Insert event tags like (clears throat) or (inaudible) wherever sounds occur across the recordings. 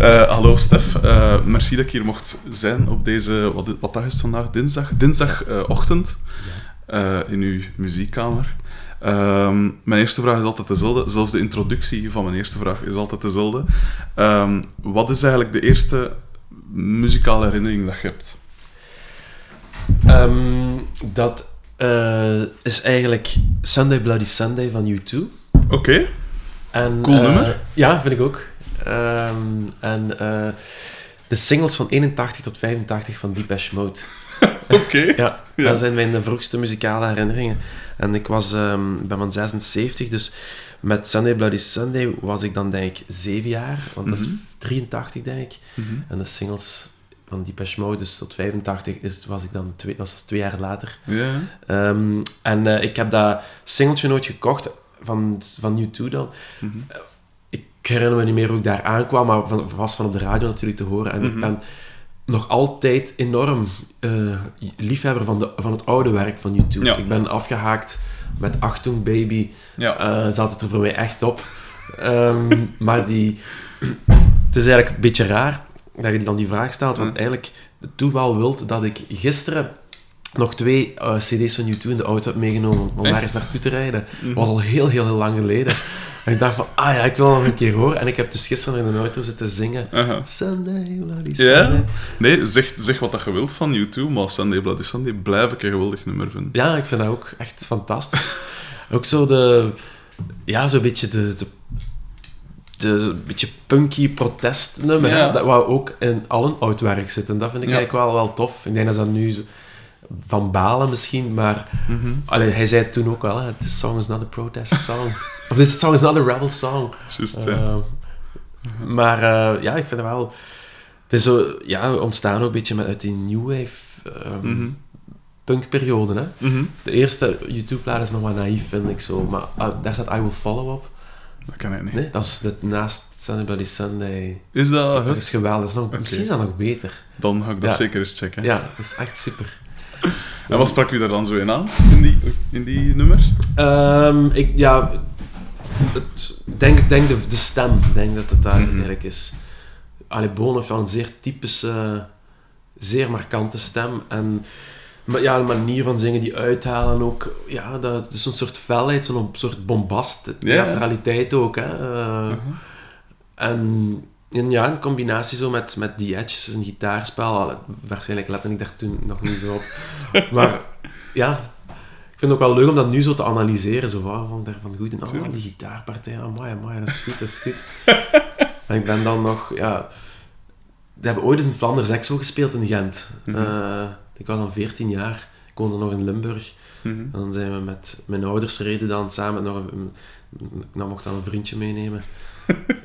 Eh, hallo Stef, Eh, merci dat ik hier mocht zijn op deze, wat, wat dag is het vandaag? Dinsdag? Dinsdagochtend eh, in uw muziekkamer. Ehm, mijn eerste vraag is altijd dezelfde, zelfs de introductie van mijn eerste vraag is altijd dezelfde. Ehm, wat is eigenlijk de eerste muzikale herinnering dat je hebt? Ehm, dat is eigenlijk Sunday Bloody Sunday van U2. Oké, En, Cool nummer. Ja, vind ik ook. Ehm, en eh, de singles van 81 tot 85 van Depeche Mode. (laughs) oké. Ja, Ja. dat zijn mijn vroegste muzikale herinneringen. En ik was, ehm, ben van 76, dus met Sunday Bloody Sunday was ik dan denk ik 7 jaar. Want dat is Mhm. 83 denk ik. Mhm. En de singles van Depeche Mode, dus tot 85, is, was ik dan twee, was dat twee jaar later. Ja. Ehm, en eh, ik heb dat singeltje nooit gekocht van, van U2 dan. Mhm. Ik herinner me niet meer hoe ik daar aankwam, maar van, was van op de radio natuurlijk te horen. En ik Mhm. ben nog altijd enorm eh, liefhebber van, de, van het oude werk van U2. Ja. Ik ben afgehaakt met Achtung Baby. Ja. eh, zat het er voor mij echt op. Ehm, (laughs) maar die... Het is eigenlijk een beetje raar dat je dan die vraag stelt, want Mhm. eigenlijk het toeval wilt dat ik gisteren nog twee eh, cd's van U2 in de auto heb meegenomen om daar eens naartoe te rijden. Mhm. Dat was al heel, heel, heel lang geleden. (laughs) en ik dacht van, ah ja, ik wil nog een keer horen. En ik heb dus gisteren in de auto zitten zingen. Aha. Sunday, bloody Ja? Sunday. Nee, zeg, zeg wat dat je wilt van U2, maar Sunday Bloody Sunday blijf ik een geweldig nummer vinden. Ja, ik vind dat ook echt fantastisch. (laughs) ook zo de... Ja, zo'n beetje de... de beetje punky protestnummer, Ja. dat wou ook in al een oud werk zit. En dat vind ik Ja. eigenlijk wel, wel tof. Ik denk dat dat nu zo- van balen misschien, maar allee, hij zei toen ook wel, hè, this song is not a protest song. of this song is not a rebel song. Juist, ja. Eh, Maar eh, ja, ik vind het wel... Het is zo, ja, ontstaan ook een beetje met, uit die new wave ehm, Mhm. punkperiode, hè. Mhm. De eerste YouTube-plaat is nog wat naïef, vind ik zo. Maar ah, daar staat I Will Follow op. Dat kan ik niet. Nee, dat is het naast Sunday Bloody Sunday. Is dat Dat is geweldig. Dat is nog. Misschien is dat nog beter. Dan ga ik dat Ja. zeker eens checken. Ja, dat is echt super. En wat sprak u daar dan zo in aan, in die, in die nummers? Ehm, ik, ja, het, denk, denk de, de stem. Ik denk dat het daar Mhm. eigenlijk is. Allee, heeft wel een zeer typische, zeer markante stem. En maar ja, de manier van zingen, die uithalen ook. Ja, dat is een soort felheid, zo'n soort bombast, theatraliteit ook. Hè. Eh, Mhm. En, en ja, in combinatie zo met, met die edges, een gitaarspel. Waarschijnlijk lette ik daar toen nog niet zo op. (laughs) Maar ja, ik vind het ook wel leuk om dat nu zo te analyseren. Zo van, van daarvan goed. En, oh, die gitaarpartij, amai, amai, dat is goed, dat is goed. en ik ben dan nog, ja... We hebben ooit eens in Flanders Expo gespeeld in Gent. Mhm. Eh, ik was dan 14 jaar. Ik woonde nog in Limburg. Mhm. En dan zijn we met mijn ouders reden dan samen nog een, ik nam mocht dan een vriendje meenemen.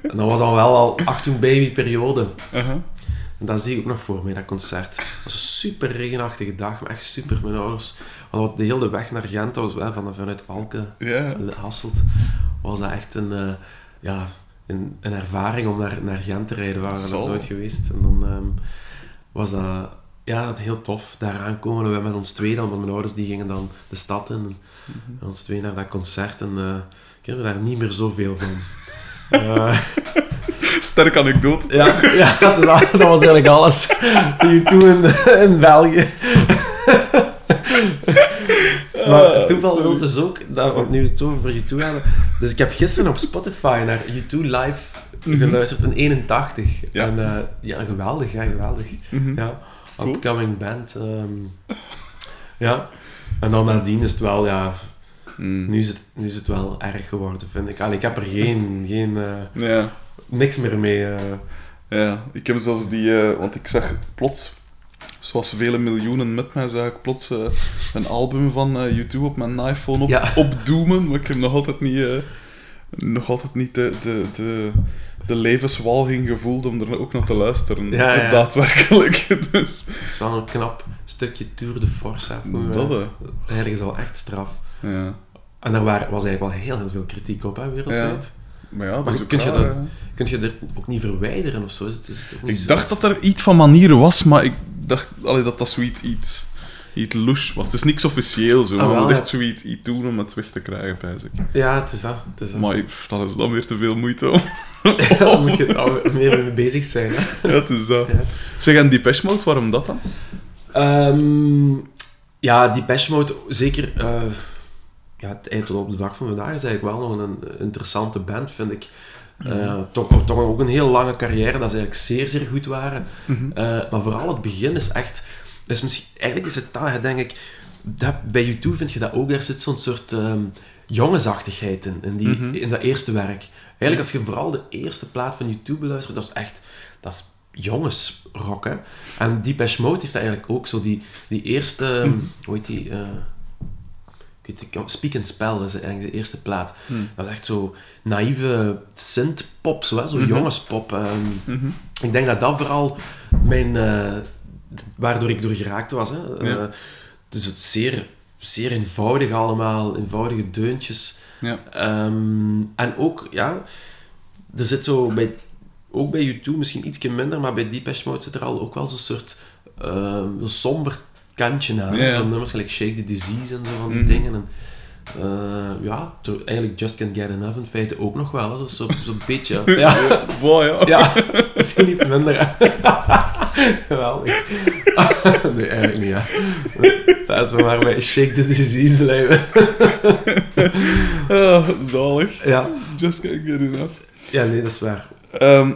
En dat was dan wel al Achtung Baby periode. Aha. En dat zie ik ook nog voor mij, dat concert. Het was een super regenachtige dag, maar echt super. Mijn ouders, want de hele weg naar Gent, dat was wel van, vanuit Alken, Ja. Hasselt, was dat echt een, eh, ja, een, een ervaring om naar, naar Gent te rijden. We waren er Zal. nog nooit geweest. En dan ehm, was dat, ja, dat heel tof. Daar aankomen, we met ons twee dan, want mijn ouders die gingen dan de stad in. En Mhm. ons twee naar dat concert en eh, ik me daar niet meer zoveel van. Eh, (laughs) Sterk anekdote. ja, ja dat, is, dat was eigenlijk alles. Die toen in, in België. (laughs) maar het toeval wil dus ook, dat, want nu het over U2 hebben. Dus ik heb gisteren op Spotify naar U2 Live geluisterd in 81. Ja. En eh, ja, geweldig, ja, geweldig. Mhm. Ja, Cool. upcoming band. ehm, ja. En dan nadien is het wel, ja, Mm. nu is het, nu is het wel erg geworden, vind ik. Allee, ik heb er geen, geen eh, Ja. niks meer mee. eh. ja, ik heb zelfs die... eh, want ik zag plots, zoals vele miljoenen met mij, zag ik plots een album van eh U2 op mijn iPhone op, Ja. (laughs) opdoemen, maar ik heb nog altijd niet... eh, nog altijd niet de, de, de, de levenswalging gevoeld om er ook naar te luisteren. Ja, ja. Daadwerkelijk. (laughs) Dus, Het is wel een knap stukje Tour de Force. Hè, voor, dat, hè. Eigenlijk is al echt straf. Ja. En daar waren, was eigenlijk wel heel, heel veel kritiek op, hè, wereldwijd. Maar ja, dat Maar is kun je dat-. Kun je er ook niet verwijderen of zo? Is het, is het niet Ik zo? dacht dat er iets van manieren was, maar ik dacht allee, dat dat zoiets iets, iets louche was. Het is niks officieel zo, Ah, maar wel, ja. echt zoiets iets doen om het weg te krijgen, ik. Ja, het is dat. Het is dat. Maar ik- dat is dan weer te veel moeite om. (laughs) Daar moet je meer mee bezig zijn. Hè. (laughs) Ja, het is dat. Ja. Zeg, en Depeche Mode, waarom dat dan? Ehm, ja, die Mode, zeker... eh ja, het eind tot op de dag van vandaag is eigenlijk wel nog een interessante band, vind ik. Eh, toch, toch ook een heel lange carrière, dat ze eigenlijk zeer, zeer goed waren. Mhm. Eh, maar vooral het begin is echt... Dus misschien, eigenlijk is het hè, denk ik... Dat, bij YouTube vind je dat ook. Daar zit zo'n soort ehm, jongensachtigheid in, in, die, Mhm. in dat eerste werk. Eigenlijk, als je vooral de eerste plaat van YouTube beluistert, dat is echt... Dat is jongensrock, hè. En Depeche Mode heeft dat eigenlijk ook zo. Die, die eerste... Mhm. Hoe heet die? eh, ik weet niet, Speak and Spell dat is eigenlijk de eerste plaat. Hmm. Dat is echt zo naïeve synth-pop, zo, hè? zo Mhm. jongenspop. ehm. Mhm. Ik denk dat dat vooral mijn, eh, waardoor ik door geraakt was. Hè. Ja. Eh, dus het zeer, zeer eenvoudig allemaal, eenvoudige deuntjes. Ja. Ehm, en ook, ja, er zit zo bij, ook bij YouTube misschien iets minder, maar bij Depeche Mode zit er al ook wel zo'n soort zo'n somber kantje aan. Ja. Zo'n nummers gelijk Shake the Disease en zo van die Mhm. dingen. En, eh, ja, eigenlijk Just Can't Get Enough in feite ook nog wel. hè. Zo- Zo'n zo beetje. (laughs) Ja. Wow, ja. (laughs) Misschien iets minder. (laughs) Geweldig. nee, eigenlijk niet, ja. Laten we maar bij Shake the Disease blijven. Ah, zalig. Ja. Just can't get enough. ja, nee, dat is waar.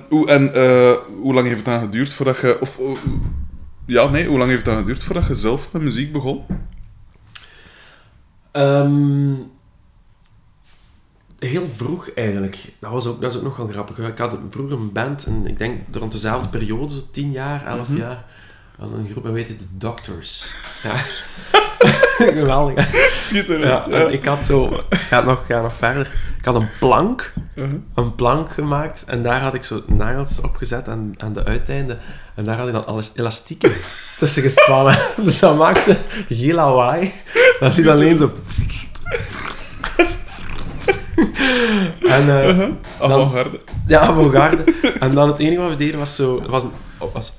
Hoe, en eh, hoe lang heeft het dan geduurd voordat je... Of, eh, ja, nee, hoe lang heeft dan geduurd voordat je zelf met muziek begon? Ehm, heel vroeg eigenlijk. Dat, was ook, dat is ook nog wel grappig. Ik had vroeger een band, en ik denk rond dezelfde periode, zo 10 jaar, 11 Mhm. jaar. Aan een groep, en weet het, de Doctors. Ja. (laughs) Geweldig? Schitterend. Ja, en ik had zo... Het gaat nog, gaat nog verder. Ik had een plank, Uh-huh. een plank gemaakt, en daar had ik zo nagels opgezet aan, aan de uiteinden. En daar had ik dan alles elastieken (laughs) tussen gespannen. (laughs) Dus dat maakte heel lawaai. Dat zit alleen zo... En eh, Uh-huh. Avant-garde. ja, avant-garde. En dan het enige wat we deden was zo... Was, een- was,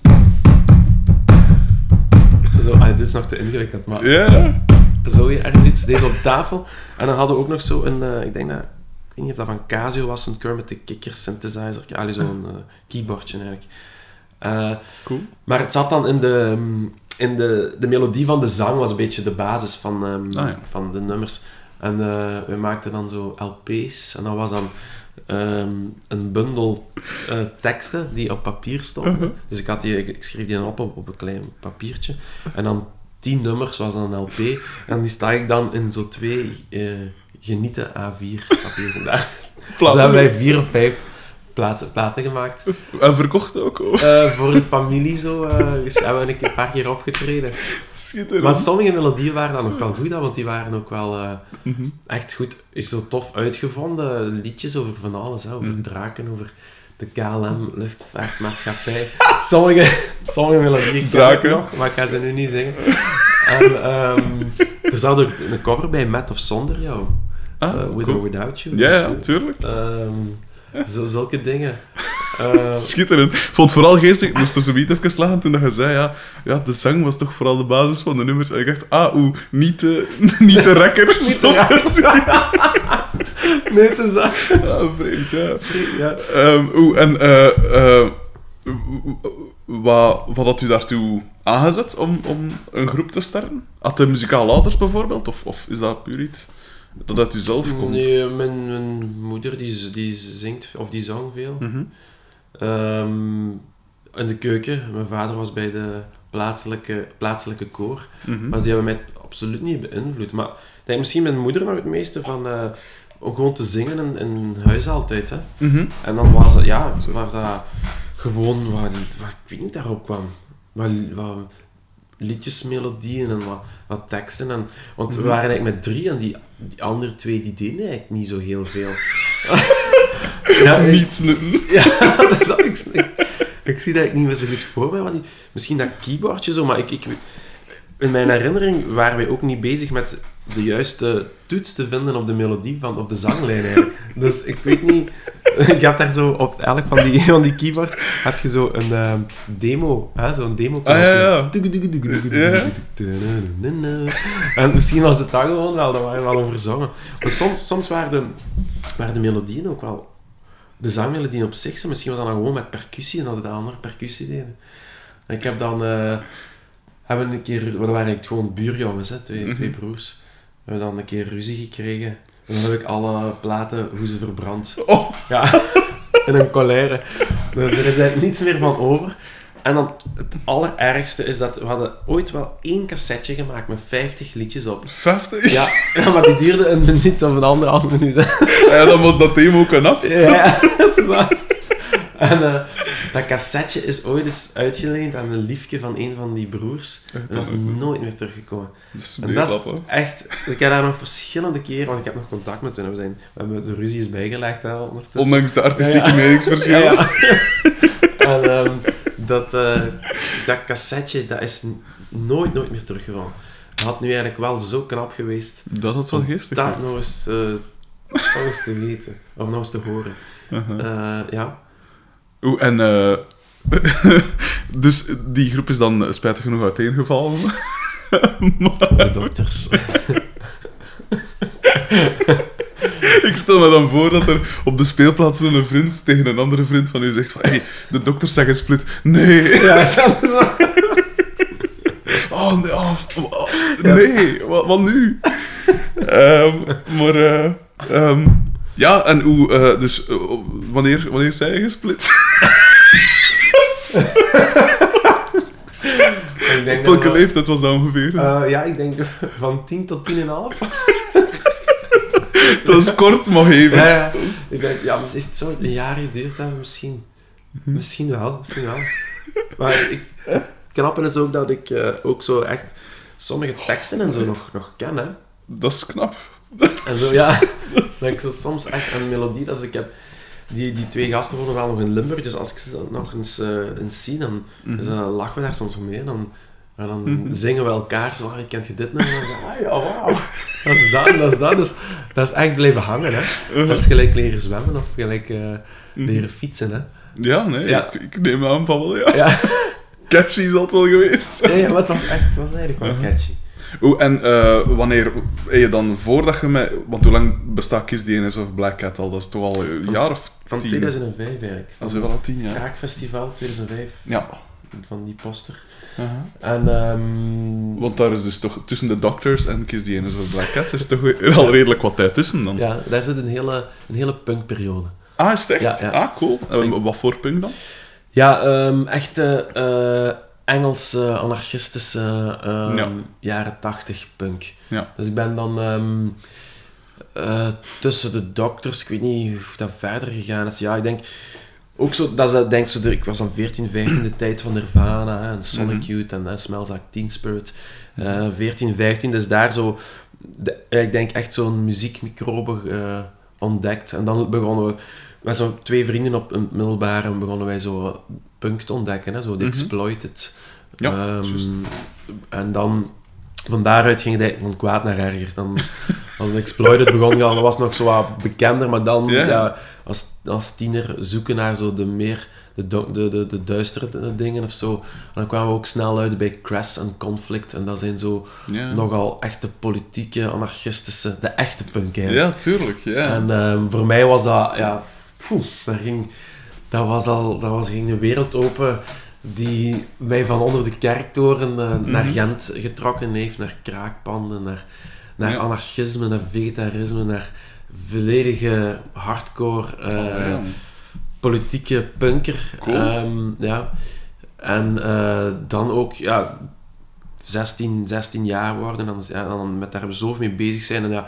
zo, ah, dit is nog te ingewikkeld, maar Ja. zo je ergens iets deed op tafel. En dan hadden we ook nog zo een, eh, ik denk dat, ik weet niet of dat van Casio was, een Kermit the Kikker synthesizer. Ja, zo'n eh, keyboardje eigenlijk. Eh, Cool. maar het zat dan in de, in de, de melodie van de zang was een beetje de basis van, ehm, Ah, ja. van de nummers. En we maakten dan zo LP's en dat was dan ehm, een bundel eh, teksten die op papier stonden. Uh-huh. Dus ik, had die, ik schreef die dan op, op op een klein papiertje. En dan tien nummers was dan een LP. En die sta ik dan in zo twee eh, genieten A4 papiers. En daar dus hebben wij vier of vijf platen, platen gemaakt. En verkocht ook. Of? Eh, voor de familie zo. dus hebben we een paar keer opgetreden. Schitterend. Maar sommige melodieën waren dan nog wel goed, want die waren ook wel eh, Mhm. echt goed. Is zo tof uitgevonden. Liedjes over van alles, hè, over Mhm. draken, over de KLM luchtvaartmaatschappij. (laughs) Sommige, sommige melodieën Draken. nog, maar ik ga ze nu niet zingen. En ehm, er zat ook een cover bij Met of Zonder jou. Ah, With cool. or Without You. Ja, natuurlijk. tuurlijk. (laughs) Zo, zulke dingen. (laughs) Eh, Schitterend. Ik vond vooral geestig. Ik moest er zo niet even lachen toen dat je zei, ja, ja, de zang was toch vooral de basis van de nummers. En ik dacht, ah, oeh, niet de, (laughs) niet de rekker. Niet de Stop. nee, is dat. Ah, vreemd, ja. Ja. Ehm, oeh, en eh, eh, wat, wat had u daartoe aangezet om, om een groep te starten? Had de muzikale ouders bijvoorbeeld? Of, of is dat puur iets dat uit u zelf komt? Nee, mijn, mijn moeder die, die zingt, of die zong veel. Mhm. Ehm, in de keuken. Mijn vader was bij de plaatselijke, plaatselijke koor. Mhm. Maar die hebben mij absoluut niet beïnvloed. Maar ik denk misschien mijn moeder nog het meeste van... om gewoon te zingen in, in huis altijd. Hè. Mhm. En dan was het, ja, was dat gewoon wat, wat ik weet niet daarop kwam. Wat, wat liedjesmelodieën en wat, wat teksten. En, want we waren eigenlijk met drie en die, die andere twee die deden eigenlijk niet zo heel veel. (laughs) ja, Niets nutten. (laughs) ja, dat is ik, ik, ik zie dat ik niet meer zo goed voor. Want die, misschien dat keyboardje zo, maar ik, ik, in mijn herinnering waren wij ook niet bezig met de juiste toets te vinden op de melodie van op de zanglijn eigenlijk. Dus ik weet niet. Je hebt daar zo op elk van die, van die keyboards heb je zo een ehm, demo, hè, zo'n demo. Ah, ja, ja. En misschien was het dat gewoon wel, dat waren we wel overzongen. Maar soms, soms waren, de, waren de melodieën ook wel de zangmelodie op zich, misschien was dat dan gewoon met percussie en dat de andere percussie deden. En ik heb dan, eh hebben een keer, we waren eigenlijk gewoon buurjongens, hè, twee, Mhm. twee broers. We hebben dan een keer ruzie gekregen. En dan heb ik alle platen hoe ze verbrand. Oh, Ja, (laughs) in een colère. Dus er is eigenlijk niets meer van over. En dan het allerergste is dat we hadden ooit wel één cassetje gemaakt met 50 liedjes op. 50? Ja, maar die duurde een minuut of een anderhalf minuut. Ja, dan was dat thema ook een af. Ja, (laughs) het is waar. (laughs) En eh, dat cassetje is ooit eens uitgeleend aan een liefje van een van die broers. En dat is nooit meer teruggekomen. Dat is En dat is echt... Dus ik heb daar nog verschillende keren... Want ik heb nog contact met hun. We, zijn, we hebben de ruzie is bijgelegd wel ondertussen. Ondanks de artistieke Ja, ja. meningsverschillen. Ja, ja. (laughs) en ehm, dat, eh, dat cassetje, dat is nooit, nooit meer teruggevallen. Dat had nu eigenlijk wel zo knap geweest. Dat had wel geestig. Dat geweest. nog eens, eh, nog eens te weten. Of nog eens te horen. Ja. Oeh, en... eh, (laughs) dus die groep is dan spijtig genoeg uiteengevallen. (laughs) De dokters. (laughs) Ik stel me dan voor dat er op de speelplaats zo'n vriend tegen een andere vriend van u zegt van hey, de dokters zeggen split. Nee. ja. Oh, nee. oh, oh, nee. Wat, wat nu? Ehm, maar... eh, ehm, ja, en hoe... eh, dus eh, wanneer, wanneer zijn je gesplit? (laughs) Ik denk Op dat welke we- leeftijd was dat ongeveer? Eh, ja, ik denk van 10 tot 10,5. (laughs) dat is kort, maar even. Ja, ja. Ik denk, ja, maar het een jaar geduurd hebben, misschien. Misschien wel, misschien wel. Maar ik, het knappe is ook dat ik eh, ook zo echt sommige teksten en zo nog, nog ken, hè. Dat is knap. En zo, ja, (laughs) dat ik zo soms echt een melodie, dat ik heb... Die, die twee gasten wonen wel nog in Limburg, dus als ik ze nog eens, eh, eens zie, dan, dus dan lachen we daar soms mee. En dan, en dan Mhm. zingen we elkaar zo, ah, kent je dit nummer? En dan zeg ik, ah ja, wauw. (laughs) Dat is dat, dat is dat. Dus dat is echt blijven hangen, hè. Uh-huh. Dat is gelijk leren zwemmen of gelijk eh, Mhm. leren fietsen, hè. Ja, nee, Ja. Ik, ik neem aan van wel, ja. Ja, (laughs) Catchy is dat wel geweest. ja, ja maar het was echt, het was eigenlijk wel catchy. Oeh, en eh, wanneer je dan voordat je mij... Want hoe lang bestaat Kiss Innocence of Black Cat al? Dat is toch al een Van- jaar of Van tien? 2005 eigenlijk. Dat Van is wel al tien jaar. Kraakfestival 2005, Ja. van die poster. Uh-huh. En, ehm Want daar is dus toch tussen de Doctors en Kiss the of Black Cat is toch al redelijk wat tijd tussen dan. ja, daar zit een hele, een hele punkperiode. Ah, is het echt? Ja, ja. Ah, cool. En wat voor punk dan? Ja, ehm echte eh, Engelse anarchistische ehm, Ja. jaren 80 punk. Ja. Dus ik ben dan ehm, eh, tussen de dokters, ik weet niet hoe dat verder gegaan is. Ja, ik denk ook zo, dat is, dat, denk ik, zo ik was dan 14, 15, de tijd van Nirvana hè, en Sonic Mhm. Youth en uh, Smells Like Teen Spirit. Eh 14, 15, dus daar zo, de, ik denk echt zo'n muziekmicrobe eh, ontdekt. En dan begonnen we met zo'n twee vrienden op een middelbare en begonnen wij zo punk te ontdekken, hè, zo de Mhm. Exploited. Ja, Ehm, en dan, van daaruit ging het eigenlijk van kwaad naar erger. Dan, als een Exploited begon, ja, dat was nog zo wat bekender, maar dan ja, als, als tiener zoeken naar zo de meer de, de, de, de duistere dingen of zo. En dan kwamen we ook snel uit bij Crash en Conflict. En dat zijn zo nogal echte politieke, anarchistische, de echte punk eigenlijk. ja tuurlijk. Ja. En ehm, voor mij was dat, ja, poeh, daar ging, dat was al, dat was, ging een wereld open die mij van onder de kerktoren eh, naar Mhm. Gent getrokken heeft, naar kraakpanden, naar, naar Ja. anarchisme, naar vegetarisme, naar volledige hardcore eh, Oh, ja. politieke punker. Cool. Ehm, ja. En eh, dan ook, ja, 16, 16 jaar worden en ja, dan met daar zo mee bezig zijn. En ja,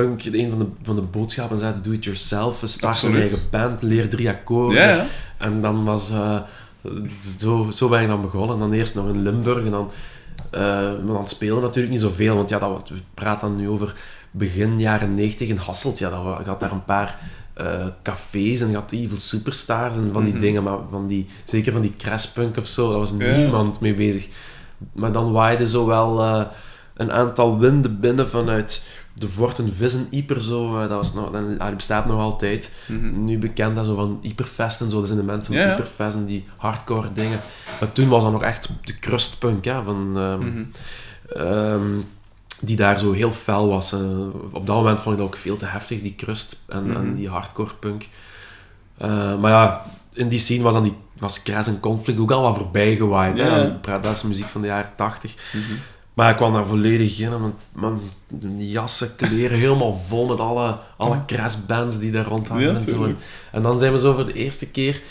punk, een van de, van de boodschappen dat do it yourself, start een eigen band, leer drie akkoorden. En dan was, eh, zo, zo ben ik dan begonnen. En dan eerst nog in Limburg en dan, eh maar dan spelen natuurlijk niet zoveel, want ja, dat, we praten dan nu over begin jaren 90 in Hasselt. Ja, dat, je had daar een paar eh, cafés en je had Evil Superstars en van die Mhm. dingen, maar van die, zeker van die crashpunk of zo, daar was niemand mee bezig. Maar dan waaide zo wel een aantal winden binnen vanuit de Vorten Vissen Hyper zo. eh, dat, was nog, dat ah, die bestaat nog altijd. Mhm. Nu bekend als zo van Hyperfest en zo. Dat zijn de mensen van Ja, die hardcore dingen. Maar toen was dat nog echt de crustpunk, hè, van... ehm, Mhm. ehm, die daar zo heel fel was. Eh, op dat moment vond ik dat ook veel te heftig, die crust en, Mhm. en die hardcore punk. Eh, maar ja, in die scene was dan die was Crash en Conflict ook al wat voorbij gewaaid. Ja. hè. Dat is muziek van de jaren 80. Maar ik kwam daar volledig in, en mijn, mijn jassen, kleren helemaal vol met alle, alle Crash-bands die daar rondhangen Ja, en zo. En, dan zijn we zo voor de eerste keer...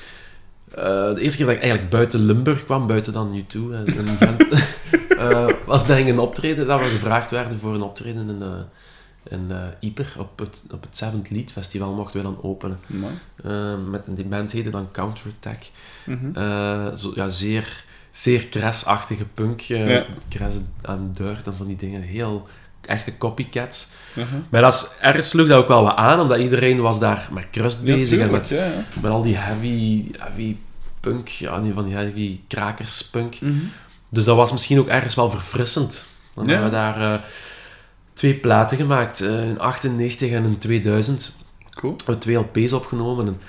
eh, de eerste keer dat ik eigenlijk buiten Limburg kwam, buiten dan U2 en in Gent, (laughs) eh, was dat ik een optreden, dat we gevraagd werden voor een optreden in, eh in eh Yper, op het, op het Seventh Lead Festival mochten we dan openen. Met, die band heette dan Counterattack. Eh, zo, ja, zeer, zeer crash-achtige punk. eh Ja. Crash en Dirt en van die dingen. Heel echte copycats. Mhm. Maar dat is, ergens sloeg dat ook wel wat aan, omdat iedereen was daar met crust Ja, bezig. en met, ja, met al die heavy, heavy punk, ja, van die heavy krakerspunk. Mhm. Dus dat was misschien ook ergens wel verfrissend. Dan hebben we daar eh, twee platen gemaakt, eh, in 98 en in 2000. Cool. We hebben twee LP's opgenomen. En,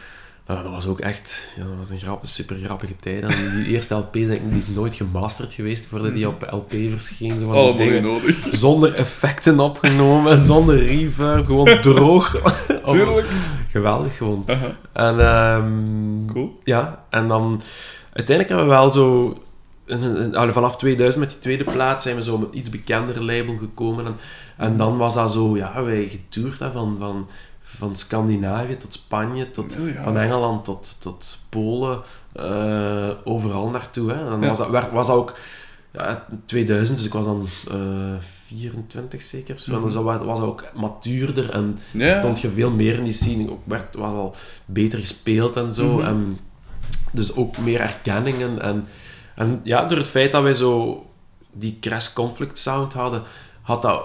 nou, dat was ook echt ja, dat was een grap, super grappige tijd. En die eerste LP denk ik, die is nooit gemasterd geweest voordat die op LP verscheen. Zo van die dingen. nodig. Zonder effecten opgenomen, zonder reverb, gewoon (laughs) droog. Tuurlijk. Geweldig gewoon. En ehm, Cool. ja, en dan uiteindelijk hebben we wel zo. allee, vanaf 2000 met die tweede plaat zijn we zo met een iets bekender label gekomen. En, en dan was dat zo, ja, wij getoerd hè, van, van, van Scandinavië tot Spanje, tot, Oh ja. van Engeland tot, tot Polen, eh, overal naartoe. Hè. En dan Ja. was, dat, was dat ook ja, 2000, dus ik was dan eh 24 zeker. of Zo. En dus dat wa- was dat ook matuurder en. Ja. stond je veel meer in die scene. Ook werd, was al beter gespeeld en zo. Mhm. En dus ook meer erkenningen. En, en ja, door het feit dat wij zo die crash conflict sound hadden, had dat,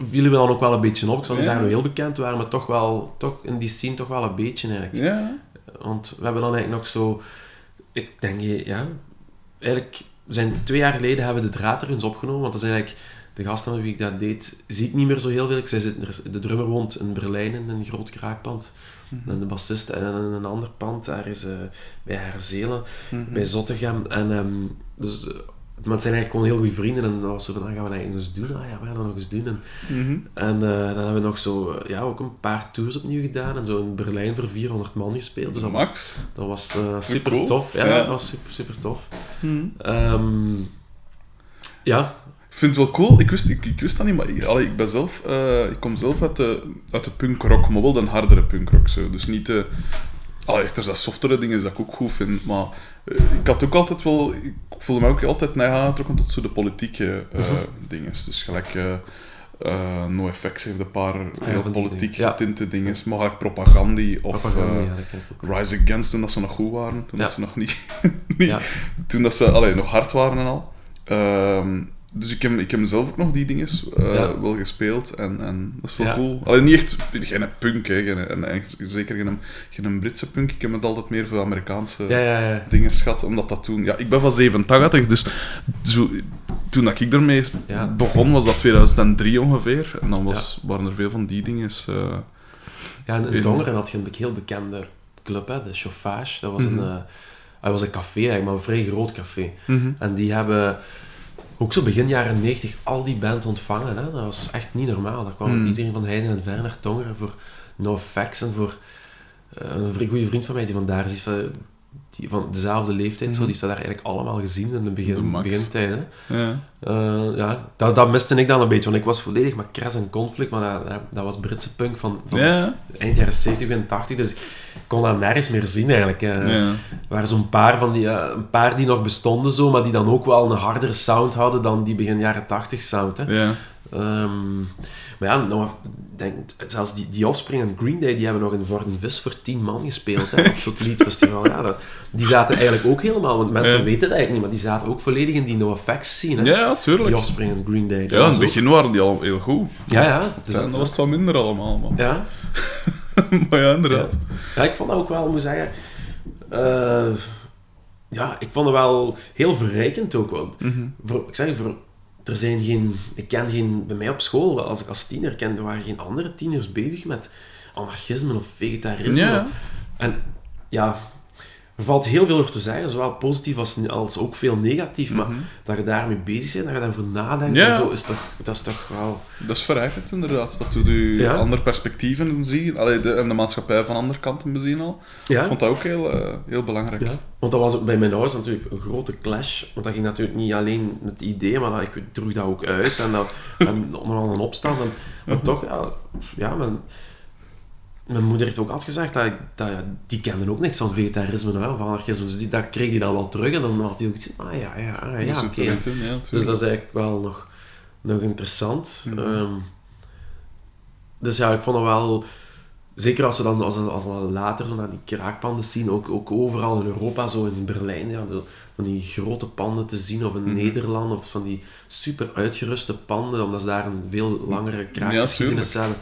vielen we dan ook wel een beetje op. Ik zou niet Ja. zeggen we heel bekend waren, maar toch wel, toch in die scene toch wel een beetje eigenlijk. Ja. Want we hebben dan eigenlijk nog zo, ik denk, ja, eigenlijk, zijn twee jaar geleden hebben we de draad er eens opgenomen, want dat zijn eigenlijk de gasten met wie ik dat deed, zie ik niet meer zo heel veel. Ik zei, zit de drummer woont in Berlijn in een groot kraakpand. En de bassist in een ander pand, daar is eh, bij Herzelen, Mhm. bij Zottegem. En ehm, dus, maar het zijn eigenlijk gewoon heel goede vrienden. En dat was zo van, ah, gaan we dat eens doen? Ah ja, we gaan dat nog eens doen. En, Mhm. en eh, dan hebben we nog zo, eh, ja, ook een paar tours opnieuw gedaan. En zo in Berlijn voor 400 man gespeeld. Dus dat was, Max. dat was eh, super cool. tof. Ja, Ja. dat was super, super tof. Ehm, ja, Ik vind het wel cool. Ik wist, ik, ik wist dat niet, maar ik, allee, ik ben zelf... ik kom zelf uit de, uit de punkrock, maar wel de hardere punkrock. Zo. Dus niet de... Allee, er zijn softere dingen dat ik ook goed vind, maar ik had ook altijd wel... Ik voelde me ook altijd naar aangetrokken tot zo de politieke eh Mhm. dingen. Dus gelijk... eh eh, NoFX heeft een paar heel van die politiek. Ja. getinte dingen. Maar gelijk Propagandie of ja, ik. Rise Against, toen dat ze nog goed waren. Toen Ja. dat ze nog (laughs) niet... Toen dat ze allee, nog hard waren en al. Ehm, dus ik heb, ik heb zelf ook nog die dingen eh, Ja. wel gespeeld. En, en dat is wel Ja. cool. Alleen niet echt... Geen punk, hè. Geen, en, en zeker geen, geen Britse punk. Ik heb het altijd meer voor Amerikaanse Ja, dingen schat. Omdat dat toen... Ja, ik ben van 87, dus zo, toen dat ik ermee begon, was dat 2003 ongeveer. En dan was, waren er veel van die dingen. eh, Ja, en in In- Tongeren had je een heel bekende club, hè, de Chauffage. Dat was, Mhm. een, dat was een café eigenlijk, maar een vrij groot café. mhm. En die hebben ook zo begin jaren 90 al die bands ontvangen. Hè. Dat was echt niet normaal. Daar kwam Mm. iedereen van heiden en ver naar Tongeren voor NoFX en voor eh, een goede vriend van mij die vandaar is, van, die van dezelfde leeftijd, zo, Mhm. die heeft dat daar eigenlijk allemaal gezien in de, begin, Max. begintijd. Hè. Ja. Eh, ja, dat, dat miste ik dan een beetje, want ik was volledig met crash en conflict, maar dat, dat, was Britse punk van, van Ja. eind jaren 70 en 80, dus ik kon dat nergens meer zien eigenlijk. eh. Ja. Er waren zo'n paar van die, eh, een paar die nog bestonden zo, maar die dan ook wel een hardere sound hadden dan die begin jaren 80 sound. Hè. Ehm, maar ja, nou, denk, zelfs die, die Offspring en Green Day, die hebben nog in Vordenvis voor 10 man gespeeld hè, op zo'n (laughs) liedfestival. Ja, dat, die zaten eigenlijk ook helemaal, want mensen Ja. weten het eigenlijk niet, maar die zaten ook volledig in die NoFX scene. Hè. Ja, tuurlijk. Die Offspring en Green Day. dat Ja, in het ook- begin waren die al heel goed. Ja, ja. Dus Ja, dat, dat was het wat minder allemaal, man. ja, (laughs) maar ja, inderdaad. Ja, ik vond dat ook wel, moet zeggen... eh, ja, ik vond het wel heel verrijkend ook. Want Mhm. voor, ik zeg voor, er zijn geen... Ik ken geen... Bij mij op school, als ik als tiener kende, waren geen andere tieners bezig met anarchisme of vegetarisme. Ja. Of, en ja... er valt heel veel over te zeggen, zowel positief als, als ook veel negatief. Maar Mhm. dat je daarmee bezig bent, dat je daarover nadenkt Ja. en zo, is toch, dat is toch wel... Dat is verrijkend, inderdaad. Dat doet u Ja. andere perspectieven zien. Allee, de, en de maatschappij van andere kanten bezien al. Ja. Ik vond dat ook heel, eh, heel belangrijk. Want dat was ook bij mijn ouders natuurlijk een grote clash. Want dat ging natuurlijk niet alleen met het idee, maar dat, ik droeg dat ook uit. En, dat, en (laughs) nogal een opstand. En, maar toch, ja, ja mijn moeder heeft ook altijd gezegd dat, dat ja, die kenden ook niks van vegetarisme hè, of anarchisme. Dus die, dat kreeg hij dan wel terug. En dan had hij ook gezien, ah ja, ja, ah, ja, oké. ja, Dus dat is eigenlijk wel nog, nog interessant. Mhm. Ehm, dus ja, ik vond het wel... Zeker als we dan als we later zo naar die kraakpanden zien, ook, ook overal in Europa, zo in Berlijn, ja, zo van die grote panden te zien, of in Mhm. Nederland, of van die super uitgeruste panden, omdat ze daar een veel langere kraakgeschiedenis hebben.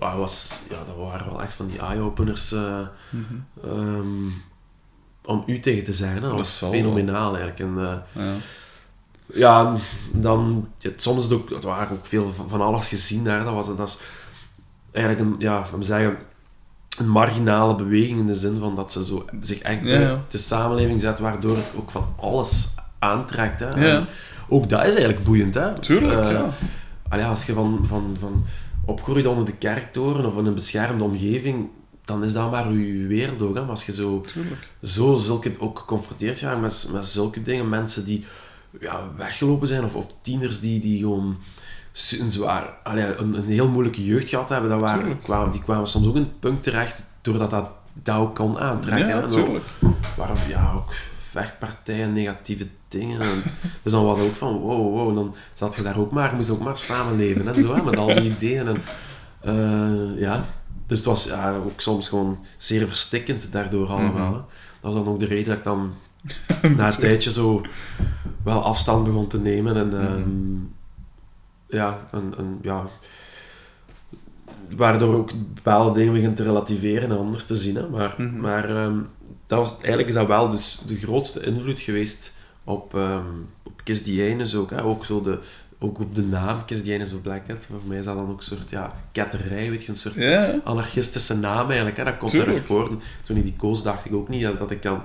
Ja, dat was, ja, dat waren wel echt van die eye-openers eh, Mhm. ehm, om u tegen te zijn. Hè. Dat, Dat was fenomenaal eigenlijk. En, eh, Ja. ja, dan, ja, soms het ook, het waren ook veel van, van alles gezien daar. Dat was dat is eigenlijk een, ja, we zeggen, een marginale beweging in de zin van dat ze zo zich echt Ja, uit de samenleving zet, waardoor het ook van alles aantrekt. Hè. Ook dat is eigenlijk boeiend. Hè. Tuurlijk, Eh, allee, als je van, van, van opgroeit onder de kerktoren of in een beschermde omgeving, dan is dat maar je wereld ook. Hè. Maar als je zo Tuurlijk. zo zulke, ook geconfronteerd gaan met, met zulke dingen. Mensen die ja, weggelopen zijn of, of tieners die, die gewoon een, zwaar, allee, een, een heel moeilijke jeugd gehad hebben. Dat waren, kwamen, die kwamen soms ook in het punt terecht doordat dat dat ook kon aantrekken. Ja, hè. Zo tuurlijk. waren ja, ook vechtpartijen, negatieve dingen. En, (laughs) dus dan was het ook van wow, wow. En dan zat je daar ook maar, moest ook maar samenleven. Hè, zo, hè, met al die (laughs) ideeën. En, eh, ja. Dus het was ja, ook soms gewoon zeer verstikkend daardoor allemaal. hè. Dat was dan ook de reden dat ik dan (laughs) na een tijdje zo wel afstand begon te nemen. En ehm, ja, en, en, ja, waardoor ook bepaalde dingen begint te relativeren en anders te zien. Hè. Maar, Mhm. maar ehm, dat was, eigenlijk is dat wel dus de grootste invloed geweest op, ehm op Kiss the Anus ook. Hè. Ook, zo de, ook op de naam Kiss the Anus of Black. Voor mij is dat dan ook een soort ja, ketterij, weet je, een soort anarchistische naam eigenlijk. Hè. Dat komt Tuurlijk. eruit voor. En Toen ik die koos, dacht ik ook niet dat, dat ik dan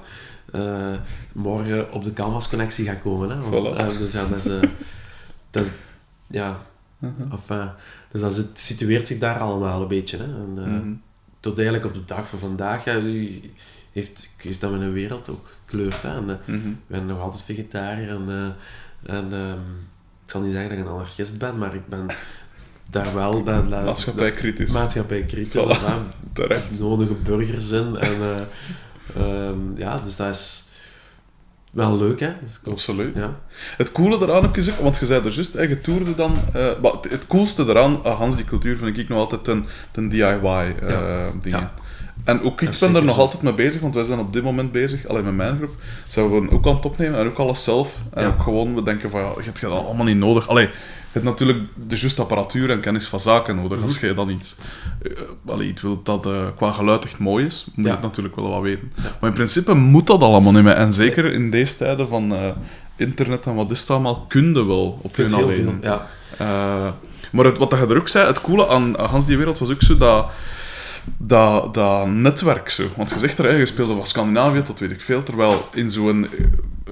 eh, morgen op de Canvas-connectie ga komen. Hè. Want, Voilà. eh, dus ja, dat is... eh, (laughs) dat is ja, enfin, dus dat zit- situeert zich daar allemaal een beetje. Hè. En, Mhm. Tot eigenlijk op de dag van vandaag ja, heeft, heeft dat mijn wereld ook. En, eh, Mhm. ik ben nog altijd vegetariër en, eh, en ehm, ik zal niet zeggen dat ik een anarchist ben, maar ik ben daar wel dat, kritisch. maatschappij kritisch. Voilà. hè, (laughs) Terecht. nodige burgerzin. En, eh, ehm, ja, dus dat is wel leuk, hè? Dus hoop- Absoluut. ja. Het coole eraan ook is ook, want je zei er juist, je toerde dan... maar het, coolste eraan, Hans, die cultuur, vind ik nog altijd ten, ten DIY-dingen. Ja. En ook ik ben er nog zo. altijd mee bezig, want wij zijn op dit moment bezig, alleen met mijn groep, zijn we ook aan het opnemen en ook alles zelf. En Ja. ook gewoon, we denken van, ja, je hebt dat allemaal niet nodig. Allee, je hebt natuurlijk de juiste apparatuur en kennis van zaken nodig. Mhm. Als je dan iets, allee, iets wilt dat eh, qua geluid echt mooi is, moet je Ja. het natuurlijk wel wat weten. Maar in principe moet dat allemaal niet meer. En zeker in deze tijden van eh, internet en wat is het allemaal, kun je wel op je alleen. ja. Maar het, wat dat je er ook zei, het coole aan Hans die wereld was ook zo dat, dat, dat netwerk zo. Want je zegt er, hè, je speelde van Scandinavië tot weet ik veel, terwijl in zo'n eh,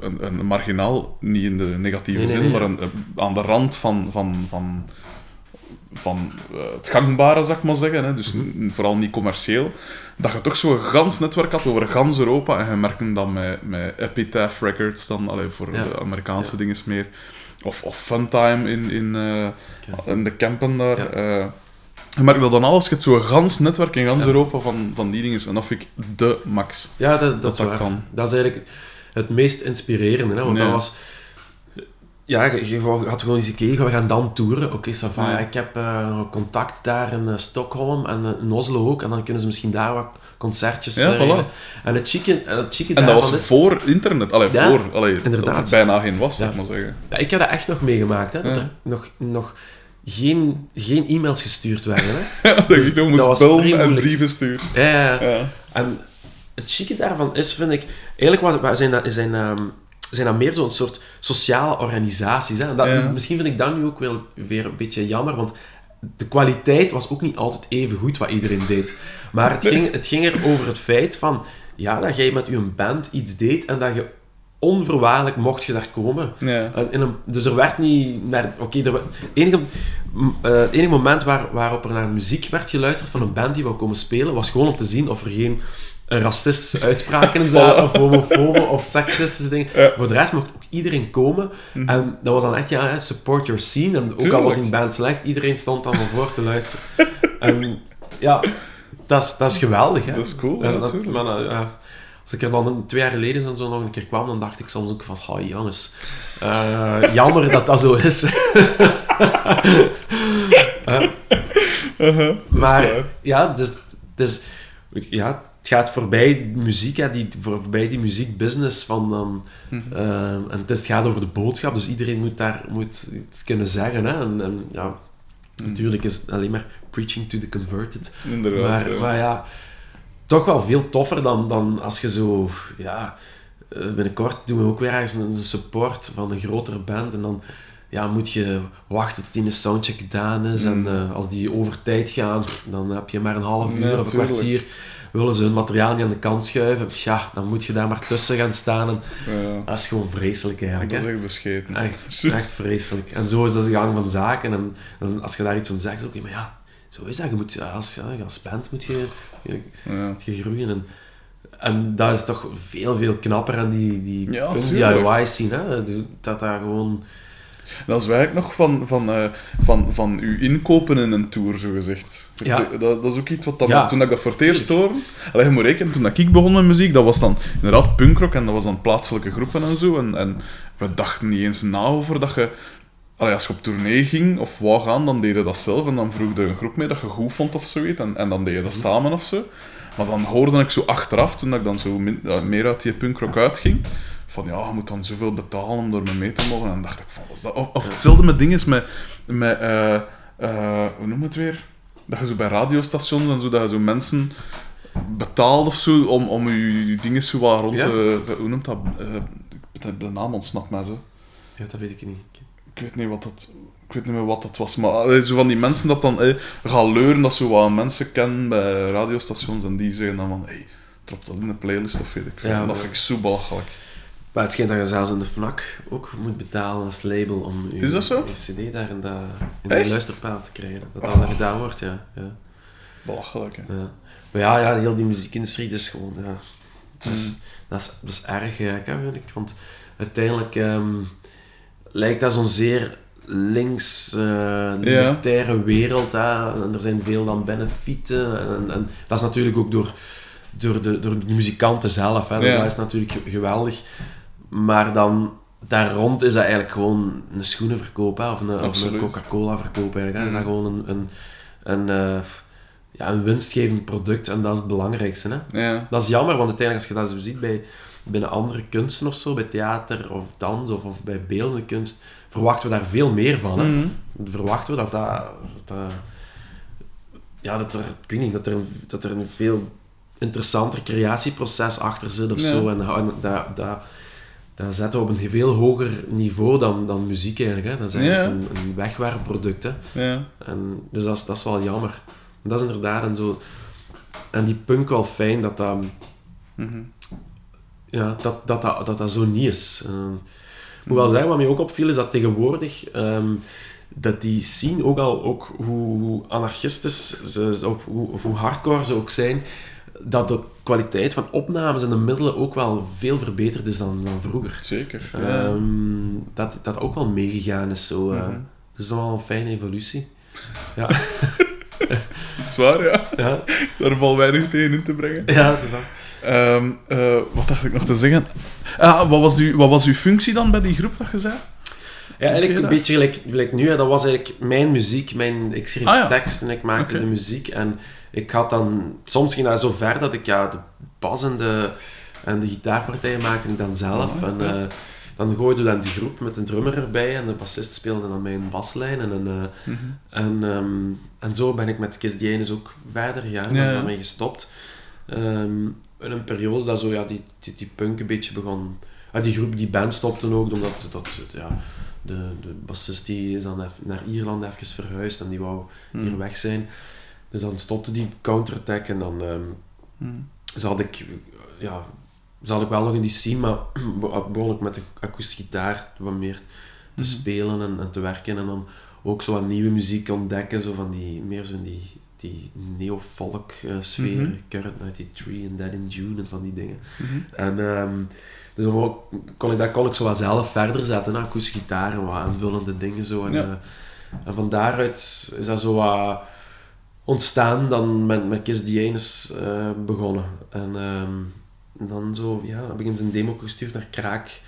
een, een marginaal, niet in de negatieve Nee, nee, zin, nee, maar een, aan de rand van, van, van, van eh, het gangbare, zou ik maar zeggen, hè, dus vooral niet commercieel, dat je toch zo'n gans netwerk had over gans Europa en je merkte dat met, met Epitaph Records dan, allee, voor Ja. de Amerikaanse Ja. dingen meer, of, of Funtime in, in, eh, in de campen daar. Ja. eh, je merkt dat dan alles, je hebt zo'n gans netwerk in gans Ja. Europa van, van die dingen, en dat vind ik de max. Ja, dat, dat, Dat dat kan. Dat is eigenlijk het, het meest inspirerende. Hè? Want dat was... Ja, je, je had gewoon eens gekeken, we gaan dan toeren. Oké, ja, ik heb eh, contact daar in eh, Stockholm en eh, in Oslo ook. En dan kunnen ze misschien daar wat concertjes Ja, voilà. En het chique, en het chique En dat was is... voor internet, allee, Ja, voor, allee, inderdaad. dat er bijna geen was, Ja. ik maar zeggen. Ja, ik heb dat echt nog meegemaakt, hè. Dat er nog, nog geen, geen e-mails gestuurd werden, hè. (laughs) dat Dus je nog dat moest was bellen en brieven sturen. Ja, ja, ja. En het chique daarvan is, vind ik... Eigenlijk was, zijn, dat, zijn, ehm, zijn dat meer zo'n soort sociale organisaties. Hè? Dat, Ja. Misschien vind ik dat nu ook wel weer een beetje jammer, want de kwaliteit was ook niet altijd even goed wat iedereen deed. Maar het ging, het ging er over het feit van... ja, dat jij met je band iets deed en dat je onverwaardelijk mocht je daar komen. Ja. En in een, dus er werd niet naar... Oké, wa- enige, eh, het enige moment waar, waarop er naar muziek werd geluisterd van een band die wou komen spelen, was gewoon om te zien of er geen eh, racistische uitspraken in (laughs) zaten, of homofobe of seksistische dingen. Ja. Voor de rest mocht ook iedereen komen. En dat was dan echt, ja, support your scene. En ook al was die band slecht, iedereen stond dan voor te luisteren. en ja, dat is, dat is geweldig, hè. Dat is cool, Dat is ja, dat- natuurlijk. maar, nou, ja, als ik er dan twee jaar geleden zo, zo nog een keer kwam, dan dacht ik soms ook van, oh jongens, eh, (laughs) jammer dat dat zo is. (laughs) Eh, Uh-huh, is maar ja, dus, dus, ja, het gaat voorbij muziek, hè, die, voorbij die muziekbusiness van eh, en het, is, het gaat over de boodschap, dus iedereen moet daar moet iets kunnen zeggen. Hè, en, en ja, Mhm. natuurlijk is het alleen maar preaching to the converted. Inderdaad. Maar, ja. maar ja, toch wel veel toffer dan, dan als je zo... Ja, eh, binnenkort doen we ook weer ergens een support van een grotere band. En dan ja, moet je wachten tot die een soundcheck gedaan is. En eh, als die over tijd gaan, dan heb je maar een half uur Mm. Of een tuurlijk. kwartier. Willen ze hun materiaal niet aan de kant schuiven, ja, dan moet je daar maar tussen gaan staan. En Ja. dat is gewoon vreselijk eigenlijk. Dat is echt bescheten. Echt, echt vreselijk. En zo is dat de gang van zaken. En, en als je daar iets van zegt, is oké, maar ja, zo is dat. Je moet, als, ja, als band moet je, je, Ja. moet je groeien. En, en dat is toch veel, veel knapper aan die, die Ja, punk tuurlijk. DIY scene. Hè? Dat daar gewoon... En als wij ook nog van, van, eh, van, van uw inkopen in een tour, zo gezegd. Ja. Dat, dat is ook iets wat dat, Ja, toen ik dat voor het eerst hoorde. Allee, je moet rekenen, toen ik begon met muziek, dat was dan inderdaad punkrock en dat was dan plaatselijke groepen en zo. En, en we dachten niet eens na over dat je. Allee, als je op tournee ging of wou gaan, dan deed je dat zelf en dan vroeg je een groep mee dat je goed vond of zoiets. En, en dan deed je dat samen of zo. Maar dan hoorde ik zo achteraf, toen ik dan zo min- meer uit die punkrock uitging, van ja, je moet dan zoveel betalen om door me mee te mogen. En dan dacht ik van, wat is dat? Of, of hetzelfde met dingen met, met eh, eh, hoe noem het weer? Dat je zo bij radiostations en zo, dat je zo mensen betaalt of zo, om, om je, dingen zo wat rond Ja. te, hoe noemt dat? Eh, heb de naam ontsnapt mij zo. Ja, dat weet ik niet. Ik weet niet wat dat... Ik weet niet meer wat dat was, maar allee, zo van die mensen dat dan eh, gaan leuren, dat ze wat mensen kennen bij radiostations en die zeggen dan van, hey, drop dat in de playlist of weet ik veel. Ja, dat maar- vind ik zo belachelijk. Maar het schijnt dat je zelfs in de FNAC ook moet betalen als label om je, Is dat zo? je cd daar in, de luisterpaal te krijgen. Dat dat Oh. dan gedaan wordt, ja. ja. Belachelijk, hè. Ja. Maar ja, ja, heel die muziekindustrie, dat is gewoon... Ja, dat, is, Mm. dat, is, dat is erg, hè, vind ik. Want uiteindelijk ehm, lijkt dat zo'n zeer links, eh libertaire wereld. Hè. En er zijn veel dan benefieten. En, en dat is natuurlijk ook door, door, de, door de muzikanten zelf. Hè. Dus Ja. dat is natuurlijk ge- geweldig. Maar dan... Daar rond is dat eigenlijk gewoon een schoenenverkoop hè, of een, of een. Coca-Cola verkoop. Eigenlijk, hè. Dat is dat Mhm. gewoon een, een, een, eh, ja, een winstgevend product en dat is het belangrijkste. Hè? Ja. Dat is jammer, want uiteindelijk als je dat zo ziet bij, binnen andere kunsten of zo, bij theater of dans of, of bij beeldende kunst, verwachten we daar veel meer van. Hè? Mhm. Verwachten we dat dat... dat, dat- ja, dat er, ik weet niet, dat er, een- dat er een veel interessanter creatieproces achter zit of Ja. zo. En, dat, dat, dat zetten we op een veel hoger niveau dan, dan muziek eigenlijk. Hè? Dat is eigenlijk Ja. een, een wegwerpproduct. Hè? Ja. En, dus dat is, dat is wel jammer. Dat is inderdaad en zo... En die punk wel fijn dat dat, Mhm. Ja, dat, dat, dat, dat, dat zo niet is. Hoewel zeggen, wat mij ook opviel, is dat tegenwoordig... ehm, dat die scene ook al, ook hoe, hoe anarchistisch ze, of, hoe, of hoe hardcore ze ook zijn, dat de kwaliteit van opnames en de middelen ook wel veel verbeterd is dan, dan vroeger. Zeker. Ja. Ehm, dat dat ook wel meegegaan is. Zo, eh. Mhm. Dat is wel een fijne evolutie. Ja, (laughs) Dat is waar, ja. ja, Daar valt weinig tegen in te brengen. ja het is dat. Ehm, eh, wat dacht ik nog te zeggen? Ah, wat, was uw, wat was uw functie dan bij die groep dat je zei? Ja, eigenlijk een beetje gelijk, gelijk nu. Hè. Dat was eigenlijk mijn muziek. Mijn, ik schreef Ah, ja. tekst en ik maakte de muziek. En ik had dan... Soms ging dat zo ver dat ik ja, de bas en de, en de gitaarpartijen maakte ik dan zelf. Oh, en eh, dan gooide we dan die groep met een drummer erbij. En de bassist speelde dan mijn baslijn. En, een, eh, Mhm. en, ehm, en zo ben ik met Kiss Dianes ook verder gegaan. Ja, en daarmee gestopt. Ehm, in een periode dat zo, ja, die, die, die punk een beetje begon... Ah, die groep, die band stopte ook, omdat dat, ja, de, de bassist die is dan even naar Ierland even verhuisd en die wou hier Mhm. weg zijn. Dus dan stopte die counterattack en dan... Mhm. zat ik, ja, zat ik wel nog in die scene, maar (clears throat) begon ik met de akoestische gitaar wat meer te Mhm. spelen en, en te werken. En dan ook zo wat nieuwe muziek ontdekken, zo van die, meer zo in die, die neo-folk eh, sfeer, Mhm. Current 93 en Dead in June en van die dingen. Mhm. En ehm, dus dan ook, kon ik, dat kon ik zo wat zelf verder zetten, akoestische gitaar en wat aanvullende dingen zo. En, Ja. eh, en van daaruit is dat zo wat ontstaan dan met, met Kiss the Anus eh, begonnen. En ehm, dan zo, ja, heb ik eens een demo gestuurd naar Kraak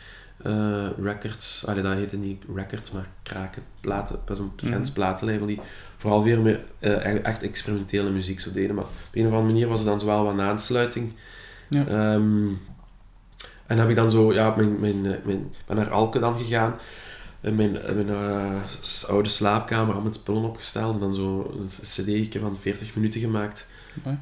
Records. Allee, dat heette niet Records, maar Kraak platen, Mhm. Gens platenlabel die vooral weer met eh, echt experimentele muziek zo deden. Maar op een of andere manier was het dan zo wel wat een aansluiting. Ja. Ehm, en heb ik dan zo, ja, mijn, mijn, eh, mijn, ben naar Alke dan gegaan. In mijn, mijn eh, oude slaapkamer, al met spullen opgesteld. En dan zo een cd van 40 minuten gemaakt.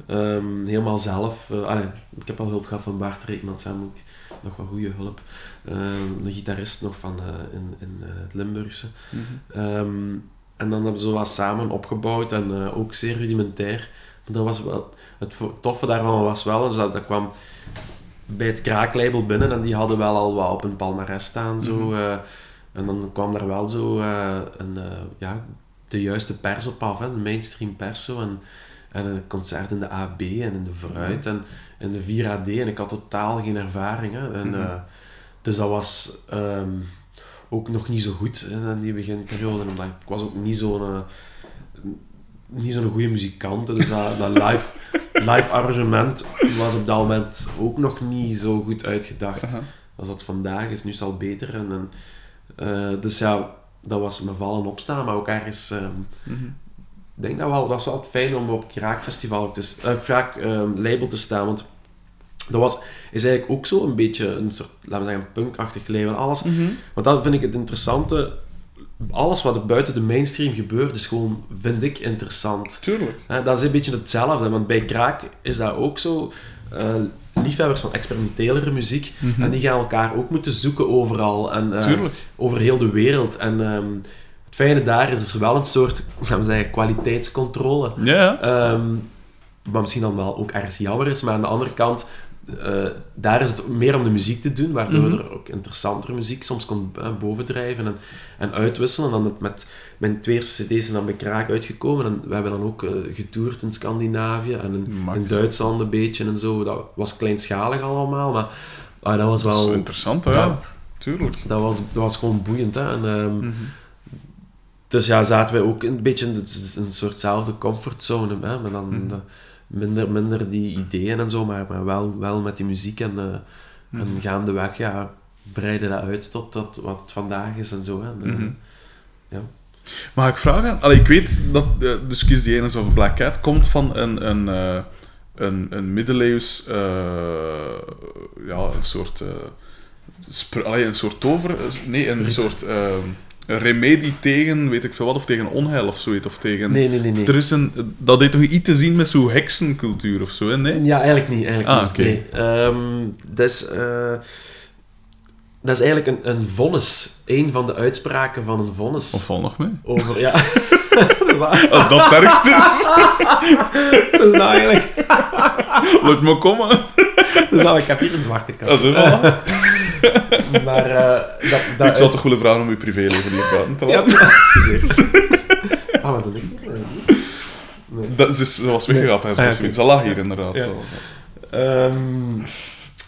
Ehm, helemaal zelf. allee, ik heb al hulp gehad van Bart Reekman, samen ook nog wat goede hulp. Ehm, een gitarist nog van in, in het Limburgse. Mhm. En dan hebben zo wat samen opgebouwd en eh, ook zeer rudimentair. Maar dat was wel, het toffe daarvan was wel, dus dat, dat kwam bij het kraaklabel binnen en die hadden wel al wat op een palmares staan. Zo, Mhm. eh, en dan kwam daar wel zo eh, een, ja, de juiste pers op af, hè, de mainstream pers. Zo, en, en een concert in de AB en in de Vooruit en in de 4AD. En ik had totaal geen ervaring. Hè, en, Mhm. dus dat was ehm, ook nog niet zo goed hè, in die beginperiode. Omdat ik was ook niet zo'n eh, niet zo'n goede muzikant. Dus dat, dat live, live arrangement was op dat moment ook nog niet zo goed uitgedacht als dat vandaag is. Nu is het al beter. En, en, eh, dus ja, dat was me vallen opstaan, maar ook ergens... ehm, Mhm. ik denk dat wel, dat is wel fijn om op het Kraakfestival ook te, s- eh, Kraak ehm, label te staan, want dat was, is eigenlijk ook zo een beetje een soort, laten we zeggen, punkachtig label. Alles, Mhm. want dat vind ik het interessante. Alles wat er buiten de mainstream gebeurt, is gewoon, vind ik, interessant. Tuurlijk. Dat is een beetje hetzelfde, want bij Kraak is dat ook zo. eh, liefhebbers van experimentelere muziek, Mhm. en die gaan elkaar ook moeten zoeken overal. En, eh, Tuurlijk. over heel de wereld. En ehm, het fijne daar is, is er wel een soort, gaan we zeggen, kwaliteitscontrole. Ja, ja. Ehm, wat misschien dan wel ook ergens jammer is, maar aan de andere kant, eh, daar is het meer om de muziek te doen, waardoor Mhm. er ook interessantere muziek soms kon eh, bovendrijven en, en uitwisselen. En dan met, met mijn twee cd's zijn dan bij Kraak uitgekomen en we hebben dan ook eh, getoerd in Scandinavië en in, Duitsland een beetje en zo. Dat was kleinschalig allemaal, maar ah, dat was Dat is wel... interessant, hè? Ja. Tuurlijk. Dat was, dat was gewoon boeiend. Hè? En, ehm, Mhm. dus ja, zaten wij ook een beetje in de- een soortzelfde comfortzone. Hè? Maar dan Mhm. de- minder, minder die ideeën en zo, maar, maar wel, wel met die muziek. En, eh Mhm. en gaandeweg ja, breidde dat uit tot, tot wat het vandaag is en zo. En, eh, Mhm. ja. Mag ik vragen? Allee, ik weet dat uh, Kiss the Anus of Black Cat komt van een, een, eh, een, een middeleeuws... ja, een soort... spr- allee, een soort tover... Nee, een soort... remedie tegen, weet ik veel wat, of tegen onheil of zoiets. Of tegen... Nee, nee, nee. nee. Er is een... Dat heeft toch iets te zien met zo'n heksencultuur of zo, hè? Nee? Ja, eigenlijk niet. Eigenlijk Ah, oké. Nee. Ehm, dat, is, eh, dat is eigenlijk een, een vonnis. Een van de uitspraken van een vonnis. Of val nog mee? Over, ja. (laughs) dat. Als dat het ergste is, (laughs) Dat is nou eigenlijk... laat me komen. Dat is nou, ik heb hier een zwarte kant. Dat is wel. (laughs) (laughs) Maar eh, dat, dat, Ik zou toch willen vragen om uw privéleven hier buiten te Ja, laten. (laughs) excuseer. Ah, wat is dat? Nee. Dat is, ze was weggegaan, ja, zei zoiets. Dat lag hier inderdaad. Ja. Zo. Ehm,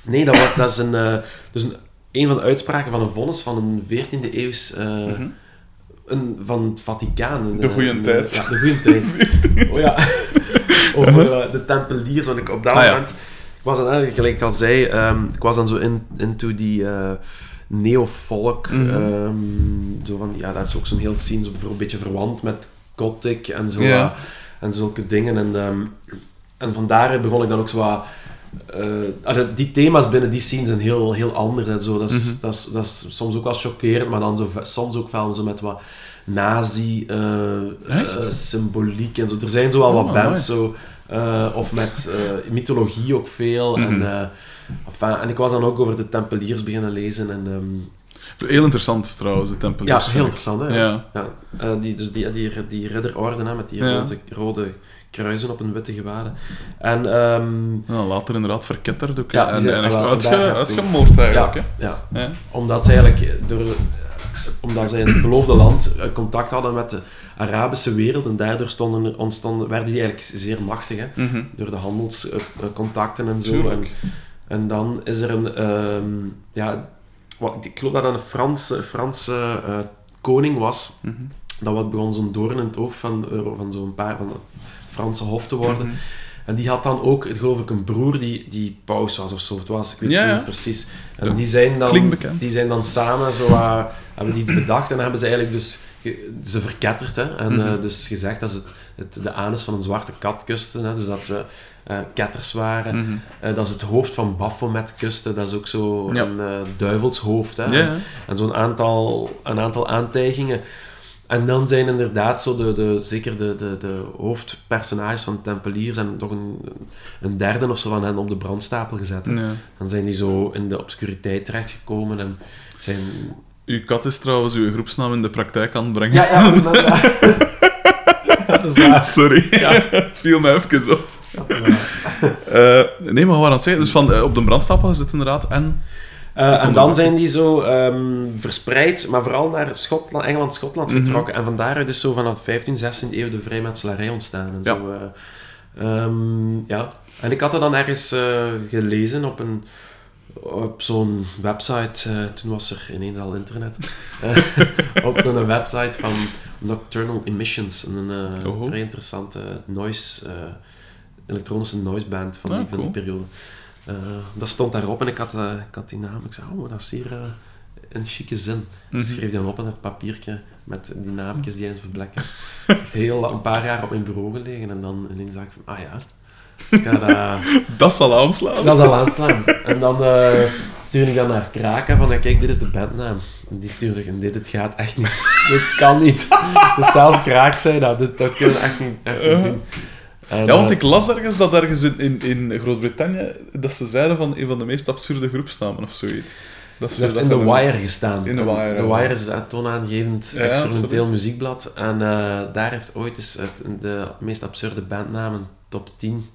nee, dat, was, dat is een, eh, dus een, een van de uitspraken van een vonnis van een 14e eeuws... eh, Mhm. een, van het Vaticaan. Een, De goeie een- tijd. Ja, de goede tijd. (laughs) oh ja. Over de tempeliers. Want ik op dat Ah, ja. moment... was dan, eigenlijk, gelijk ik al zei, ehm, ik was dan zo in, into die eh neofolk. Mhm. ehm, zo van, ja, dat is ook zo'n heel scene, zo een beetje verwant met gothic en zo. Eh, en zulke dingen. En, ehm, en van daaruit begon ik dan ook zo wat... eh, die thema's binnen die scene zijn heel, heel anders. En zo. Dat, is, Mhm. dat, is, dat is soms ook wel chockerend, maar dan zo, soms ook wel zo met wat nazi eh, en zo. Er zijn zo wel wat Oh, bands zo, eh, of met eh, mythologie ook veel. Mhm. en, eh, enfin, en ik was dan ook over de Tempeliers beginnen lezen. En, ehm, Heel interessant trouwens, de Tempeliers. Ja, heel interessant, hè? Ja. Ja, die, dus die, die, die ridderorde hè, met die Ja. rode, rode kruisen op een witte gewaden. En ehm, Ja, later inderdaad verketterd ook. Ja, en, en echt uitge, uitgemoord eigenlijk. ja, Hè? ja, Ja. omdat ze eigenlijk door, omdat zij in het beloofde land contact hadden met de Arabische wereld en daardoor stonden, ontstonden, werden die eigenlijk zeer machtig, hè, Mhm. door de handelscontacten en zo. En, en dan is er een, ehm, ja, wat, ik geloof dat dat een Franse, Franse eh, koning was, Mhm. dat wat begon zo'n doorn in het oog van, van zo'n paar van de Franse hof te worden. Mhm. En die had dan ook, geloof ik, een broer die, die paus was of zo. Het was, ik weet Ja, het ja. niet precies. En Ja. die zijn dan, die zijn dan samen zo, wat- hebben die iets bedacht en dan hebben ze eigenlijk dus ze verketterd. Hè? En Mhm. eh, dus gezegd dat ze het, het, de anus van een zwarte kat kusten. Hè? Dus dat ze eh, ketters waren. Mhm. Eh, dat ze het hoofd van Baphomet kusten. Dat is ook zo Ja. een duivelshoofd. Hè? Ja, ja. En zo'n aantal, een aantal aantijgingen. En dan zijn inderdaad zo de, de, zeker de, de, de hoofdpersonages van de Tempeliers en nog een, een derde of zo van hen op de brandstapel gezet. Dan zijn die zo in de obscuriteit terechtgekomen en zijn... Uw kat is trouwens uw groepsnaam in de praktijk aan het brengen. Ja, ja, (laughs) inderdaad. dat is waar. Sorry, het viel me even op. Eh, nee, maar wat aan het zeggen? Dus van, eh, op de brandstapel gezet inderdaad. En Eh, en dan zijn die zo ehm, verspreid, maar vooral naar Schotland, Engeland, Schotland Mhm. getrokken. En vandaaruit is zo vanaf 15, 16e eeuw de vrijmetselarij ontstaan. En Ja. zo, eh, ehm, ja. En ik had dat dan ergens gelezen op, een, op zo'n website. eh, toen was er ineens al internet. (laughs) Eh, op zo'n website van Nocturnal Emissions. Een eh, Oho. vrij interessante noise, elektronische noise band van, Ah, die, van die periode. Dat stond daarop en ik had, ik had die naam. Ik zei, oh, dat is hier een chique zin. Ik Mhm. schreef die dan op in het papiertje met die naamjes die hij zo verblekt had. Het (laughs) heeft heel een paar jaar op mijn bureau gelegen en dan ineens dacht ik van, ah ja, ga dat, (laughs) dat zal aanslaan. dat zal aanslaan. En dan eh, stuurde ik dan naar Kraken van, kijk, dit is de bandnaam. En die stuurde ik, en dit, het gaat echt niet. (laughs) dit kan niet. Dus zelfs Kraak zei dat, dit, dat kunnen we echt niet, echt niet doen. En, Ja, want eh, ik las ergens dat ergens in, in, in Groot-Brittannië dat ze zeiden van een van de meest absurde groepsnamen of zoiets. Dat Ze heeft dat in The Wire gestaan. In The Wire, The ja. Wire is een toonaangevend Ja, experimenteel muziekblad. En eh, daar heeft ooit eens het, de meest absurde bandnamen, top 10,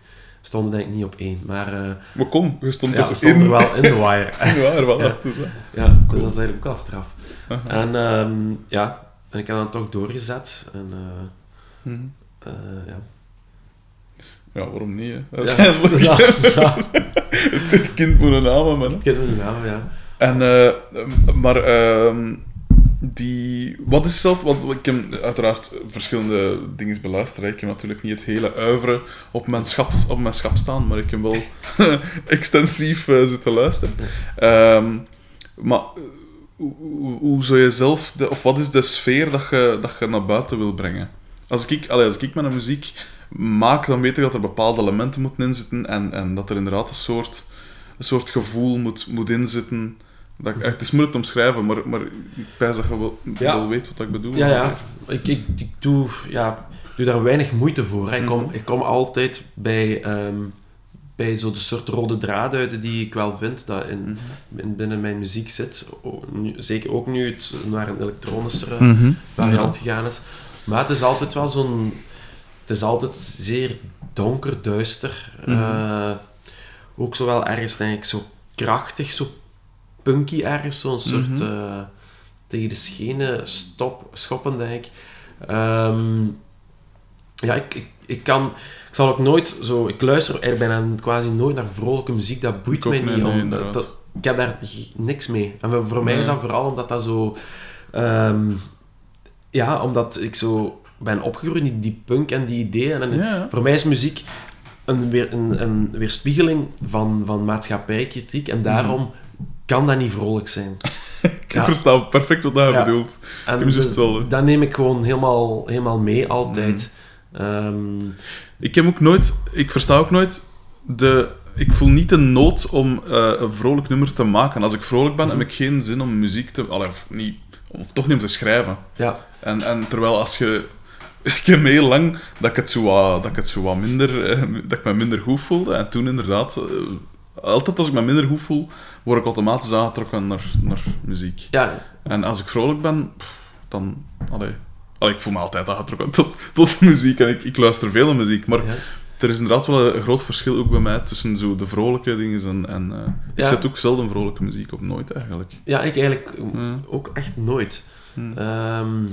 stonden denk ik niet op één. Maar eh Maar kom, je stond ja, toch stond in? er wel in The Wire. (laughs) (laughs) Ja, wel. Ja. Dus, ja, dus dat is eigenlijk ook wel straf. Aha. En ehm, ja, en ik heb dat toch doorgezet. En eh, ja. Ja, waarom niet? Hè? Ja, Uiteindelijk. (laughs) ja. Het kind moet een naam hebben. Hè. Ik ken de naam, ja. En, eh, maar, ehm, die, wat is zelf, ik heb uiteraard verschillende dingen beluisterd. Ik heb natuurlijk niet het hele uiveren op mijn schap, op mijn schap staan, maar ik heb wel (laughs) extensief eh, zitten luisteren. Ehm, maar eh, hoe, hoe, je zelf, de, of wat is de sfeer dat je, dat je naar buiten wil brengen? Als ik, allee, als ik mijn muziek maak, dan weet ik dat er bepaalde elementen moeten inzitten en, en dat er inderdaad een soort, een soort gevoel moet, moet inzitten. Dat, ik- het is moeilijk te omschrijven, maar, maar ik pijs dat je wel, Ja. wel weet wat ik bedoel. Ja, ja. Ik, ik, ik, doe, ja, doe daar weinig moeite voor. hè. Ik, kom, Mhm. ik kom altijd bij, ehm, bij zo de soort rode draad uit die ik wel vind dat in, Mhm. in- binnen mijn muziek zit. O- nu- zeker ook nu het naar een elektronischere Mhm. variant gegaan is. Maar het is altijd wel zo'n... Het is altijd zeer donker, duister. Eh, ook zo wel ergens, denk ik, zo krachtig, zo punky ergens. Zo'n soort... Mhm. eh, tegen de schenen stop, schoppen, denk ik. Ehm, ja, ik, ik, ik kan... Ik zal ook nooit zo... Ik luister er bijna quasi nooit naar vrolijke muziek. Dat boeit mij niet, nee, om, dat, ik heb daar niks mee. En voor mij is dat vooral omdat dat zo... ehm, ja, omdat ik zo ben opgegroeid in die punk en die ideeën. En ja. Voor mij is muziek een, weer, een, een weerspiegeling van, van maatschappijkritiek. En daarom kan dat niet vrolijk zijn. (laughs) Ik Ja. versta perfect wat hij Ja. bedoelt. En dus dat neem ik gewoon helemaal, helemaal mee, altijd. Mhm. Ehm, Ik heb ook nooit, ik versta ook nooit de. Ik voel niet de nood om eh, een vrolijk nummer te maken. Als ik vrolijk ben, heb ik geen zin om muziek te. Allee, of niet, om, toch niet om te schrijven. ja, En, en terwijl als je. (laughs) Ik heb heel lang dat ik het zo wat, dat ik het zo wat minder. eh, dat ik me minder goed voelde. En toen inderdaad. Altijd als ik me minder goed voel, word ik automatisch aangetrokken naar, naar muziek. Ja, En als ik vrolijk ben, pff, dan... Allee, allee, ik voel me altijd aangetrokken tot, tot (laughs) muziek. En ik, ik luister veel naar muziek. Maar ja. er is inderdaad wel een groot verschil ook bij mij tussen zo de vrolijke dingen en... en eh, ik Ja. zet ook zelden vrolijke muziek op, nooit eigenlijk. ja, ik eigenlijk Ja. ook echt nooit. Hm. Ehm,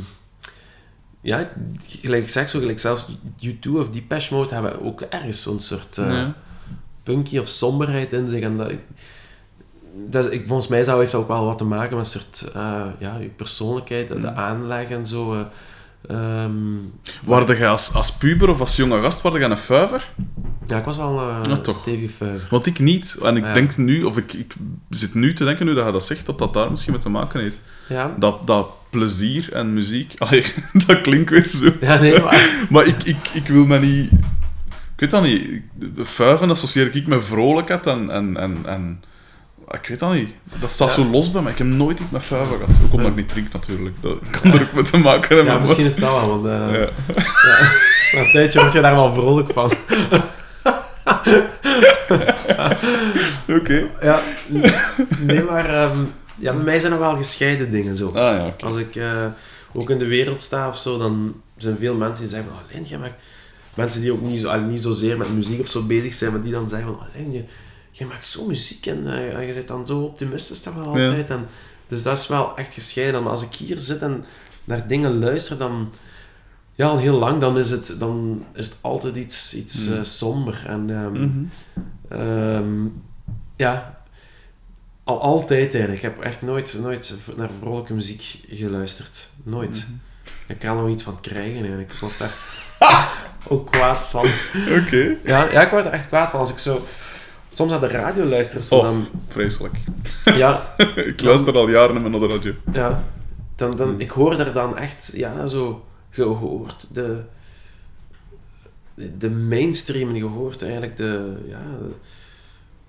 ja, gelijk ik zeg zo, gelijk zelfs U2 of Depeche Mode hebben ook ergens zo'n soort eh. Punky of somberheid in zich. En dat, dat is, ik, volgens mij zou, heeft dat ook wel wat te maken met een soort, eh, ja, je persoonlijkheid, de Mm. aanleg en zo. eh. Ehm, Waarde jij als, als puber of als jonge gast, waarde een fuiver? ja, ik was wel eh Ja, toch. stevig vuiger. Want ik niet. En ik Ja. denk nu, of ik, ik zit nu te denken, nu dat je dat zegt, dat dat daar misschien mee te maken heeft. Ja, Dat, dat plezier en muziek... (laughs) Allee, dat klinkt weer zo. ja nee, maar... (laughs) Maar ik, ik, ik wil me niet... Ik weet dat niet. Fuiven associeer ik met vrolijkheid en... en, en, en ik weet dat niet. Dat staat Ja. zo los bij me. Ik heb nooit iets met fuiven gehad. Ook omdat ik niet drink, natuurlijk. Dat kan er ook mee te maken hebben. Ja, maar- misschien is dat wel, want... eh, Ja. ja. (laughs) Na een tijdje word je daar wel vrolijk van. (laughs) Oké. Ja, nee, maar ehm, ja, bij mij zijn er wel gescheiden dingen zo. Ah ja. Als ik eh, ook in de wereld sta of zo, dan zijn veel mensen die zeggen alleen jij maakt... Mensen die ook niet, zo, niet zozeer met muziek of zo bezig zijn, maar die dan zeggen van, alleen je, je maakt zo muziek en eh, je bent dan zo optimistisch toch wel Ja. altijd. En, dus dat is wel echt gescheiden. Maar als ik hier zit en naar dingen luister, dan... Ja, al heel lang, dan is het, dan is het altijd iets, iets Mm. eh, somber. En ehm, Mhm. Ehm, ja, al altijd eigenlijk. Ik heb echt nooit, nooit naar vrolijke muziek geluisterd. Nooit. Mhm. Ik kan er nog iets van krijgen eigenlijk. Ik word daar (laughs) ook kwaad van. Oké. Ja, ja, ik word er echt kwaad van. Als ik zo soms naar de radio luister, zo Oh. dan... Vreselijk. Ja, (laughs) ik luister al jaren naar de radio. ja dan, dan, ik hoor daar dan echt, ja, zo gehoord. De, de mainstream, gehoord eigenlijk de, ja,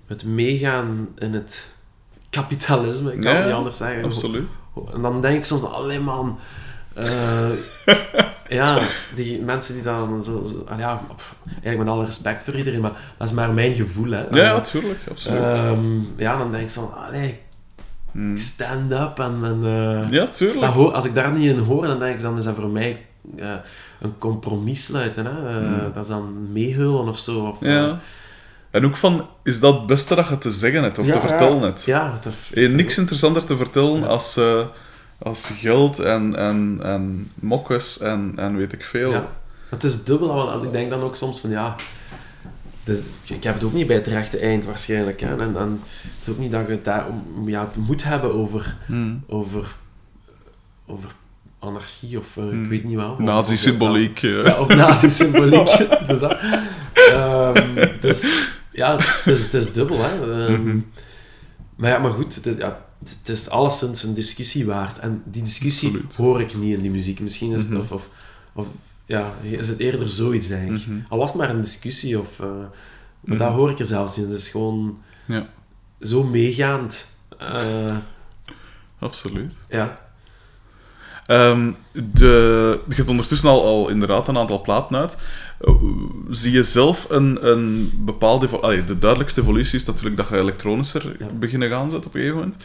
het meegaan in het kapitalisme, ik kan Ja, het niet anders zeggen. Absoluut. En dan denk ik soms, alleen man, eh, (laughs) ja, die mensen die dan zo, zo ah ja, eigenlijk met alle respect voor iedereen, maar dat is maar mijn gevoel, hè. Ja, Eh, natuurlijk. Absoluut. ehm, ja, dan denk ik zo, allee, Hmm. stand up en, en eh, Ja, tuurlijk. dat als ik daar niet in hoor, dan denk ik, dan is dat voor mij eh, een compromis sluiten, hè. Eh, Hmm. Dat is dan meehullen of zo. Of, Ja. En ook van, is dat het beste dat je te zeggen hebt of ja, te vertellen hebt? Ja, hebt niks interessanter te vertellen Ja. als, als geld en, en, en mokkes en, en weet ik veel. Ja. Het is dubbel, want ik denk dan ook soms van ja. Dus, ik heb het ook niet bij het rechte eind waarschijnlijk. Hè. En, en het is ook niet dat je het daar om, ja, het moet hebben over, Hmm. over, over anarchie of eh, ik Hmm. weet niet wel. Nazi-symboliek. Ja, of nazi-symboliek. (laughs) dus, dat, Ehm, dus ja, het is, het is dubbel. Hè. Ehm, Mhm. Maar ja, maar goed, het, ja, het is alleszins een discussie waard. En die discussie Absoluut. hoor ik niet in die muziek. Misschien is het, Mhm. of, of, of ja, is het eerder zoiets, denk ik. Mhm. Al was het maar een discussie, of, eh, maar Mhm. daar hoor ik er zelfs niet. Het is gewoon Ja, zo meegaand. Eh, absoluut. ja. Ehm, de, je hebt ondertussen al, al inderdaad een aantal platen uit. Zie je zelf een, een bepaalde... allee, de duidelijkste evolutie is natuurlijk dat je elektronischer Ja. beginnen gaan zetten op een gegeven moment.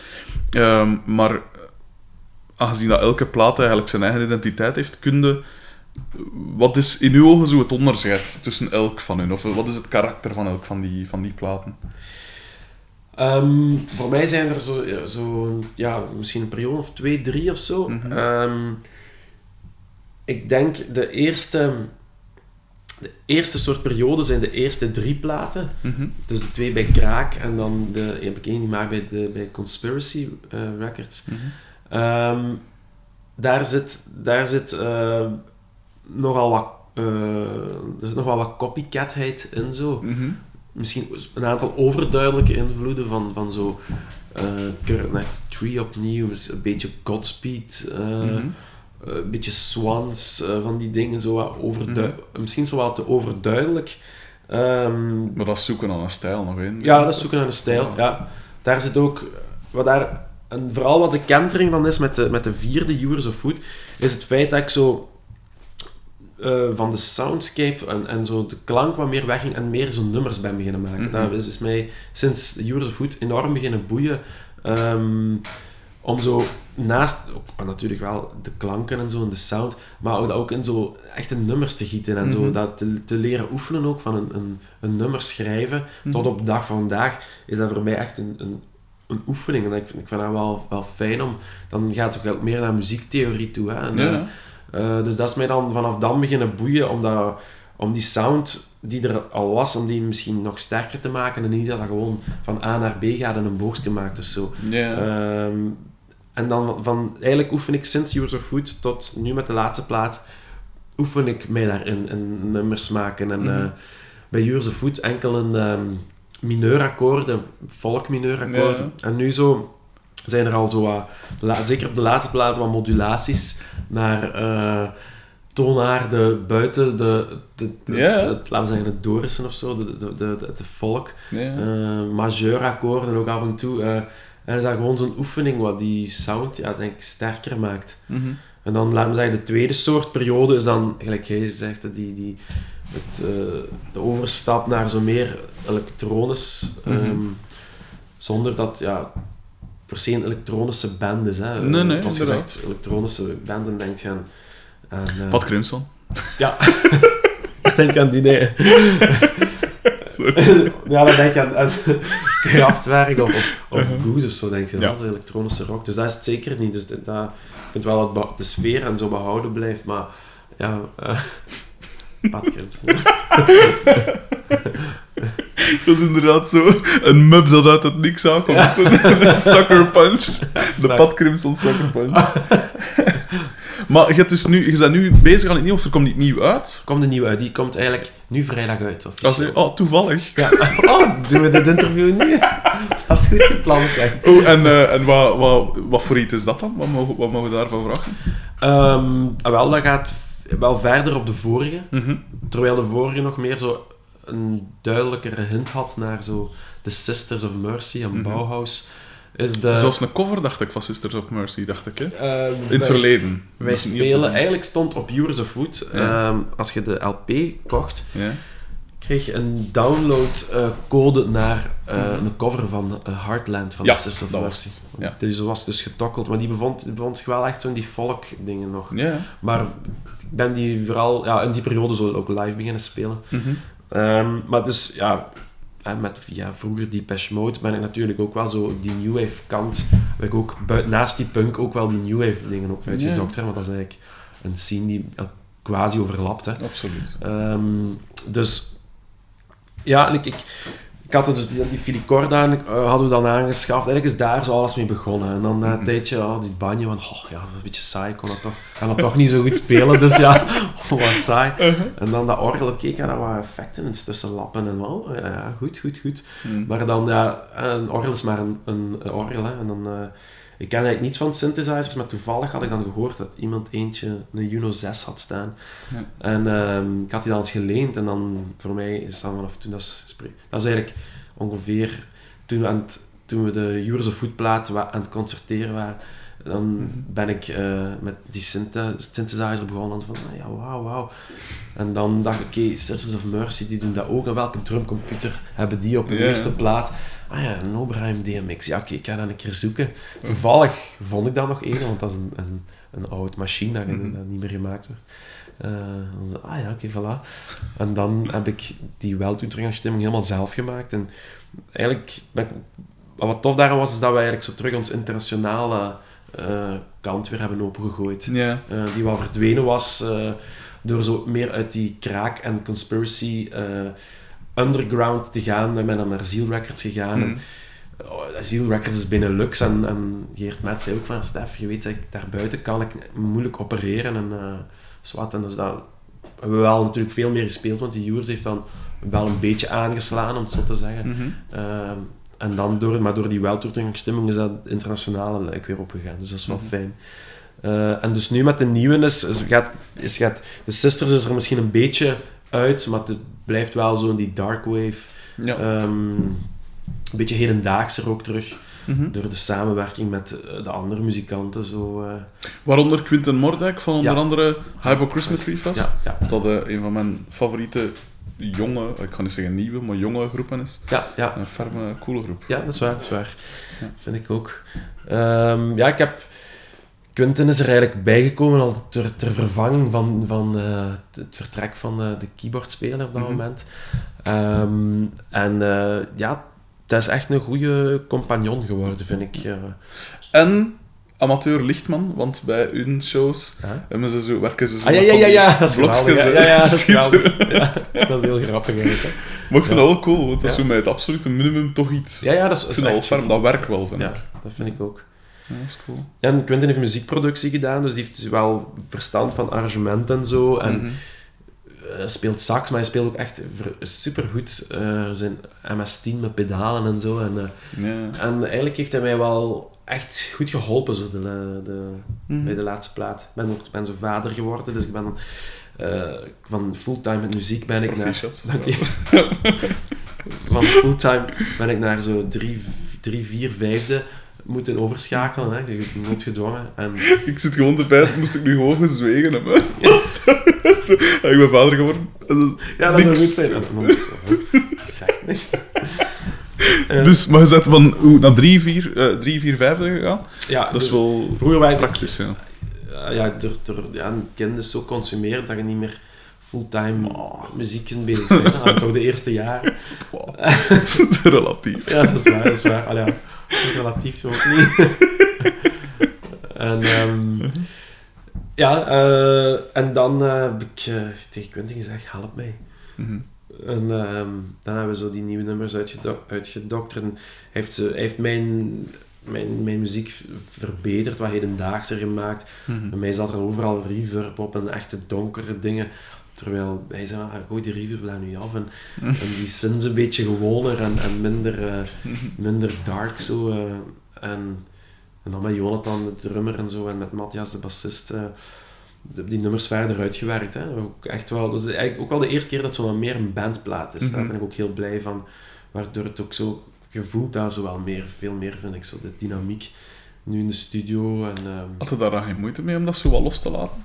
Ehm, maar aangezien dat elke plaat eigenlijk zijn eigen identiteit heeft, kunde... Wat is in uw ogen zo het onderscheid tussen elk van hun? Of wat is het karakter van elk van die, van die platen? Ehm, voor mij zijn er zo, ja, zo ja, misschien een periode of twee, drie of zo. Mhm. Ehm, ik denk de eerste, de eerste soort periode zijn de eerste drie platen. Mhm. Dus de twee bij Kraak en dan de, heb ik één gemaakt bij, de, bij Conspiracy eh, Records. Mhm. Ehm, daar zit, daar zit eh, nogal wat, eh, er zit nog wel wat copycatheid in zo. Mhm. Misschien een aantal overduidelijke invloeden van, van zo eh Current Night Tree opnieuw, een beetje Godspeed, een beetje Swans, eh, van die dingen, zo wat overdui- misschien zo wat te overduidelijk. Ehm, Maar dat is zoeken aan een stijl nog in. ja, dat is zoeken naar een stijl. Ja. Ja. Daar zit ook, wat daar, en vooral wat de kentering dan is met de, met de vierde Yours of Food, is het feit dat ik zo eh, van de soundscape en, en zo de klank wat meer wegging en meer zo'n nummers ben beginnen maken. Mhm. Dat is, is mij sinds Years of Food enorm beginnen boeien. ehm, om zo naast, ook, natuurlijk wel de klanken en zo en de sound, maar ook, ook in zo echte nummers te gieten en zo. Mhm. Dat te, te leren oefenen ook van een, een, een nummer schrijven. Mhm. Tot op de dag van vandaag is dat voor mij echt een, een, een oefening. En ik vind, ik vind dat wel, wel fijn om... Dan gaat het ook meer naar muziektheorie toe. Hè? En, Ja. eh, eh, dus dat is mij dan vanaf dan beginnen boeien, omdat, om die sound die er al was, om die misschien nog sterker te maken. En niet dat dat gewoon van A naar B gaat en een boogstje maakt of zo. Ja. Ehm, en dan van, eigenlijk oefen ik sinds Years of Food tot nu met de laatste plaat, oefen ik mij daarin, in nummers maken. En Mhm. eh, bij Years of Food enkel een ehm mineurakkoorden, volkmineurakkoorden. En nu zo zijn er al zo wat, de zeker op de laatste plaat, wat modulaties naar eh toonaarden buiten de, de, de- de- het, laten we zeggen, het Dorissen of zo, de, de, de, volk ja. eh majeurakkoorden ook af en toe. eh, en is dat gewoon zo'n oefening wat die sound, ja, denk ik, sterker maakt. Mhm. En dan, laten we zeggen, de tweede soort periode is dan, gelijk jij zegt, die, die, het, eh, de overstap naar zo meer elektronisch, Mhm. ehm, zonder dat, ja, per se een elektronische band is. Hè. Nee, nee, Als je zegt elektronische banden, denk je aan... aan eh, Pat Crimson. Ja. (laughs) denk je aan die nee. (laughs) (laughs) Sorry. ja, dan denk je aan, aan (laughs) Kraftwerk of, of, of Uh-huh. Goose of zo, denk je. Ja. dan, Zo elektronische rock. Dus dat is het zeker niet. Dus dat, dat- ik vind wel dat de sfeer en zo behouden blijft, maar ja... eh (laughs) Crimson. Dat is inderdaad zo een mub dat uit het niks aankomt. Zo'n sucker punch. De Pat Crimson sucker punch. Maar je, hebt dus nu, je bent nu bezig aan het nieuw, of er komt niet nieuw uit? Komt de nieuwe uit. Die komt eigenlijk nu vrijdag uit. Officieel. oh, toevallig. Ja. (laughs) Oh, doen we dit interview nu? (laughs) Dat is goed gepland, zeg. Oh, en, eh, en wat, wat, wat voor iets is dat dan? Wat mogen, wat mogen we daarvan vragen? Ehm, ah, wel, dat gaat wel verder op de vorige. Mhm. Terwijl de vorige nog meer zo een duidelijkere hint had naar zo The Sisters of Mercy en Mhm. Bauhaus. Is de, Zelfs een cover, dacht ik, van Sisters of Mercy, dacht ik. Hè? Ehm, In het verleden. Wij spelen, eigenlijk stond op Years of Wood, Ja. ehm, als je de LP kocht, Ja. kreeg je een downloadcode naar eh, een cover van eh, Heartland van Ja, Sisters of Mercy. ja. Die was dus getokkeld, maar die bevond, die bevond zich wel echt zo in die folk dingen nog. Ja. Maar ik ben die vooral ja, in die periode zo ook live beginnen spelen. Mhm. Ehm, maar dus ja, met via vroeger Depeche Mode ben ik natuurlijk ook wel zo die new wave kant. Heb ik ook naast die punk ook wel die new wave dingen ook uitgedokt. hè, Want dat is eigenlijk een scene die quasi overlapt. Hè. Absoluut. Ehm, dus ja, en ik, ik, ik had dus die, die filicorda eh, hadden we dan aangeschaft. Eigenlijk is daar zo alles mee begonnen. En dan na een Mhm. tijdje, oh, die banjo, van, oh, ja, een beetje saai, ik kon dat toch, kan dat toch niet zo goed spelen. Dus ja, (laughs) wat saai. En dan dat orgel, oké, ik had daar wat effecten in tussen lappen en wel. Ja, goed, goed, goed. Mhm. Maar dan, ja, een orgel is maar een, een, een orgel. Hè. En dan, eh, ik ken eigenlijk niets van synthesizers, maar toevallig had ik dan gehoord dat iemand eentje een Juno 6 had staan. Ja. En ehm, ik had die dan eens geleend en dan, voor mij is dat vanaf toen, dat is, dat is eigenlijk ongeveer toen we, aan het, toen we de Years of Food plaat wa- aan het concerteren waren. Dan Mhm. ben ik eh, met die synth- synthesizer begonnen en van, ah, ja, wauw, wauw. En dan dacht ik, oké, Sisters of Mercy, die doen dat ook. En welke drumcomputer hebben die op de eerste plaat? Ah ja, een Oberheim DMX. Ja, oké, ik ga dat een keer zoeken. Toevallig vond ik dat nog één, want dat is een, een, een oud machine dat, Mhm. dat niet meer gemaakt wordt. Eh, dan ah ja, oké, voilà. En dan heb ik die weltoetredingsstemming helemaal zelf gemaakt. En eigenlijk, wat tof daaraan was, is dat we eigenlijk zo terug ons internationale eh, kant weer hebben opengegooid. Eh, die wel verdwenen was door zo meer uit die kraak- en conspiracy underground te gaan. Ik ben dan naar Zeal Records gegaan. En, Mhm. oh, Records is Benelux en, en Geert Met zei ook van Stef, je weet dat ik daar buiten kan ik moeilijk opereren en uh, zwart. En dus dat hebben we wel natuurlijk veel meer gespeeld, want die Joers heeft dan wel een beetje aangeslaan, om het zo te zeggen. Mhm. Ehm, en dan door, maar door die weltoertingsstemming uit, maar het blijft wel zo in die dark wave. Ja. Ehm, een beetje hedendaagser ook terug. Mhm. door de samenwerking met eh, de andere muzikanten. Zo, eh, Waaronder Quinten Mordek van onder Ja. andere Hypo Christmas Eve was. ja, Dat eh, een van mijn favoriete jonge, ik kan niet zeggen nieuwe, maar jonge groepen is. ja, ja, Een ferme, coole groep. ja, dat is waar. Dat is waar. Vind ik ook. Ehm, ja, ik heb... Quentin is er eigenlijk bijgekomen al ter, ter vervanging van, van eh, het vertrek van eh, de keyboardspeler op dat Mhm. moment. Ehm, en eh, ja, dat is echt een goede compagnon geworden, vind ik. En amateur lichtman, want bij hun shows Ja. hebben ze zo, werken ze zo Ah ja, ja, ja, ja, dat is blokjes. Ja, ja, ja, (laughs) dat is. Ja, dat is heel grappig eigenlijk. Maar ik vind Ja. dat wel cool, want dat is Ja. zo met het absolute minimum toch iets. Ja, ja, dat is, dat werkt wel, vind Ja, ik. dat vind ik ook. Ja, dat is cool. En Quentin heeft muziekproductie gedaan, dus die heeft wel verstand van arrangement en zo. En Mhm. eh, speelt sax, maar hij speelt ook echt supergoed. eh zijn MS-10 met pedalen en zo. En, eh, en eigenlijk heeft hij mij wel echt goed geholpen zo de, de, Mhm. bij de laatste plaat. Ik ben ook ben zo vader geworden, dus ik ben van fulltime met muziek ben ik naar... Dank je. (laughs) van fulltime ben ik naar zo drie, drie vier vijfde moeten overschakelen. Hè. Je nooit gedwongen. En, Ik zit gewoon te pijn, moest ik nu gewoon gezwegen hebben. (laughs) (laughs) Zo, ja, ik ben vader geworden. En dat- ja, dat zou goed zijn. Dan moet ik zegt niks. (laughs) Eh, Dus, maar je zet van hoe, naar 3, 4, eh 3, 4, 5 gegaan. ja, Dat is wel Vroeger waren praktisch, ja. ja, ja, door, door, ja, is zo consumerend dat je niet meer fulltime muziek kunt bezig zijn. Dat toch de eerste jaren. Wow. Dat relatief. Ja, dat is waar, dat is waar. Allee, ja, relatief ook niet. (laughs) en ehm, ja, eh, en dan eh, heb ik eh, tegen Quentin gezegd, help mij. Mhm. En ehm, dan hebben we zo die nieuwe nummers uitgedo- uitgedokterd. En hij heeft, ze, hij heeft mijn, mijn, mijn muziek verbeterd, wat hedendaagser gemaakt. Mhm. Bij mij zat er overal reverb op en echte donkere dingen. Terwijl hij zei, ah, gooi die reverb daar nu af. En, en die synths een beetje gewoner en, en minder, eh, minder dark zo. eh. en, en dan met Jonathan, de drummer en zo, en met Matthias, de bassist, eh, de- die nummers verder uitgewerkt. Hè. Ook echt wel, dus eigenlijk ook wel de eerste keer dat zo wat meer een bandplaat is. Daar Mhm. ben ik ook heel blij van. Waardoor het ook zo gevoeld daar zo wel meer, veel meer vind ik, zo de dynamiek. Nu in de studio en... ehm, Had je daar dan geen moeite mee om dat zo wat los te laten?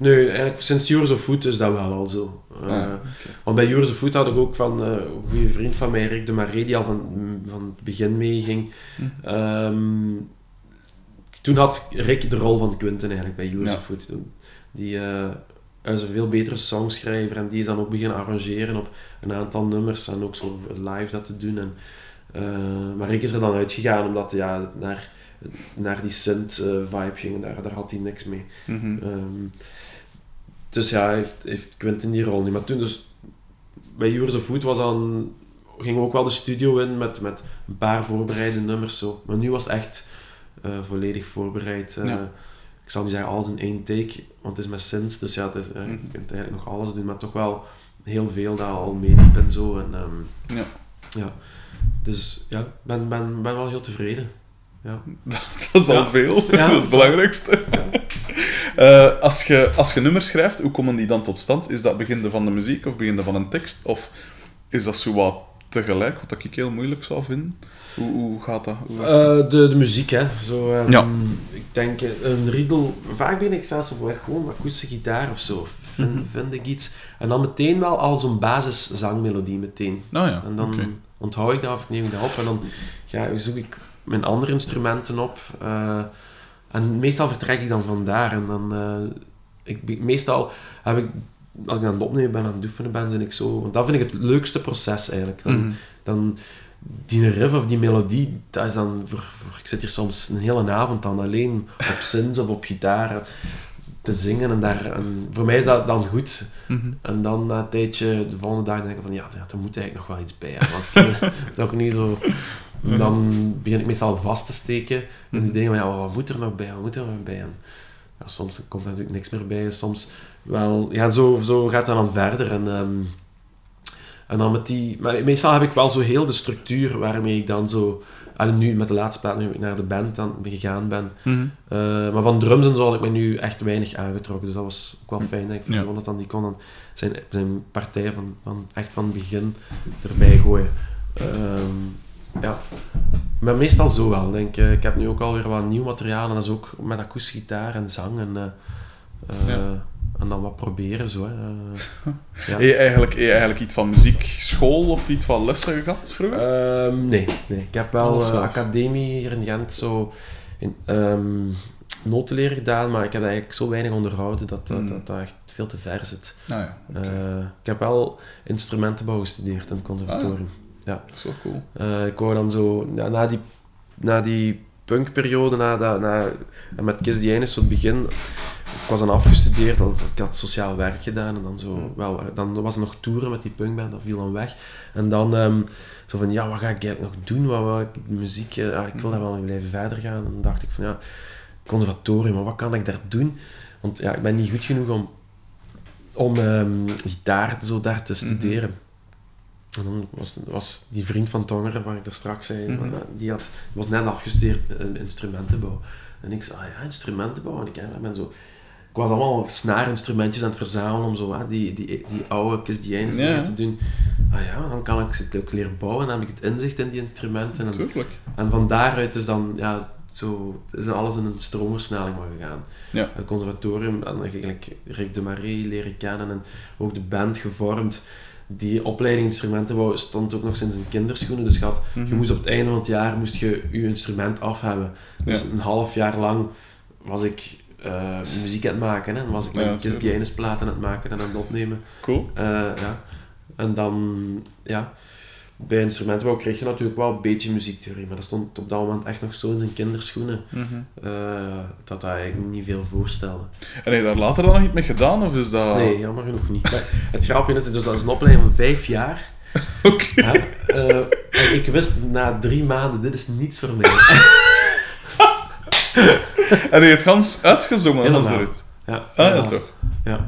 Nee, eigenlijk sinds Yours of Food is dat wel al zo. Ah, oké. Want bij Yours of Food had ik ook van eh, een goede vriend van mij, Rick de Marais, die al van, van het begin meeging. Hm. Ehm, toen had Rick de rol van Quentin eigenlijk bij Ja. of Food. Die eh, is een veel betere songschrijver en die is dan ook beginnen arrangeren op een aantal nummers en ook zo live dat te doen. En, maar Rick is er dan uitgegaan omdat ja, naar, naar die synth-vibe ging. Daar, daar had hij niks mee. Mhm. Ehm, dus ja, heeft, heeft Quentin die rol niet. Maar toen dus bij Yours of Food was dan, gingen we ook wel de studio in met, met een paar voorbereide nummers. Zo. Maar nu was het echt eh, volledig voorbereid. Eh, Ja. Ik zal niet zeggen alles in één take, want het is met synths. Dus ja, het is, eh, Mhm. je kunt eigenlijk nog alles doen, maar toch wel heel veel dat al meeliep en zo. En, ehm, Ja. ja. Dus ja, ik ben, ben, ben wel heel tevreden. Ja. (laughs) Dat is al Ja. veel. Ja, dat is het belangrijkste. Eh, als, je, als je nummers schrijft, hoe komen die dan tot stand? Is dat beginde van de muziek of beginde van een tekst? Of is dat zo wat tegelijk, wat ik heel moeilijk zou vinden? Hoe, hoe gaat dat? Hoe gaat- Eh, de, de muziek, hè. Zo, ehm, Ja. Ik denk, eh, een riedel... Vaak ben ik zelfs op weg gewoon akoestische gitaar of zo. Vind, Mhm. vind ik iets. En dan meteen wel al zo'n basiszangmelodie meteen. nou ja, En dan onthoud ik dat of ik neem ik dat op. En dan ja, zoek ik mijn andere instrumenten op. en meestal vertrek ik dan vandaar. En dan... eh, ik, meestal heb ik... Als ik aan het opnemen ben, aan het oefenen ben, ben ik zo... Want dat vind ik het leukste proces eigenlijk. Dan, Mhm. dan die riff of die melodie, dat is dan voor, voor- ik zit hier soms een hele avond dan alleen op (laughs) synths of op gitaar te zingen en daar, en voor mij is dat dan goed. Mhm. En dan na een tijdje, de volgende dag denk ik van ja, er moet eigenlijk nog wel iets bij. hè, Want ik kan (laughs) het ook niet zo... Dan begin ik meestal vast te steken in die Mhm. dingen van ja, wat moet er nog bij, wat moet er nog bij? En ja, soms komt er natuurlijk niks meer bij, soms wel... Ja, zo, zo gaat dat dan verder en... ehm, en dan met die... Maar meestal heb ik wel zo heel de structuur waarmee ik dan zo... Allee, nu met de laatste plaat, ik naar de band dan gegaan ben. Mhm. Eh, maar van drums en zo had ik me nu echt weinig aangetrokken. Dus dat was ook wel fijn. denk Ik Ja. vond dat dan die kon dan zijn, zijn partij van, van echt van het begin erbij gooien. Ehm, ja. Maar meestal zo wel, denk ik. Ik heb nu ook alweer wat nieuw materiaal en dat is ook met akoestische gitaar en zang en, eh, eh, Ja. en dan wat proberen zo. Hè. (laughs) Ja. Heb je eigenlijk, heb je eigenlijk iets van muziekschool of iets van lessen gehad vroeger? Ehm, nee, nee, ik heb wel eh, academie hier in Gent zo in, notenleer gedaan, maar ik heb eigenlijk zo weinig onderhouden dat dat, Mm. dat, dat echt veel te ver zit. nou ja, ik heb wel instrumentenbouw gestudeerd in het conservatorium. Dat is wel cool. Eh, ik wou dan zo, ja, na die, na die punkperiode, na, dat- na, en met Kiss the Ines, zo het begin, ik was dan afgestudeerd, want ik had sociaal werk gedaan en dan zo, Hmm. wel, dan was er nog toeren met die punkband, dat viel dan weg. En dan ehm, zo van, ja, wat ga ik eigenlijk nog doen? Wat, wat, muziek, eh, ja, ik wil daar wel blijven verder gaan. En dan dacht ik van, ja, conservatorium, maar wat kan ik daar doen? Want ja, ik ben niet goed genoeg om, om ehm, gitaar zo daar te studeren. En dan was, was die vriend van Tongeren, waar ik daar straks zei, Mhm. eh, die had, was net afgestudeerd in instrumentenbouw. En ik zei, ah ja, instrumentenbouw. En ik, ik ben zo... Ik was allemaal snaarinstrumentjes aan het verzamelen om zo, ah, die, die, die oude Ja. dingen te doen. Ah ja, dan kan ik ze ook leren bouwen. Dan heb ik het inzicht in die instrumenten. En, Tuurlijk. en van daaruit is dan, ja, zo, is alles in een stroomversnelling maar gegaan. Ja. Het conservatorium, en dan eigenlijk Rick de Marais leren kennen en ook de band gevormd. Die opleiding instrumentenbouw stond ook nog sinds een kinderschoenen. Dus je, had, je Mhm. moest op het einde van het jaar moest je, je instrument af hebben. Dus Ja. een half jaar lang was ik eh, muziek aan het maken. Hè. En was ik Ja, tuurlijk. Ines platen aan het maken en aan het opnemen. Cool. Eh, ja. En dan, ja, bij instrumentenbouw kreeg je natuurlijk wel een beetje muziektheorie, maar dat stond op dat moment echt nog zo in zijn kinderschoenen, Mhm. eh, dat dat eigenlijk niet veel voorstelde. En heb je daar later dan nog niet mee gedaan, of is dat... Nee, jammer genoeg niet. Maar het grapje is, dus dat is een opleiding van vijf jaar. (laughs) Oké. Hè? Eh, ik wist na drie maanden, dit is niets voor mij. (laughs) En je het gans uitgezongen als Helemaal. eruit? Ja, Ah, ja, toch. Ja,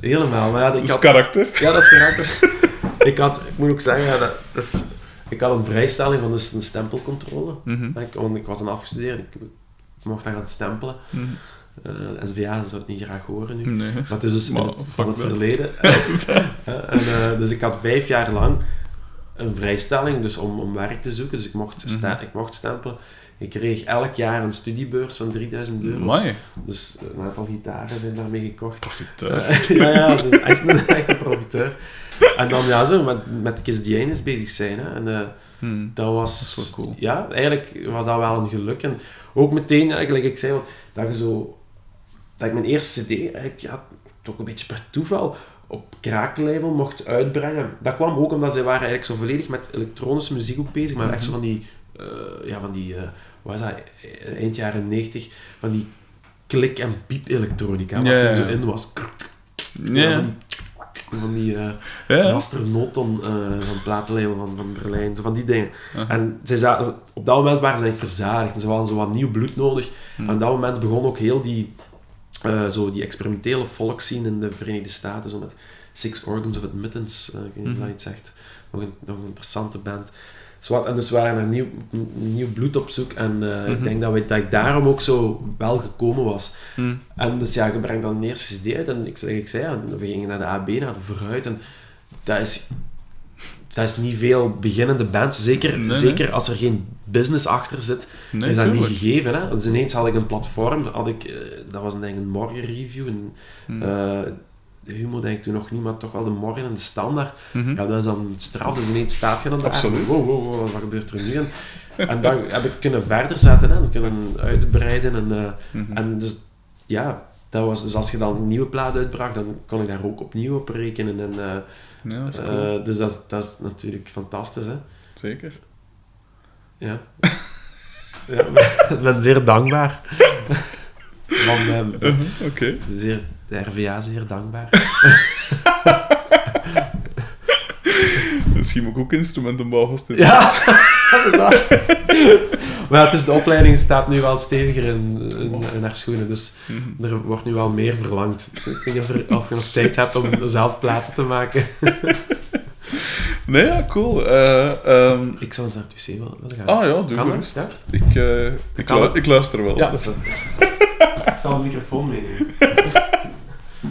helemaal. Maar ja, ik Dat is had, karakter. Ja, dat is karakter. (laughs) ik, had, ik moet ook zeggen, ja, dat, ik had een vrijstelling van de, een stempelcontrole. Mhm. Ik, want ik was dan afgestudeerd, ik, ik mocht dan gaan stempelen. Mhm. Eh NVA zou het niet graag horen nu. Nee. Maar het is dus Maar het, van het verleden. (laughs) En, eh, dus ik had vijf jaar lang een vrijstelling dus om, om werk te zoeken. Dus ik mocht, Mhm. ik mocht stempelen. Ik kreeg elk jaar een studiebeurs van 3000 euro. Amai. Dus een aantal gitaren zijn daarmee gekocht. Profiteur. Eh, (laughs) ja, ja, dus echt een, echt een profiteur. En dan ja, zo met, met bezig zijn. Hè. En eh, Hmm. dat was... Dat cool. Ja, eigenlijk was dat wel een geluk. En ook meteen, eigenlijk, ik zei, dat je zo... Dat ik mijn eerste cd, eigenlijk, ja, toch een beetje per toeval, op Kraaklabel mocht uitbrengen. Dat kwam ook omdat zij waren eigenlijk zo volledig met elektronische muziek ook bezig, maar echt zo van die... eh, ja, van die... eh wat is dat? eh, Eind jaren 90, van die klik- en piep-elektronica, wat toen zo in was. Ja. Van die, van die eh eh, van platenlabel van, van Berlijn, zo van die dingen. En zij zaten, op dat moment waren ze eigenlijk verzadigd en ze hadden zo wat nieuw bloed nodig. Hmm. En op dat moment begon ook heel die, zo die experimentele volkszien in de Verenigde Staten, zo met Six Organs of Admittance, ik weet niet of dat je het zegt. Nog een, nog een interessante band. Zwart, en dus we waren naar nieuw, nieuw bloed op zoek en eh, ik Mhm. denk dat, we, dat ik daarom ook zo wel gekomen was. Hmm. En dus ja, je brengt dan een eerste CD uit en ik, ik zei, ja, we gingen naar de AB, naar de Vooruit en dat is, dat is niet veel beginnende bands, zeker, Nee, nee. zeker als er geen business achter zit, Nee, is dat niet gegeven. Hè? Dus ineens had ik een platform, had ik, eh, dat was een, denk ik, een morgenreview, en Hmm. eh, de Humo denk ik toen nog niet, maar toch wel de morgen en de standaard. Mhm. Ja, dat is dan straf, dus ineens staat je dan daar. Absoluut. Wow, wow, wow, wat gebeurt er nu? En, en dan heb ik kunnen verder zetten, hè, kunnen uitbreiden. En, eh, Mhm. en dus, ja, dat was, dus als je dan een nieuwe plaat uitbracht, dan kon ik daar ook opnieuw op rekenen. En, eh, Ja, dat cool. eh, dus dat, is- dat is natuurlijk fantastisch, hè. Zeker. Ja. (laughs) ja ik ben zeer dankbaar. (laughs) Van, ehm, Mhm, Oké. zeer, de RVA zeer dankbaar. (laughs) Misschien moet ik ook instrumentenbouw gaan studeren. Ja, (laughs) inderdaad. Maar ja, het is, de opleiding staat nu wel steviger in, in, in haar schoenen, dus Mhm. er wordt nu wel meer verlangd. Ik weet niet of, er- of je nog tijd hebt om zelf platen te maken. (laughs) Nee, ja, cool. Eh, ehm, Ik zou eens naar het wc willen gaan. ah ja, doe kan dat? gerust. Ja? Ik, eh, ik, lu- ik luister wel. Ja, dat is dat. Ik zal de microfoon meenemen. Dat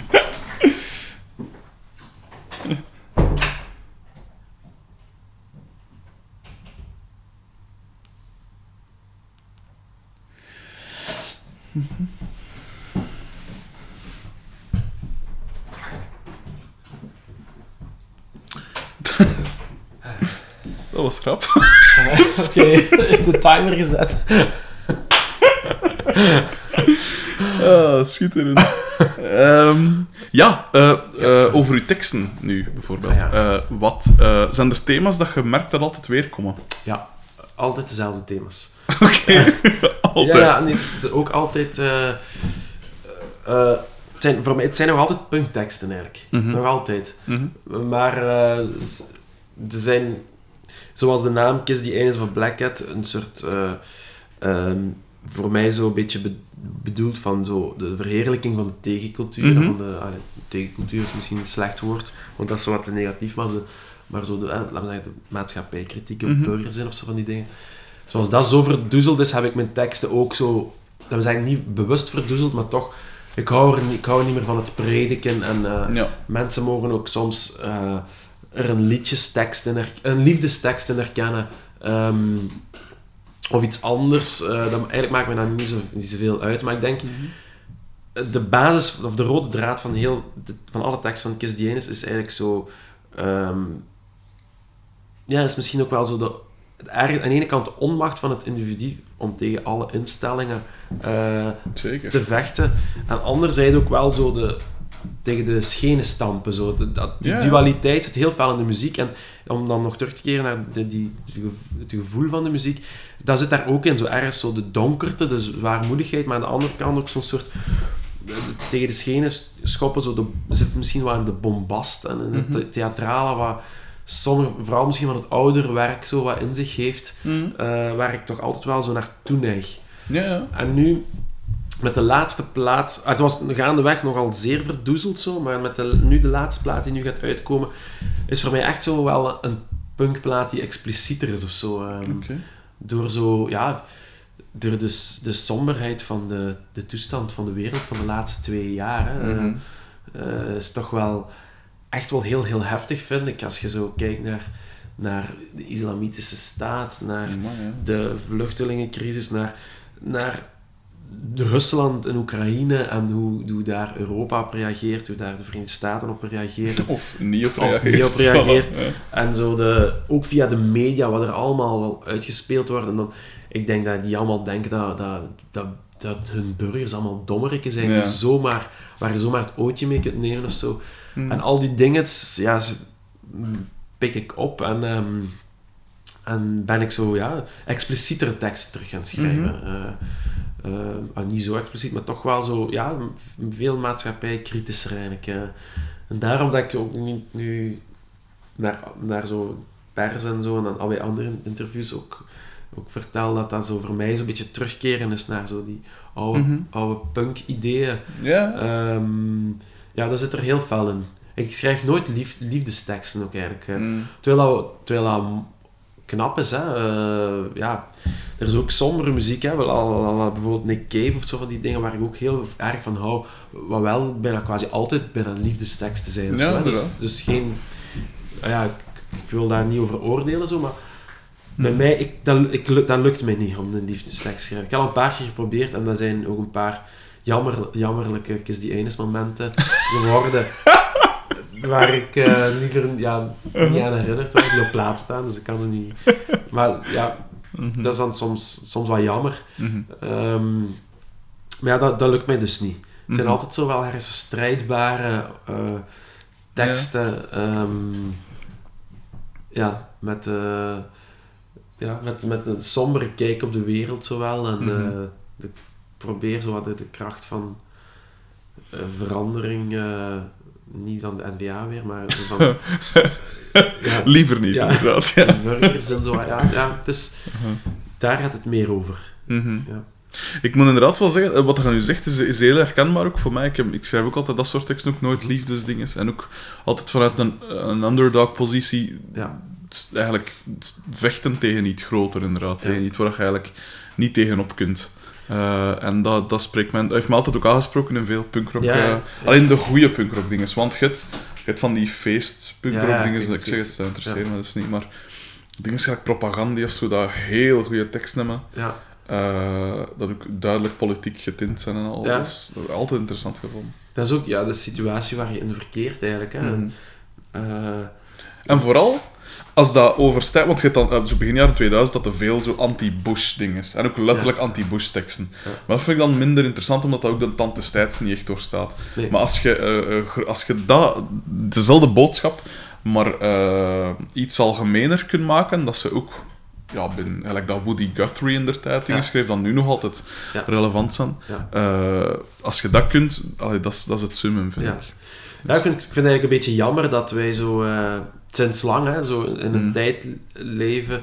was grap. (laughs) Oké, de timer gezet. ah, schitterend. Ehm, ja, eh, eh, over uw teksten nu, bijvoorbeeld. Ah, ja. Eh, wat, zijn er thema's dat je merkt dat altijd weer komen? Ja, altijd dezelfde thema's. (laughs) Oké, altijd. (laughs) Ja, ja nee, de- ook altijd... het zijn, voor mij, het zijn nog altijd punkteksten eigenlijk. Mhm. Nog altijd. Mhm. Maar er zijn, zoals de naam Kiss the Anus van Black Cat, een soort, eh, ehm, voor mij zo een beetje be- bedoeld van zo de verheerlijking van de tegencultuur. Mhm. van de, allee, tegencultuur is misschien een slecht woord, want dat is zo wat te negatief, maar, de, maar zo de, eh, laten we zeggen, de maatschappijkritiek of Mhm. burgerzin of zo van die dingen. Zoals dat zo verdoezeld is, heb ik mijn teksten ook zo, laten we zeggen, niet bewust verdoezeld, maar toch, ik hou, er niet, ik hou niet meer van het prediken en... eh, Ja. Mensen mogen ook soms eh, er een liedjestekst in, een liefdestekst in herkennen. ehm, of iets anders. eh, dat, eigenlijk maakt me daar niet, zo, niet zoveel uit. Maar ik denk, de basis, of de rode draad van, heel, de- van alle teksten van Kiss Dienes is eigenlijk zo... ehm, ja, is misschien ook wel zo de... erg- aan de ene kant de onmacht van het individu om tegen alle instellingen eh, te vechten. En anderzijds ook wel zo de, tegen de schenen stampen. Zo. Dat, die Ja, ja. dualiteit zit heel veel in de muziek. En om dan nog terug te keren naar de, die, het gevoel van de muziek, dat zit daar ook in. Zo ergens zo de donkerte, de zwaarmoedigheid, maar aan de andere kant ook zo'n soort... de- de- tegen de schenen schoppen, zo de, zit misschien wel in de bombast en in het Mhm. the- theatrale, wat sommige, vooral misschien van het ouder werk zo wat in zich heeft, eh, waar ik toch altijd wel zo naartoe neig. Ja, ja. En nu, met de laatste plaat... ah, Het was gaandeweg nogal zeer verdoezeld zo, maar met de, nu de laatste plaat die nu gaat uitkomen, is voor mij echt zo wel een punkplaat die explicieter is of zo. ehm. Door zo, ja... Door de, de somberheid van de, de toestand van de wereld van de laatste twee jaar. Hè, Mhm. eh, is toch wel echt wel heel, heel heftig, vind ik. Als je zo kijkt naar, naar de islamitische staat, naar Amai, de vluchtelingencrisis, naar, naar Rusland en Oekraïne en hoe, hoe daar Europa op reageert, hoe daar de Verenigde Staten op reageert. (laughs) Of niet op Of reageert. niet op reageert. Ja. En zo de, ook via de media, wat er allemaal wel uitgespeeld wordt. En dan, ik denk dat die allemaal denken dat, dat, dat, dat hun burgers allemaal dommerikken zijn, Ja. die zomaar, waar je zomaar het ootje mee kunt nemen of zo. Mhm. En al die dingen, ja, ze- pik ik op en, ehm, en ben ik zo, ja, explicietere teksten terug gaan schrijven. Eh, eh, ah, niet zo expliciet, maar toch wel zo, ja, veel maatschappijkritischer eigenlijk. eh. En daarom dat ik ook nu, nu naar, naar zo pers en zo en dan alweer andere interviews ook, ook vertel dat dat zo voor mij zo'n beetje terugkeren is naar zo die oude, Mhm. oude punk-ideeën. Ja. Ehm, ja, daar zit er heel fel in. Ik schrijf nooit lief, liefdesteksten ook eigenlijk. eh. Mhm. Terwijl, dat, terwijl dat knap is, hè. Eh, ja, er is ook sombere muziek, hè. Wel, al, al- al bijvoorbeeld Nick Cave of zo van die dingen waar ik ook heel erg van hou. Wat wel bijna quasi altijd bijna liefdesteksten zijn. Ja, zo, hè. dus, dus geen... Ja, ik, ik wil daar niet over oordelen, zo, maar bij mij, ik, dat, ik, dat lukt mij niet om een liefdestekst te schrijven. Ik heb al een paar keer geprobeerd en dat zijn ook een paar jammer, jammerlijke kies die eines momenten geworden. (laughs) waar ik eh, liever ja, niet aan herinnerd word, die op plaats staan, dus ik kan ze niet. Maar ja, Mhm. dat is dan soms, soms wel jammer. Mhm. Ehm, maar ja, dat, dat lukt mij dus niet. Het zijn altijd zo wel ergens zo strijdbare eh, teksten. ehm, ja, met, eh, ja, met, met een sombere kijk op de wereld zowel. En eh, de, ik probeer zo wat de, de kracht van eh, verandering, eh, niet van de NVA weer, maar (laughs) van... ja, Liever niet, Ja. inderdaad. Ja. de (laughs) burgers en zo. Ja, ja, het is, Mhm. daar gaat het meer over. Mhm. Ja. Ik moet inderdaad wel zeggen, eh, wat je nu zegt is, is heel herkenbaar ook voor mij. Ik, heb, ik schrijf ook altijd dat soort teksten, ook nooit liefdesdingen. En ook altijd vanuit een, een underdog-positie, Ja. eigenlijk vechten tegen iets groter, inderdaad. Tegen iets waar je eigenlijk niet tegenop kunt. Eh, en dat, dat spreekt men, dat heeft me altijd ook aangesproken in veel punkrock. Ja, ja. eh, alleen de goede punkrock dingen. Want je hebt, van die feest punkrock dingen, ik ik zeg het. dat interesseert me dus niet. Maar dingen gelijk propaganda of zo, dat heel goede teksten hebben. Ja. Eh, dat ook duidelijk politiek getint zijn en al. Ja. Dat is is altijd interessant gevonden. Dat is ook ja, de situatie waar je in verkeert eigenlijk. Hè. Mhm. En, En vooral als dat overstijgt, want je hebt dan, eh, zo begin jaren 2000 dat er veel zo anti-Bush dingen is. En ook letterlijk anti-Bush teksten. Maar dat vind ik dan minder interessant, omdat dat ook de tand destijds niet echt doorstaat. Nee. Maar als je, eh, eh, als je dat, dezelfde boodschap, maar iets algemener kunt maken, dat ze ook, ja, binnen, eigenlijk dat Woody Guthrie in der tijd Ja. schreef, dan nu nog altijd relevant zijn. Als je dat kunt, allee, dat, is, dat is het summum, vind ik. Ja, ik vind, ik vind het eigenlijk een beetje jammer dat wij zo sinds lang hè, zo in een Mm. tijd leven,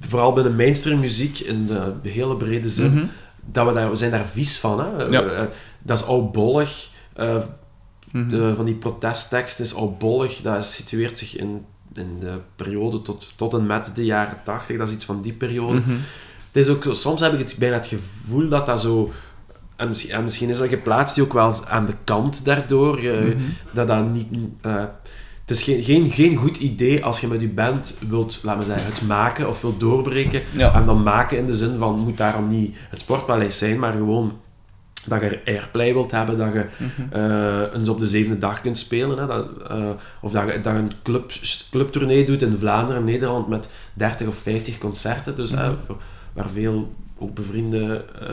vooral binnen mainstream muziek in de hele brede zin, Mhm. dat we, daar, we zijn daar vies van. Hè? Ja. Eh, dat is oudbollig. eh de- van die protesttekst is oudbollig. Dat situeert zich in, in de periode tot, tot en met de jaren tachtig. Dat is iets van die periode. Mhm. Het is ook zo, soms heb ik het, bijna het gevoel dat dat zo... En misschien, en misschien is dat geplaatst ook wel aan de kant daardoor. eh. Dat dat niet... eh, het is geen, geen, geen goed idee als je met je band wilt, laten we zeggen, het maken of wilt doorbreken. Ja. En dan maken in de zin van, moet daarom niet het sportpaleis zijn, maar gewoon dat je airplay wilt hebben, dat je eh, eens op de zevende dag kunt spelen. Hè, dat, eh, of dat je, dat je een club, clubtournee doet in Vlaanderen, Nederland, met 30 of 50 concerten. Dus, hè, Mhm. voor- waar veel ook bevriende eh,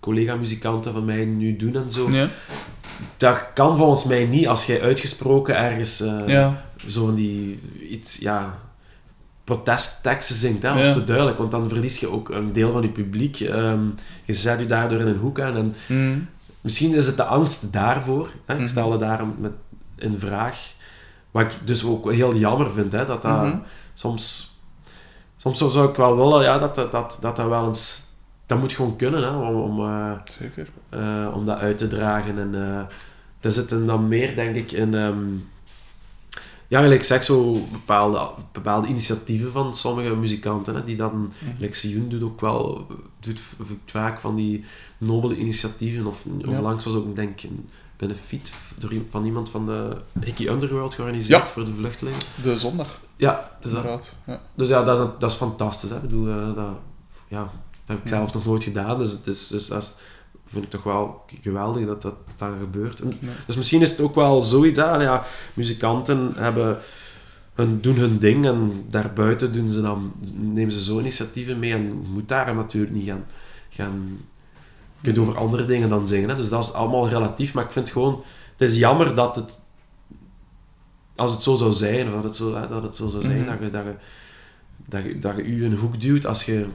collega-muzikanten van mij nu doen en zo. Ja. Dat kan volgens mij niet als jij uitgesproken ergens eh, Ja. zo van die iets, ja, protestteksten zingt, hè, Ja. of te duidelijk, want dan verlies je ook een deel van je publiek. Ehm, je zet je daardoor in een hoek aan en Mhm. misschien is het de angst daarvoor. Hè? Ik stel het daarom met, in vraag. Wat ik dus ook heel jammer vind, hè, dat dat Mhm. soms... Soms zou- zou ik wel willen, ja, dat dat, dat, dat, dat wel eens... Dat moet gewoon kunnen, hè, om, om, eh, Zeker. eh, om dat uit te dragen. En uh, er zitten dan meer, denk ik, in... ehm, ja, gelijk ik zeg, zo bepaalde, bepaalde initiatieven van sommige muzikanten, hè, die dan... Like Sioen doet ook wel... Doet vaak van die nobele initiatieven. Of onlangs was ook, een, denk ik, een door, i- van iemand van de Hickey Underworld georganiseerd Ja. voor de vluchtelingen. De zondag, Ja, dus inderdaad. Ja. dus ja, dat is, dat is fantastisch. Hè. Ik bedoel, eh, dat, ja, heb ik Ja. zelf nog nooit gedaan. Dus, dus, dus dat vind ik toch wel geweldig dat dat, dat gebeurt. En- Ja. Dus misschien is het ook wel zoiets. Hè. Allee, Ja, muzikanten hebben hun, doen hun ding en daarbuiten doen ze dan, nemen ze zo initiatieven mee. En moet daar natuurlijk niet gaan... gaan je kunt over andere dingen dan zingen. Hè. Dus dat is allemaal relatief. Maar ik vind gewoon... Het is jammer dat het... Als het zo zou zijn, of dat het zo, hè, dat het zo zou zijn, Mhm. dat, je, dat, je, dat, je, dat je u een hoek duwt als je,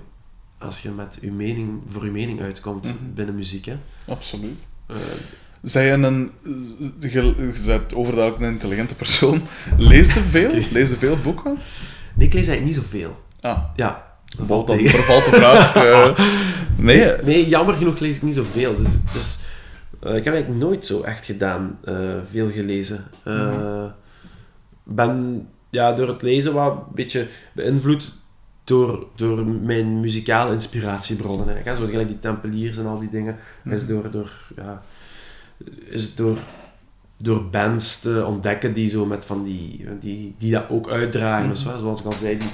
als je met uw mening, voor je mening uitkomt Mhm. binnen muziek. Hè. Absoluut. Eh, Zij je een... Je, je bent overduidelijk een intelligente persoon. Lees je veel? Oké. Lees je veel boeken? nee, ik lees eigenlijk niet zoveel. Ah, Ja, dat valt dan vervalt de vraag. (laughs) eh, nee, Nee, jammer genoeg lees ik niet zoveel. Dus, dus, eh, ik heb eigenlijk nooit zo echt gedaan, eh, veel gelezen. Eh, ben ja, door het lezen wat een beetje beïnvloed door, door mijn muzikale inspiratiebronnen. Hè. Zoals gelijk die Tempeliers en al die dingen. Is door, door, ja, is door, door bands te ontdekken die zo met van die, die, die dat ook uitdragen. Mhm. zo, zoals ik al zei, die,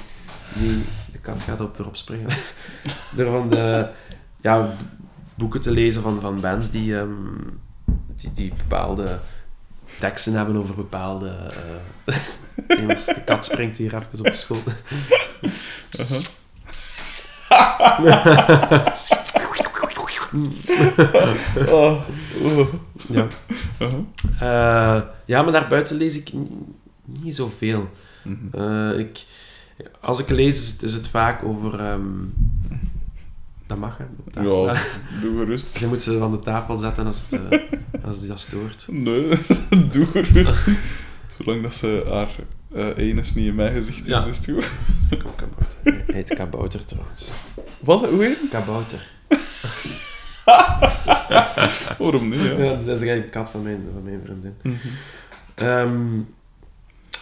die, de kat gaat op, erop springen. (laughs) door van de, ja, boeken te lezen van, van bands die, ehm, die, die bepaalde teksten hebben over bepaalde... eh jongens, de kat springt hier even op de schoot. Oh, oh. Ja. Eh, ja, maar daarbuiten lees ik niet zoveel. Mhm. Eh, ik, als ik lees, is het, is het vaak over... ehm, dat mag, hè. Ja, (laughs) doe gerust. Je moet ze van de tafel zetten als, het, eh, als die dat stoort. Nee, (laughs) doe gerust. Zolang dat ze haar eh enes niet in mijn gezicht Ja. is het goed. Kom, kabouter. Hij heet kabouter trouwens. Wat? Hoe heet Kabouter. het? (laughs) Waarom niet, ja? Ja, dat is eigenlijk de kat van mijn, van mijn vriendin. Mhm. Ehm,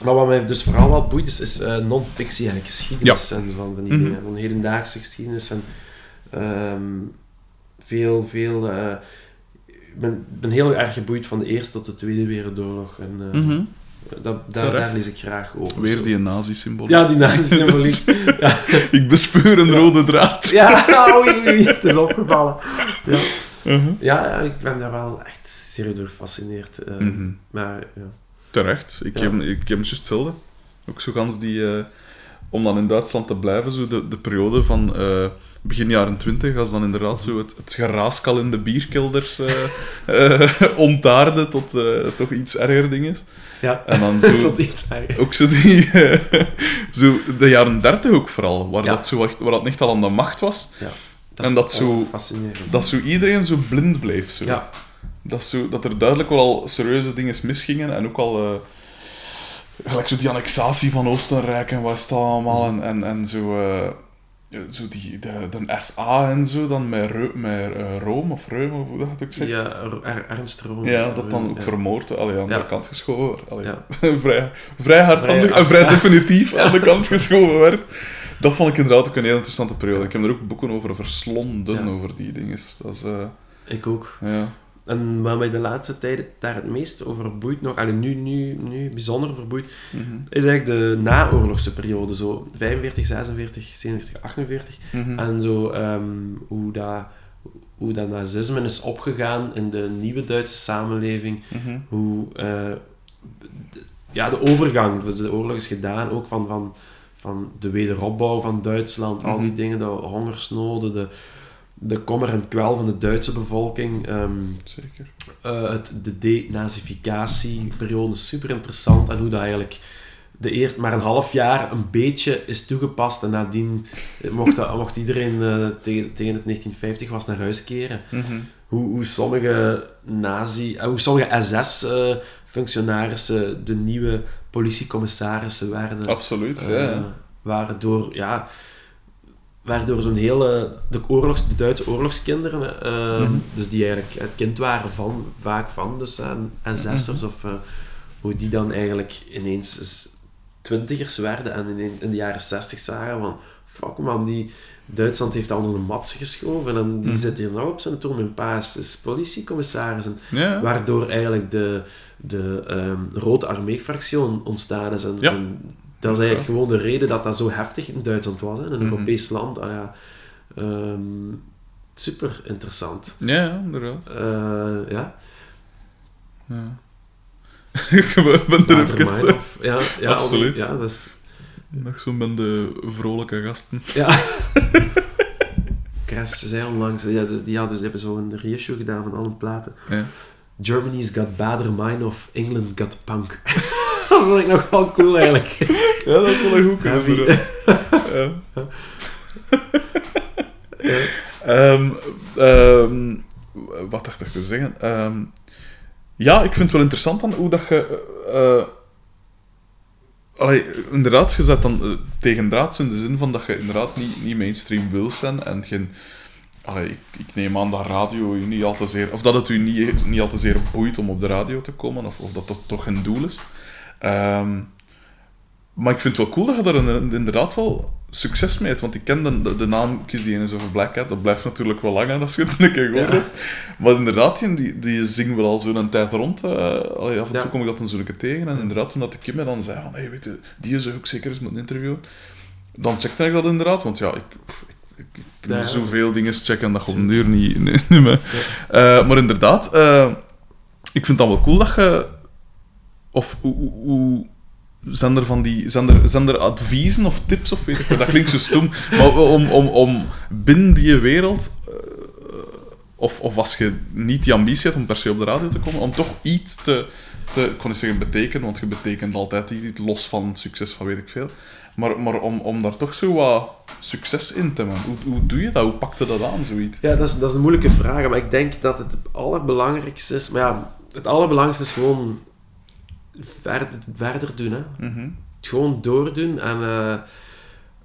maar wat mij dus vooral wel boeit, is, is eh, non-fictie eigenlijk, geschiedenis en van, van die Mhm. dingen. Van hedendaagse geschiedenis en ehm, veel, veel... eh, ik ben, ben heel erg geboeid van de Eerste tot de Tweede Wereldoorlog. En, eh, Mhm. Dat, daar, daar lees ik graag over. Weer Zo. die nazi-symbool. Ja, die nazi-symboliek. (laughs) ja. Ik bespeur een rode draad. Ja, (laughs) oei, oei, oei, het is opgevallen. Ja. Mhm. Ja, ja, ik ben daar wel echt zeer door gefascineerd. eh, Mhm. Maar ja. Terecht. Ik, Ja. heb, ik heb juist hetzelfde. Ook zo gans die... eh, om dan in Duitsland te blijven, zo de, de periode van eh, begin jaren twintig, als dan inderdaad zo het, het geraaskal in de bierkelders eh (laughs) eh, ontaarde tot eh, toch iets erger ding is. Ja, En dan (laughs) zo... tot iets. Ook zo die... eh, (laughs) zo de jaren dertig ook vooral, waar, Ja. dat zo echt, waar dat echt al aan de macht was. Ja. En is dat zo- fascinerend. Dat zo iedereen zo blind bleef. Zo. Ja, Dat, zo, dat er duidelijk wel al serieuze dingen misgingen en ook al... eh, gelijk zo die annexatie van Oostenrijk en wat is dat allemaal en, en, en zo... eh, zo die, de, de SA en zo, dan met, Reu- met eh, Rome of Reume, of hoe dat ook zegt. ja Er- Er- Ernst Room. Ja, dat dan ook ja. vermoord, allee, aan Ja. de kant geschoven werd. Allee, Ja. (laughs) vrij, vrij hardhandig Vrij- en vrij (laughs) definitief aan de kant geschoven werd. Dat vond ik inderdaad ook een heel interessante periode. Ik heb er ook boeken over verslonden, over die dingen. Dat is, eh, Ik ook. ja. En wat mij de laatste tijd daar het meest over boeit nog, allee, nu, nu, nu bijzonder verboeit, Mhm. is eigenlijk de naoorlogse periode. Zo 45, 46, 47, 48. Mhm. En zo ehm, hoe, dat, hoe dat nazisme is opgegaan in de nieuwe Duitse samenleving. Mhm. Hoe eh, de, ja, de overgang, dus de oorlog is gedaan ook van, van, van de wederopbouw van Duitsland, al die Mhm. dingen, de hongersnoden, de, de kommer en kwel van de Duitse bevolking. ehm, Zeker. eh, het, de denazificatieperiode is super interessant en hoe dat eigenlijk de eerst maar een half jaar een beetje is toegepast en nadien mocht, dat, mocht iedereen eh, tegen, tegen het 1950 was naar huis keren. Mhm. Hoe, hoe sommige nazi, eh, hoe sommige SS-functionarissen de nieuwe politiecommissarissen werden. Absoluut, ja, ja. Waardoor, ja, waardoor zo'n hele... De, oorlogs, de Duitse oorlogskinderen, eh, Mhm. dus die eigenlijk het kind waren van, vaak van dus, uh, SS'ers, Mhm. of eh, hoe die dan eigenlijk ineens eens twintigers werden en in, in de jaren zestig zagen van... Fuck man, die... Duitsland heeft al onder de mat geschoven en die Mhm. zit hier nou op zijn toer. Mijn pa is, is politiecommissaris. En Ja, ja. Waardoor eigenlijk de, de ehm, Rode Armee-fractie ontstaan is. En, Ja. en dat is eigenlijk gewoon de reden dat dat zo heftig in Duitsland was. Hè. In een Mhm. Europees land. Ah, ja. Ehm, super interessant. Ja, inderdaad. Eh, ja. Ja. (laughs) ik ben er even... Baader-Meinhof. Ja, ja, Absoluut. Ja, dat is, Nog zo met de vrolijke gasten. ja. Kres zei onlangs, ja, die, die hadden, ze hebben zo een reissue gedaan van alle platen. Ja. Germany's got Bader-Meinhof, England got punk. Dat vond ik nog wel cool eigenlijk. (laughs) ja, dat is wel een goed (laughs) ja. Ehm, ehm, wat dacht ik te zeggen? Ehm, ja, ik vind het wel interessant dan hoe dat je... eh, eh, allee, inderdaad, je zet dan uh, tegendraads in de zin van dat je inderdaad niet, niet mainstream wil zijn en geen... Allee, ik, ik neem aan dat radio je niet al te zeer... Of dat het u niet, niet al te zeer boeit om op de radio te komen, of, of dat dat toch een doel is. Ehm, maar ik vind het wel cool dat je daar in- inderdaad wel succes mee hebt. Want ik ken de, de, de naam die ene over Black Cat. Dat blijft natuurlijk wel lang aan als je het een keer gehoord Ja. Maar inderdaad, die, die, zingt wel al zo'n tijd rond. eh allee, af en toe Ja. kom ik dat dan keer tegen. En inderdaad, toen dat Kim me dan zei van... Hey, weet je, die is ook zeker eens met een interview. Dan checkte ik dat inderdaad. Want ja, ik... ik ik, ik Ja, zoveel dingen checken dat een duur niet, niet, (laughs) niet meer. Eh, maar inderdaad, eh, ik vind het dan wel cool dat je... Of hoe, hoe- zijn er van die... Zijn er, zijn er adviezen of tips of weet ik wat? Dat klinkt zo stom. Maar om, om, om binnen die wereld... eh, of, of als je niet die ambitie hebt om per se op de radio te komen, om toch iets te... te ik kon niet zeggen betekenen, want je betekent altijd iets los van succes van weet ik veel. Maar, maar om, om daar toch zo wat succes in te hebben. Hoe, hoe doe je dat? Hoe pak je dat aan, zoiets? Ja, dat is, dat is een moeilijke vraag, maar ik denk dat het allerbelangrijkste is... Maar ja, het allerbelangrijkste is gewoon verder, verder doen, hè. Mhm. Het gewoon doordoen en, eh,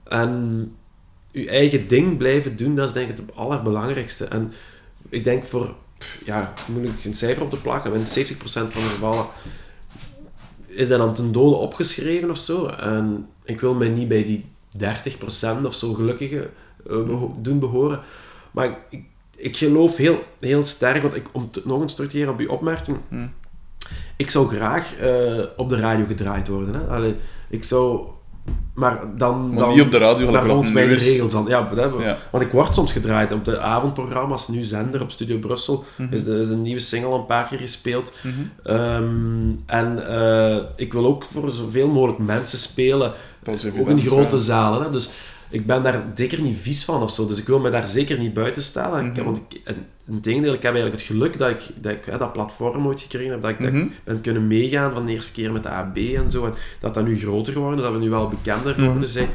en je eigen ding blijven doen, dat is denk ik het allerbelangrijkste. En ik denk voor, ja, moeilijk een cijfer op te plakken, maar in 70% van de gevallen is dat dan ten dode opgeschreven of zo. En ik wil mij niet bij die 30% of zo gelukkigen eh, beho- doen behoren. Maar ik, ik, ik geloof heel, heel sterk, want ik, om te- nog eens terug te keren op je opmerking, Hm. Ik zou graag eh, op de radio gedraaid worden. Hè? Allee, ik zou maar dan... Maar dan niet op de radio, maar volgens mij de regels dan. Ja, dat. Want ik word soms gedraaid op de avondprogramma's, nu zender op Studio Brussel, Mhm. is, de, is de nieuwe single een paar keer gespeeld. Mhm. Ehm, en eh, ik wil ook voor zoveel mogelijk mensen spelen, evident, in grote ja. zalen. Hè? Dus ik ben daar zeker niet vies van of zo. Dus ik wil me daar zeker niet buiten stellen. Ik, Mhm. want ik, in integendeel, ik heb eigenlijk het geluk dat ik dat, ik, hè, dat platform ooit gekregen heb, dat ik, dat ik Mhm. ben kunnen meegaan van de eerste keer met de AB en zo. En dat dat nu groter geworden, dat we nu wel bekender geworden Mhm. zijn.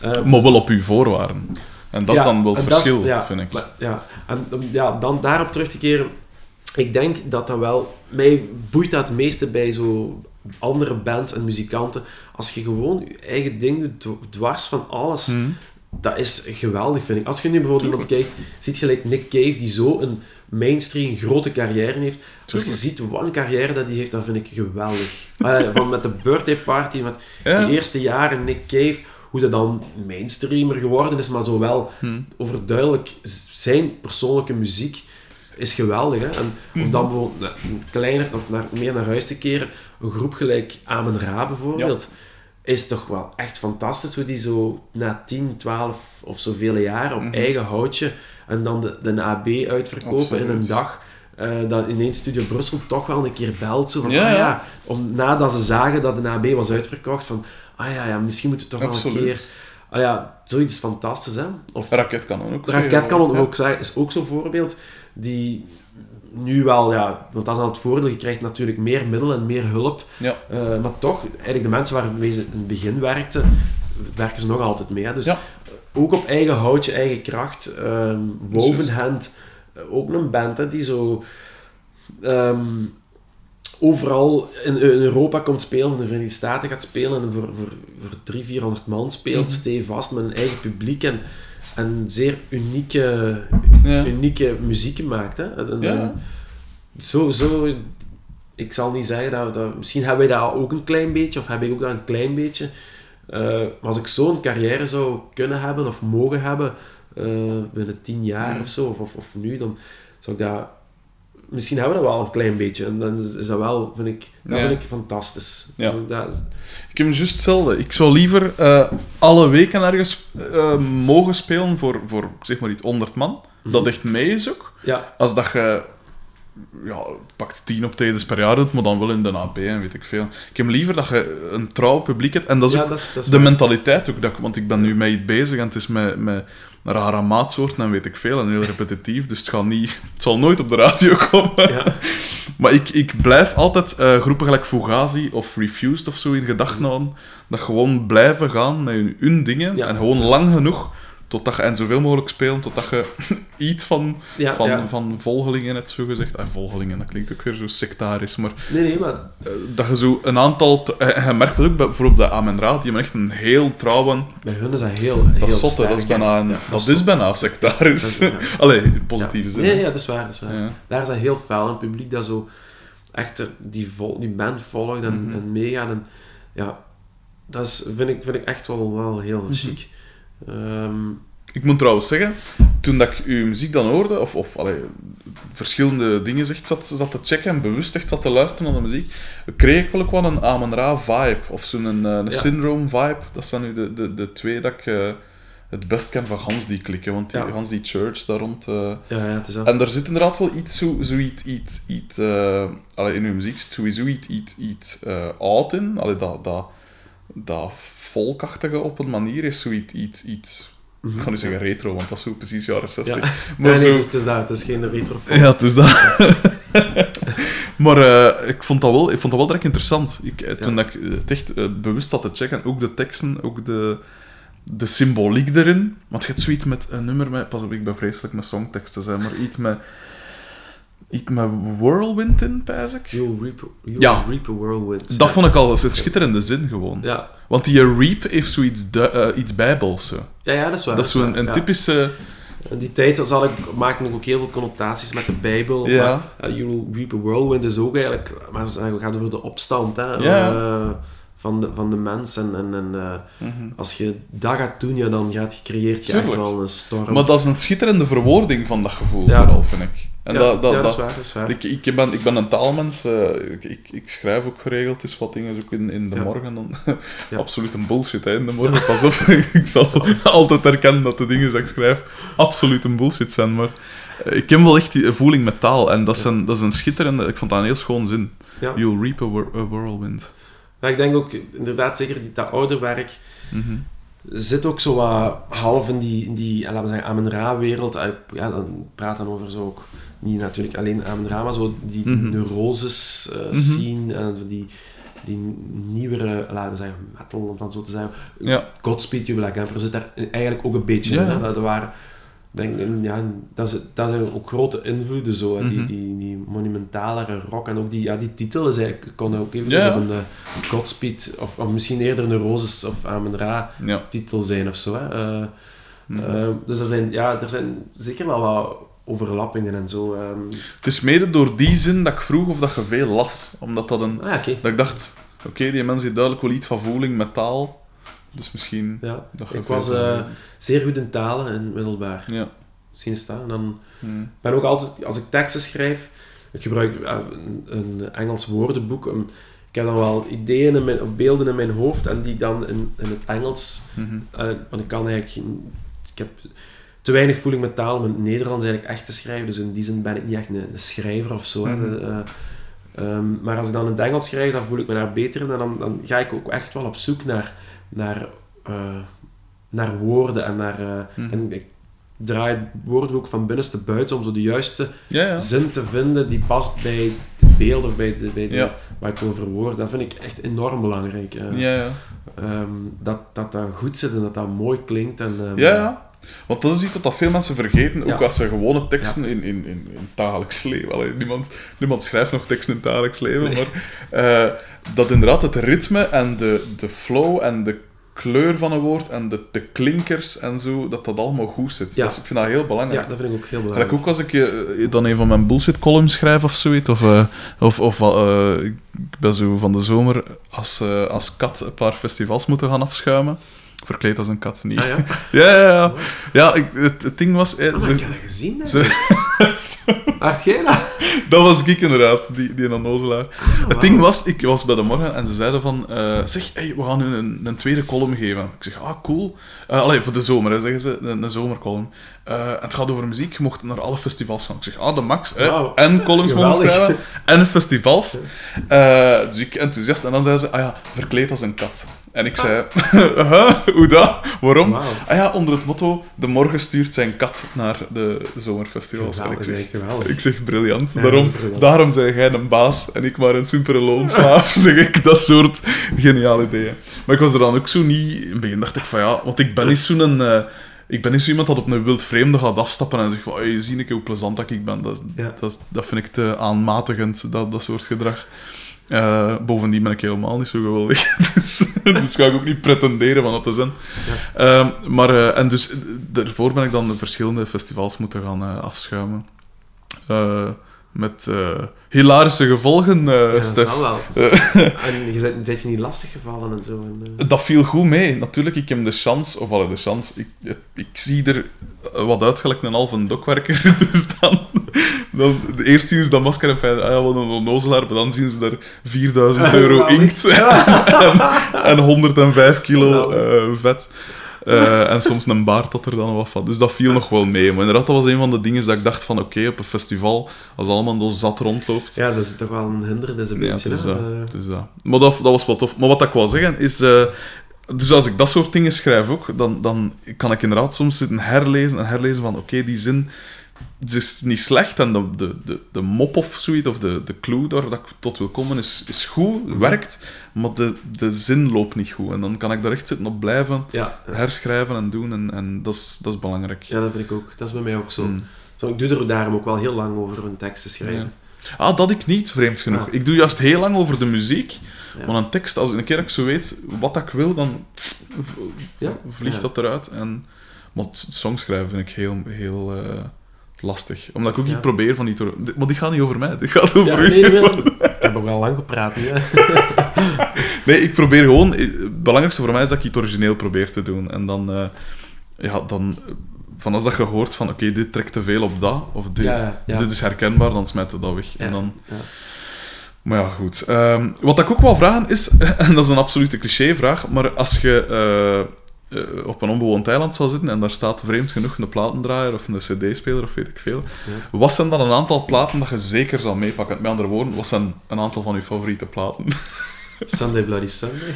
Ehm, Maar wel op uw voorwaarden. En dat is dan wel het en dat verschil, ja, vind ik. maar- ja, en ja, dan daarop terug te keren. Ik denk dat dat wel... Mij boeit dat het meeste bij zo andere bands en muzikanten. Als je gewoon je eigen ding doet, dwars van alles, Mhm. dat is geweldig, vind ik. Als je nu bijvoorbeeld iemand kijkt, ziet je gelijk Nick Cave, die zo een mainstream grote carrière heeft. Als je ziet wat een carrière dat hij heeft, dat vind ik geweldig. Ah, (laughs) van met de birthday party, met Ja. de eerste jaren Nick Cave, hoe dat dan mainstreamer geworden is, maar zowel Mhm. overduidelijk zijn persoonlijke muziek is geweldig. Hè? En om dan bijvoorbeeld naar- kleiner of naar, meer naar huis te keren, een groep gelijk Amen Ra bijvoorbeeld, is toch wel echt fantastisch hoe die zo na 10, 12 of zoveel jaren op Mhm. eigen houtje en dan de, de AB uitverkopen in een dag. eh dat ineens Studio Brussel toch wel een keer belt. Zo van, Ja, ah ja. ja, om, nadat ze zagen dat de AB was uitverkocht, van ah ja, ja misschien moeten we toch wel een keer... Ah ja, zoiets is fantastisch, hè? Of Raketkanon ook. de raketkanon Ja. ook, zeggen, is ook zo'n voorbeeld die nu wel, ja, want dat is dan het voordeel, je krijgt natuurlijk meer middelen en meer hulp, Ja. eh, maar toch, eigenlijk de mensen waarmee ze in het begin werkten, werken ze nog altijd mee. Hè? Dus Ja. ook op eigen houtje, eigen kracht, ehm Wovenhand, eh, ook een band hè, die zo ehm, overal in, in Europa komt spelen, in de Verenigde Staten gaat spelen en voor, voor, voor 300, 400 man speelt, Mhm. stevast met een eigen publiek en, en zeer unieke, Ja. unieke muziek maakt. Hè? En, Ja. en zo, zo, ik zal niet zeggen dat, dat... Misschien hebben wij dat ook een klein beetje, of heb ik ook dat een klein beetje. Eh, maar als ik zo'n carrière zou kunnen hebben, of mogen hebben, eh, binnen tien jaar Mm. of zo, of, of, nu, dan zou ik dat... Misschien hebben we dat wel een klein beetje. En dan is, is dat wel, vind ik, dat Ja. vind ik fantastisch. Ja. Dat, Ik heb juist hetzelfde. Ik zou liever eh, alle weken ergens eh, mogen spelen voor, voor, zeg maar iets, 100 man. Mhm. Dat echt mee is ook. ja, Als dat je ja, pakt 10 optredens per jaar doet, maar dan wel in de AP en weet ik veel. Ik heb liever dat je een trouw publiek hebt. En dat is ja, ook dat is, dat is de waar. mentaliteit ook. Dat, want ik ben nu iets bezig en het is met, met rare maatsoorten en weet ik veel. En heel repetitief. Dus het, gaat niet, het zal nooit op de radio (laughs) komen. Ja. Maar ik, ik blijf altijd eh, groepen gelijk Fugazi of Refused of zo in gedachten houden. Dat gewoon blijven gaan met hun, hun dingen. Ja. En gewoon lang genoeg totdat je en zoveel mogelijk spelen, totdat je (laughs) iets van, Ja, van, ja. van volgelingen hebt, zo gezegd. Ah, volgelingen, dat klinkt ook weer zo sectarisch. Maar Nee, nee, maar... eh, dat je zo een aantal... eh, je merkt dat ook bij, bijvoorbeeld bij Amen Ra, die hebben echt een heel trouwe... Bij hun is dat heel, Dat heel is zotte, dat is bijna, een- Ja, dat is bijna sectarisch. Dat is- ja. (laughs) Allee, in positieve ja. zin. Nee, ja, dat is waar, dat is waar. Ja. Daar is dat heel fel. Een publiek dat zo echt er- die, vol, die band volgt en, Mhm. en meegaat. En, ja, dat is, vind, ik, vind ik echt wel, wel heel Mhm. chic. Ehm, Ik moet trouwens zeggen, toen dat ik uw muziek dan hoorde, of, of allee, verschillende dingen zegt, zat, zat te checken en bewust echt zat te luisteren naar de muziek, kreeg ik wel ook wel een Amen Ra vibe, of zo'n een, een Ja. Syndrome vibe. Dat zijn nu de, de, de twee dat ik eh, het best ken van Hans die klikken, want die, Ja. Hans die Church daar rond... eh, ja, ja, het is dat. en daar zit inderdaad wel iets, zo, zoiets, iets, iets eh, allee, in uw muziek zit sowieso iets, iets, iets eh, oud in. Allee, dat, dat, dat volkachtige op een manier is zoiets, iets, iets Mhm. ik ga nu zeggen retro, want dat is zo precies jaren 60. Ja. Maar nee, zo... nee, het is, dat. Het is geen retro Ja, het is dat. (laughs) maar eh, ik, vond dat wel, ik vond dat wel direct interessant. Ik, eh, toen Ja. ik het echt eh, bewust had te checken, ook de teksten, ook de, de symboliek erin. Want je hebt zoiets met een nummer met... Pas op, ik ben vreselijk met songteksten, zijn, maar iets met... Iets met whirlwind in, pijs ik. You'll reap, you'll Ja. reap a whirlwind. Dat vond ik al een schitterende zin, gewoon. Ja. Want die reap heeft zoiets eh, iets bijbels. Zo. Ja, ja, dat is waar. Dat is zo'n een ja. typische... In die tijd zal ik, maakte ik ook heel veel connotaties met de Bijbel. Ja. Maar, uh, Reap a Whirlwind is ook eigenlijk... Maar het gaat over de opstand hè, Ja. eh, van de, van de mens. En, en, en eh, Mhm. als je dat gaat doen, ja, dan gaat, creëert je echt wel een storm. Maar dat is een schitterende verwoording van dat gevoel, Ja. vooral, vind ik. En ja, dat, dat, ja, dat is dat- waar, dat is waar. ik, ik, ben, ik ben een taalmens, eh, ik, ik, schrijf ook geregeld eens wat dingen, ook in, in de Ja. morgen. Dan. (laughs) Absoluut een bullshit hè, in de morgen, pas op. (laughs) ik zal altijd erkennen dat de dingen die ik schrijf absoluut een bullshit zijn, maar eh, ik heb wel echt die voeling met taal en dat is, een, dat is een schitterende, ik vond dat een heel schoon zin. You'll reap a whirlwind. Maar ik denk ook, inderdaad, zeker die, dat ouder werk Mhm. zit ook zo wat half in die, in die laten we zeggen, Amen Ra-wereld. Eh, Ja, dan praat dan over zo ook, niet natuurlijk alleen Amen Ra, maar zo die Mhm. neuroses Mhm. zien en die, die nieuwere, laten we zeggen, metal, om dan zo te zeggen. Ja. Godspeed Black Emperor zit daar eigenlijk ook een beetje Ja, in. Hè? Dat waren, denk, ik, ja, dat, is, dat zijn ook grote invloeden, zo, hè. die, Mhm. die, die monumentalere rock. En ook die, ja, die titel is eigenlijk, kon ook even Ja, een eh, Godspeed, of, of misschien eerder Neurosis of Amen Ra Ja. titel zijn of zo. Hè. Eh, Mhm. eh, dus er zijn, ja, er zijn zeker wel wat overlappingen en zo. ehm. Het is mede door die zin dat ik vroeg of dat je veel las. Omdat dat een... ah. Dat ik dacht, oké, die mensen heeft duidelijk wel iets van voeling met taal. Dus misschien... Ja. Dat Ik was eh, zeer goed in talen in middelbaar. Ja. Zien staan. Dan Mhm. ben ook altijd, als ik teksten schrijf, ik gebruik eh, een, een Engels woordenboek. ik heb dan wel ideeën in mijn, of beelden in mijn hoofd en die dan in, in het Engels. Mhm. eh, want ik kan eigenlijk. Ik heb te weinig voeling met taal om in het Nederlands eigenlijk echt te schrijven. Dus in die zin ben ik niet echt een, een schrijver of zo. Mhm. Eh, ehm, maar als ik dan in het Engels schrijf, dan voel ik me daar beter in. En dan, dan ga ik ook echt wel op zoek naar, naar, eh, naar woorden en naar. eh, Mhm. en ik draai het woordenboek van binnenste buiten om zo de juiste Ja, ja. zin te vinden die past bij het beeld of bij, de, bij de, Ja. waar ik wil verwoorden. Dat vind ik echt enorm belangrijk. eh. Ja, ja. Ehm, dat, dat dat goed zit en dat dat mooi klinkt. En, ehm, Ja, ja. Want dat is iets wat dat veel mensen vergeten, ook als ze gewone teksten in, in, in, in het dagelijks leven... Allee, niemand, niemand schrijft nog teksten in het dagelijks leven, Nee. maar eh, dat inderdaad het ritme en de, de flow en de kleur van een woord en de, de klinkers en zo, dat dat allemaal goed zit. Ja. Dus ik vind dat heel belangrijk. ja, dat vind ik ook heel Gelijk belangrijk. ook als ik eh, dan een van mijn bullshit columns schrijf of zoiets, of, eh, of, of ik ben zo van de zomer als, als kat een paar festivals moeten gaan afschuimen. Verkleed als een kat, niet. Ah, ja? (laughs) Ja, ja, ja. Ja, ik, het, het ding was... eh, Ah, maar ze- ik heb dat gezien. ze- (laughs) Had jij dat? dat was ik inderdaad, die, die onnozelaar. Het wauw. ding was, ik was bij de morgen en ze zeiden van... eh, zeg, hey, we gaan u een, een tweede column geven. Ik zeg, ah, cool. Allee, voor de zomer, hè, zeggen ze. Een, een zomercolumn. Eh, het gaat over muziek. Je mocht naar alle festivals gaan. Ik zeg, ah, de max. Hè. En columns mogen schrijven. En festivals. (laughs) Dus ik enthousiast. En dan zei ze, ah ja, verkleed als een kat. En ik zei, (laughs) huh? hoe dat? Waarom? Ah ja, onder het motto, de morgen stuurt zijn kat naar de zomerfestivals. En ik zeg, geweldig. ik zeg briljant. Ja, daarom, daarom zei jij een baas en ik maar een simpele loonslaaf, (laughs) zeg ik. Dat soort geniale ideeën. Maar ik was er dan ook zo niet... In het begin dacht ik van ja, want ik ben niet zo'n... eh ik ben niet zo iemand dat op een wild vreemde gaat afstappen en zegt van hey, zie ik hoe plezant dat ik ben. Dat, Ja. dat, dat vind ik te aanmatigend, dat, dat soort gedrag. Eh, bovendien ben ik helemaal niet zo geweldig. (laughs) dus, dus ga ik ook niet pretenderen van dat te zijn. Ehm, maar, eh, en dus eh, daarvoor ben ik dan verschillende festivals moeten gaan afschuimen. Met eh, hilarische gevolgen, eh Ja, dat Stef. wel. (laughs) Eh, (laughs) En je bent, bent je niet lastig gevallen en zo. En, dat viel goed mee. Natuurlijk, ik heb de chance, of alle de chance, ik, ik zie er wat uit gelijk een halve dokwerker. (laughs) Dus dan, dan de eerst zien ze dat masker en pijn, ah ja, wat een onnozelaar, maar dan zien ze er 4000 euro inkt en, en 105 kilo vet. Eh, en soms een baard dat er dan wat van. Dus dat viel nog wel mee. Maar inderdaad, dat was een van de dingen dat ik dacht van oké, op een festival, als allemaal zo zat rondloopt, ja, dat is toch wel een hindernis een ja, beetje. het is hè. dat. Eh, het is dat. Maar dat, dat was wel tof. Maar wat ik wou zeggen is... eh, dus als ik dat soort dingen schrijf ook, dan, dan kan ik inderdaad soms zitten herlezen en herlezen van oké, die zin het is niet slecht en de, de, de, de mop of zoiets, of de, de clue daar dat ik tot wil komen, is, is goed, werkt, maar de, de zin loopt niet goed. En dan kan ik daar echt zitten op blijven ja, ja. herschrijven en doen en, en dat, is, dat is belangrijk. ja, dat vind ik ook. Dat is bij mij ook zo. Mm. zo ik doe er daarom ook wel heel lang over een tekst te schrijven. Ah, dat ik niet, vreemd genoeg. Ik doe juist heel lang over de muziek, maar een tekst, als een keer dat ik zo weet wat ik wil, dan vliegt dat eruit. En, maar songschrijven vind ik heel, heel eh, lastig. Omdat ik ook Ja. niet probeer van die te... Maar die gaat niet over mij, dit gaat over Ja, u. nee, nee, nee. (laughs) Ik heb ook wel lang gepraat. Hè. (laughs) Nee, ik probeer gewoon... Het belangrijkste voor mij is dat ik iets origineel probeer te doen. En dan... eh, ja, dan... eh, Van als dat je hoort van, oké, dit trekt te veel op dat, of dit, Ja, ja, ja. dit is herkenbaar, dan smijt je dat weg. Ja, En dan... ja. Maar ja, goed. Ehm, wat ik ook wel vragen is, (laughs) en dat is een absolute clichévraag, maar als je eh, eh, op een onbewoond eiland zou zitten en daar staat vreemd genoeg een platendraaier of een cd-speler of weet ik veel, Ja. wat zijn dan een aantal platen dat je zeker zal meepakken? Met andere woorden, wat zijn een aantal van je favoriete platen? (laughs) Sunday Bloody Sunday.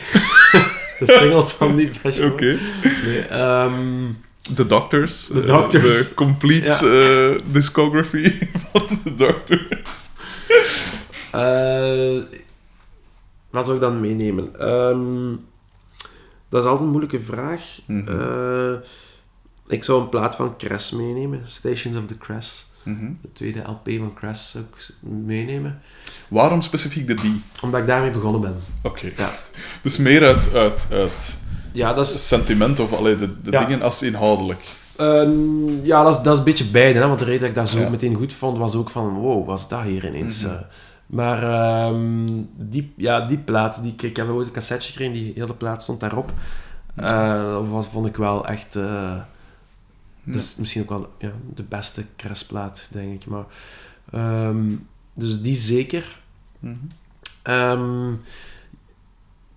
(laughs) de singles van die (laughs) Oké. Nee, ehm, The Doctors. The eh, Doctors. De complete eh, discography van The Doctors. wat zou ik dan meenemen? Ehm, dat is altijd een moeilijke vraag. Mhm. Eh, ik zou een plaat van Cress meenemen. Stations of the Cress. Mhm. De tweede LP van Cress zou ik meenemen. Waarom specifiek de die? Omdat ik daarmee begonnen ben. Oké. Ja, (laughs) Dus meer uit, uit, uit ja dat is... sentiment of allee, de, de Ja. dingen als inhoudelijk. Ehm, ja, dat is, dat is een beetje beide. Hè? Want de reden dat ik dat zo Ja. meteen goed vond, was ook van... Wow, was dat hier ineens? Mhm. eh. Maar ehm, die, ja, die plaat, die, ik heb ooit een cassetje gekregen, die hele plaat stond daarop. Eh, dat was, vond ik wel echt... eh, dat is misschien ook wel ja, de beste crestplaat, denk ik. Maar, ehm, dus die zeker. Mhm. Ehm,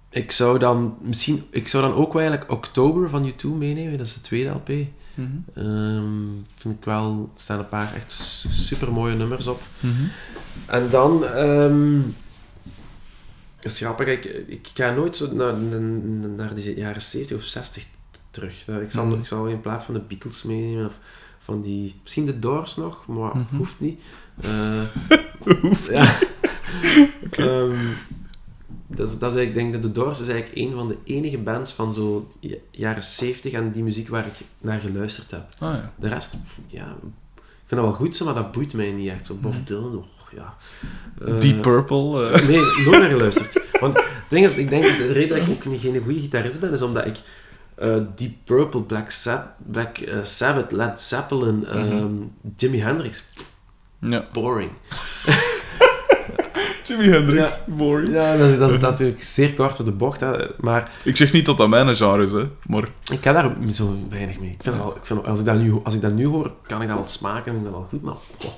ik zou dan misschien... Ik zou dan ook wel eigenlijk Oktober van U2 meenemen. Dat is de tweede LP. Mhm. Ehm, vind ik wel, er staan een paar echt super mooie nummers op. Mhm. En dan, ehm is grappig, ik, ik ga nooit zo naar, naar, naar die jaren 70 of 60 terug. Eh, Ik zal, Mhm. ik zal in plaats van de Beatles meenemen of van die, misschien de Doors nog, maar hoeft niet. Eh, (laughs) ja. (laughs) Ehm, dat is, dat is eigenlijk, ik denk dat de Doors is eigenlijk een van de enige bands van zo ja- jaren 70 en die muziek waar ik naar geluisterd heb. Ah ja. De rest, ja, ik vind dat wel goed, zo, maar dat boeit mij niet echt. Zo Bob Dylan, oh, ja. Eh, Deep Purple. eh. (laughs) Nee, nooit meer geluisterd. Want het ding is, ik denk, de reden dat ik ook niet geen goede gitarist ben, is omdat ik eh, Deep Purple, Black, Black eh, Sabbath, Led Zeppelin, ehm, Jimi Hendrix, ja. boring. (laughs) Jimi Hendrix. Ja. Boring. Ja, dat is, dat is (laughs) natuurlijk zeer kort door de bocht, hè. maar Ik zeg niet dat dat mijn genre is, hè, maar... ik heb daar zo weinig mee. Ik vind wel, ik vind, als, ik dat nu, als ik dat nu hoor, kan ik dat wel smaken en dat wel goed, maar... oh.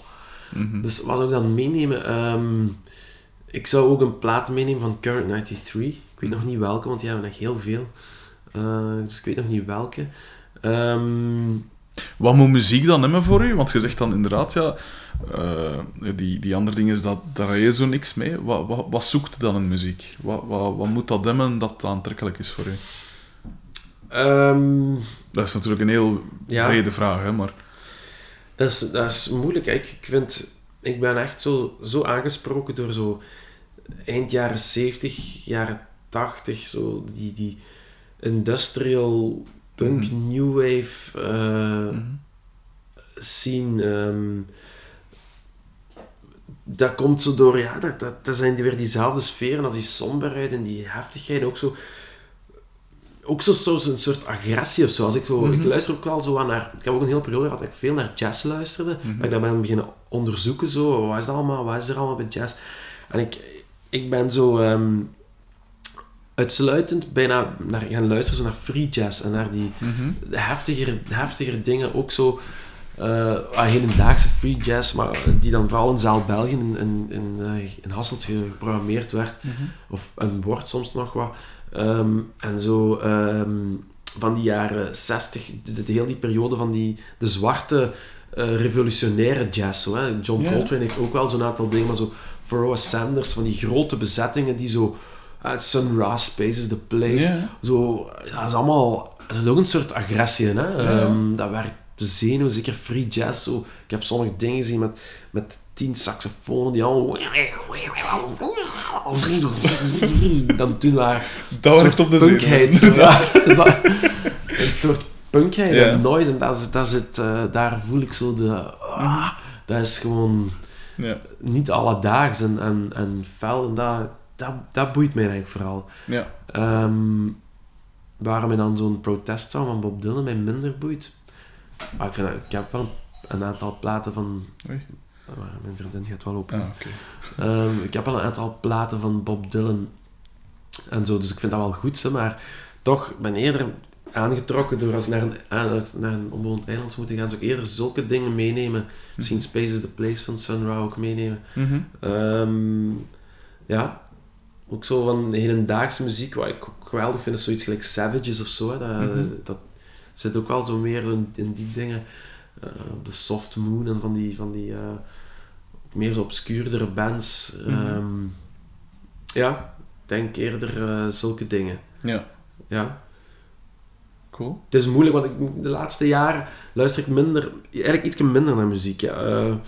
Mhm. Dus wat zou ik dan meenemen? Ehm, ik zou ook een plaat meenemen van Current 93. Ik weet nog niet welke, want die hebben echt heel veel. Eh, dus ik weet nog niet welke. Ehm, Wat moet muziek dan hebben voor u? Want je zegt dan inderdaad, ja, eh, die, die andere dingen, is dat, daar je zo niks mee. Wat, wat, wat zoekt dan in muziek? Wat, wat, wat moet dat hebben dat aantrekkelijk is voor u? ehm, Dat is natuurlijk een heel Ja. brede vraag, hè, maar... dat, is, dat is moeilijk. hè. Ik, ik vind... Ik ben echt zo, zo aangesproken door zo... Eind jaren 70, jaren 80, zo die, die industrial punk, Mhm. new wave... eh, Mhm. zien. ehm, dat komt zo door, ja, dat, dat, dat zijn weer diezelfde sferen als die somberheid en die heftigheid. Ook zo, ook zo, zo een soort agressie of zo. Als ik, zo ik Mhm. luister ook wel zo aan naar. Ik heb ook een hele periode gehad dat ik veel naar jazz luisterde. Mhm. Dat ik dat ben beginnen onderzoeken. Zo, wat is dat allemaal? Wat is er allemaal bij jazz? En ik, ik ben zo. ehm, uitsluitend bijna naar gaan luisteren zo naar free jazz en naar die, Mhm. heftiger dingen, ook zo eh ah, hedendaagse free jazz, maar die dan vooral in Zaal België in, in, in, eh, in Hasselt geprogrammeerd werd, Mhm. of en wordt soms nog wat. Ehm, en zo ehm, van die jaren 60, de, de, heel die periode van die, de zwarte eh, revolutionaire jazz. Zo, hè. John. Coltrane heeft ook wel zo'n aantal dingen, maar zo Pharoah Sanders, van die grote bezettingen die zo uit Sun Ra Spaces, The Place, zo, ja, dat is allemaal... Dat is ook een soort agressie, hè. Ehm, dat werkt de zenuw, zeker free jazz. Zo. Ik heb sommige dingen gezien met, met tien saxofonen die al... (laughs) Dan toen waren... Dat werkt op de punkheid. ja. Dus (laughs) dat- een soort punkheid Ja. en noise. En dat is, dat is het, eh, daar voel ik zo de... ah, dat is gewoon Ja. niet alledaags en, en, en fel. En dat, dat, dat boeit mij eigenlijk vooral. Ja. Ehm, waarom mij dan zo'n protestsong van Bob Dylan mij minder boeit. Maar ik, vind, dat- ik heb wel een aantal platen van... Oei. Ah, Mijn vriendin gaat wel open. Ah. Ehm, ik heb wel een aantal platen van Bob Dylan En zo, dus ik vind dat wel goed, hè, maar toch ben eerder aangetrokken door als ik naar een, aan- naar een onbewoond eiland zou moeten gaan, zou ik eerder zulke dingen meenemen. Misschien Space is the Place van Sun Ra ook meenemen. Mhm. Ehm, ja, ook zo van hedendaagse muziek, wat ik ook geweldig vind, is zoiets gelijk Savages of zo. Hè. Dat, Mhm. dat zit ook wel zo meer in, in die dingen. Eh, de Soft Moon en van die, van die eh, meer zo obscuurdere bands. Ehm, ja, denk eerder eh, zulke dingen. Ja, Ja. cool. Het is moeilijk, want ik, de laatste jaren luister ik minder, eigenlijk iets minder naar muziek. Ja.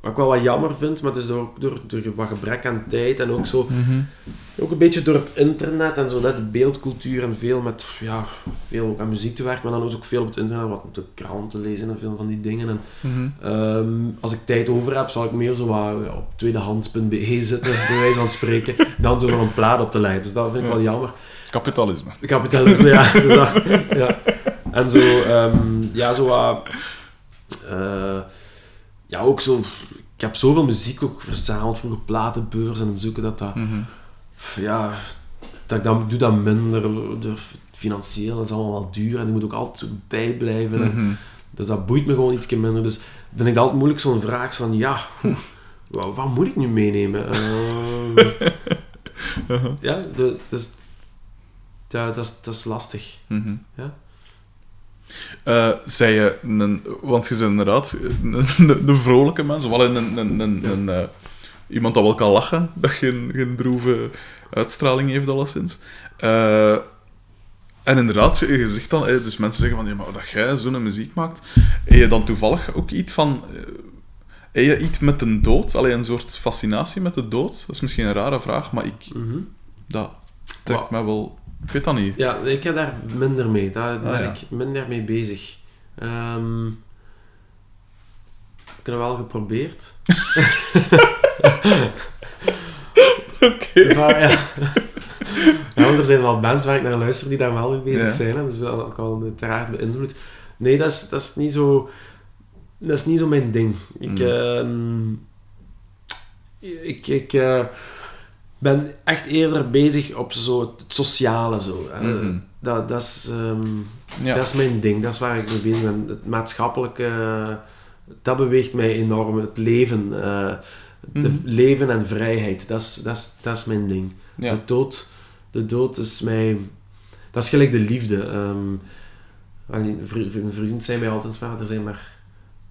Wat ik wel wat jammer vind, maar het is door, door, door wat gebrek aan tijd en ook zo, ook een beetje door het internet en zo, net de beeldcultuur en veel met, ja, veel ook aan muziek te werken, maar dan ook veel op het internet, wat op de kranten lezen en veel van die dingen. En, Mhm. ehm, als ik tijd over heb, zal ik meer zo wat ja, op tweedehands.be (laughs) zitten, bij wijze van spreken, dan zo van een plaat op te leiden. Dus dat vind ik wel jammer. Kapitalisme. Kapitalisme, ja. (laughs) (laughs) Dus dat, ja. En zo, ehm, ja, zo wat... eh, ja, ook zo... Ik heb zoveel muziek ook verzameld, vroeger platenbeurs en zoeken dat dat... Mhm. Ja, dat ik, dan, ik doe dat minder. De, financieel dat is allemaal wel duur en je moet ook altijd bijblijven. en- Mhm. Dus dat boeit me gewoon iets minder. Dus vind ik dat altijd moeilijk, zo'n vraag van, ja, (laughs) wat, wat moet ik nu meenemen? Eh, (laughs) Uh-huh. dus, ja dat, is, dat is lastig. Mhm. Ja. Eh, zei je, een, want je bent inderdaad een, een, een vrolijke mens, wel een, een, een, een, een, eh, iemand dat wel kan lachen, dat geen, geen droeve uitstraling heeft alleszins. Eh en inderdaad, je zegt dan, dus mensen zeggen van, ja, maar dat jij zo'n muziek maakt, heb je dan toevallig ook iets van, heb je iets met de dood? Alleen een soort fascinatie met de dood? Dat is misschien een rare vraag, maar ik, Mhm. dat trekt mij wel, ik weet dat niet. Ja, ik heb daar minder mee. Daar ben Ah, ja. ik minder mee bezig. Ehm ik heb het wel geprobeerd. (laughs) Oké. Maar ja. ja, want er zijn wel bands waar ik naar luister die daar wel mee bezig Ja. zijn. Hè, dus dat kan uiteraard beïnvloed. Nee, dat is, dat is niet zo... Dat is niet zo mijn ding. Ik... Mm. ehm, ik... ik eh, ben echt eerder bezig op zo het sociale zo. Mhm. Dat, dat, is, ehm, Ja. dat is mijn ding. Dat is waar ik mee bezig ben. Het maatschappelijke... Dat beweegt mij enorm. Het leven. eh, de Mhm. leven en vrijheid. Dat is, dat is, dat is mijn ding. Ja. De dood, de dood is mij... Dat is gelijk de liefde. Ehm vri- vri- een vriend zei mij altijd van, er zijn maar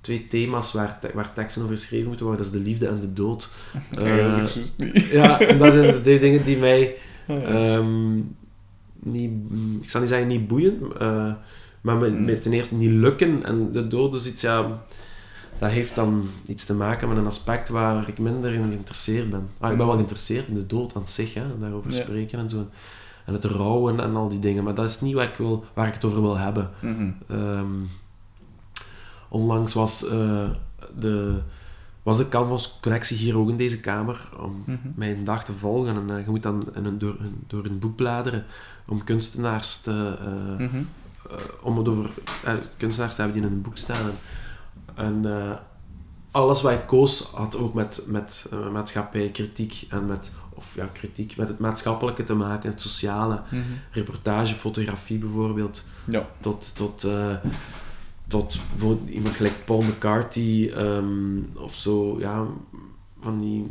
twee thema's waar, te- waar teksten over geschreven moeten worden. Dat is de liefde en de dood. (laughs) Ja, dat is Eh, niet. ja, en dat zijn de twee dingen die mij... Ehm, niet, ik zal niet zeggen niet boeien, eh, maar me, Mm. me ten eerste niet lukken. En de dood is iets, ja... Dat heeft dan iets te maken met een aspect waar ik minder in geïnteresseerd ben. Ah, ik ben wel geïnteresseerd in de dood aan zich, hè, en daarover Ja. spreken en zo. En het rouwen en al die dingen. Maar dat is niet wat ik wil, waar ik het over wil hebben. Mhm. Ehm, onlangs was, eh, de, was de Canvas-connectie hier ook in deze kamer om Mhm. mijn dag te volgen. En eh, je moet dan in een, door, een- door een boek bladeren om kunstenaars te, eh, Mhm. om het over kunstenaars te hebben die in een boek staan. En alles wat ik koos had ook met, met eh, maatschappij, kritiek en met, of ja, kritiek, met het maatschappelijke te maken, het sociale, Mhm. reportage, fotografie bijvoorbeeld, Ja. tot, tot, tot bijvoorbeeld iemand gelijk Paul McCarthy ehm, of zo, ja, van die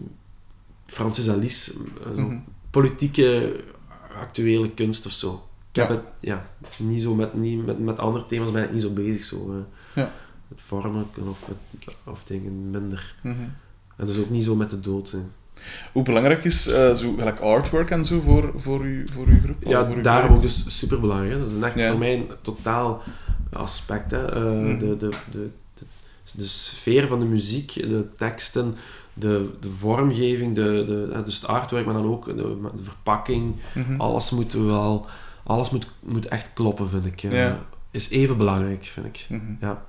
Francis Alice, eh, Mhm. politieke actuele kunst of zo. Ik heb het, ja, niet zo met, niet, met, met andere thema's ben ik niet zo bezig. Zo, eh. Ja. Het vormelijke of, het, of dingen minder. Mhm. En dus ook niet zo met de dood. hè. Hoe belangrijk is eh, zo, gelijk artwork en zo voor, voor, u, voor uw groep? Ja, voor uw daarom ook dus super belangrijk. Dat is echt Ja. voor mij totaal aspect. Hè. Eh, Mhm. de, de, de, de, sfeer van de muziek, de teksten, de, de vormgeving, de, de, eh, dus het artwork, maar dan ook de, de verpakking. Mhm. Alles moet wel... Alles moet, moet echt kloppen, vind ik. Eh. Is even belangrijk, vind ik. Mhm. Ja.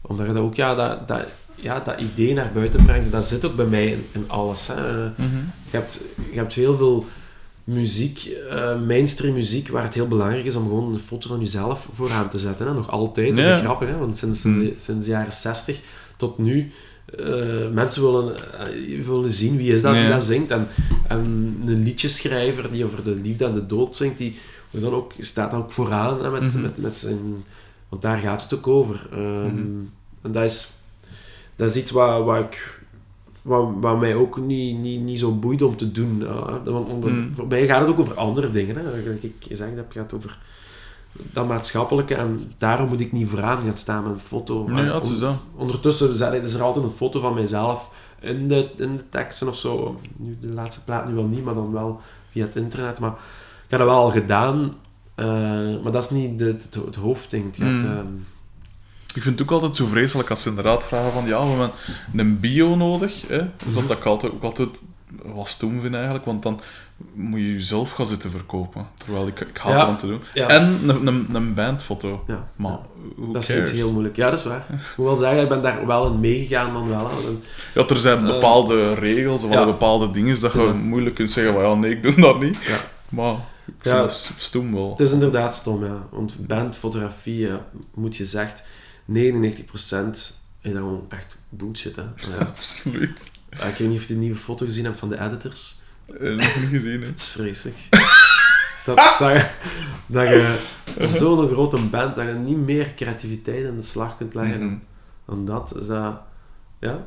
Omdat je dat ook, ja, dat, dat, ja, dat idee naar buiten brengt, dat zit ook bij mij in, in alles. Hè. Je, hebt, je hebt heel veel muziek, eh, mainstream muziek, waar het heel belangrijk is om gewoon een foto van jezelf vooraan te zetten. Hè. Nog altijd, dat is Ja. grappig, hè? want sinds, Hmm. de, sinds de jaren 60 tot nu, eh, mensen willen, eh, willen zien wie is dat die dat zingt. En En een liedjeschrijver die over de liefde en de dood zingt, die is dan ook, staat dan ook vooraan hè, met, Mhm. met, met zijn... Want daar gaat het ook over. Ehm, Mhm. En dat is, dat is iets wat, wat ik... Wat, wat mij ook niet, niet, niet zo boeit om te doen. eh, want onder- Mhm. Voor mij gaat het ook over andere dingen. Hè. Ik gezegd heb, het gaat over dat maatschappelijke. En daarom moet ik niet vooraan gaan staan met een foto. Nee, is on- dat. Ondertussen is er altijd een foto van mijzelf in de, in de teksten of zo. Nu, de laatste plaat nu wel niet, maar dan wel via het internet. Maar ik heb dat wel al gedaan. eh, maar dat is niet de, het, het hoofdding. Het gaat, Mm. ehm, Ik vind het ook altijd zo vreselijk als ze inderdaad vragen van ja, we hebben een bio nodig. Hè? Mhm. Wat dat ik altijd, ook altijd wat stom vind eigenlijk, want dan moet je jezelf gaan zitten verkopen. Terwijl ik, ik haat Ja. om te doen. ja, En een, een, een bandfoto. ja. Maar Dat is iets heel moeilijk. Ja, dat is waar. Ik moet wel zeggen, ik ben daar wel in meegegaan dan wel. Ja, er zijn Eh, bepaalde regels of ja. bepaalde dingen dat Het je moeilijk kunt zeggen van ja, nee, ik doe dat niet. Maar ik vind Ja. dat stom wel. Het is inderdaad stom, ja. Want bandfotografie, moet je zegt, 99% is dat gewoon echt bullshit, hè. (laughs) Ja. Absoluut. Ik weet niet of je de nieuwe foto gezien hebt van de editors. Eh, nog niet gezien, hè. Dat is vreselijk. (laughs) dat, dat, je, dat je zo'n grote band, dat je niet meer creativiteit in de slag kunt leggen Mhm. dan, dan dat. Is dat... Ja.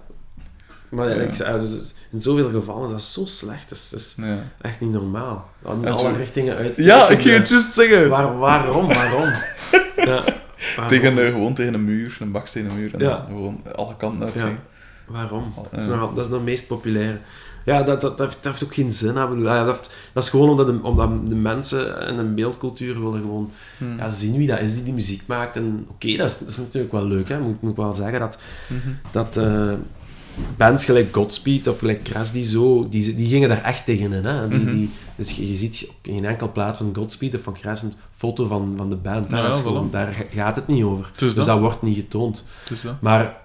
Maar ja. Ik, dus in zoveel gevallen is dat zo slecht. Dat is, dat is Ja. echt niet normaal. In alle zo- richtingen uit. ja, ik ging het juist zeggen. Waar, waarom? Waarom? (laughs) ja. Tegen, eh, gewoon tegen een muur, een bakstenen muur. En Ja. gewoon alle kanten uitzien. Waarom? Dat is, Ja. nog- dat is de meest populaire. Ja, dat, dat, dat, heeft, dat heeft ook geen zin. hè. Ja, dat, heeft- dat is gewoon omdat de, omdat de mensen en een beeldcultuur willen gewoon Hmm. ja, zien wie dat is die die muziek maakt. En oké, dat, is, dat is natuurlijk wel leuk. Hè. Moet, moet ik wel zeggen dat, Mhm. dat eh, bands gelijk Godspeed of gelijk Crash, die, zo, die, die gingen daar echt tegenin. Hè. Die, Mhm. die, dus je, je ziet op geen enkel plaat van Godspeed of van Crash een foto van, van de band. Ja, ja, gewoon, voilà. daar ga- gaat het niet over. Is Dus dat. wordt niet getoond. Dus dat. Maar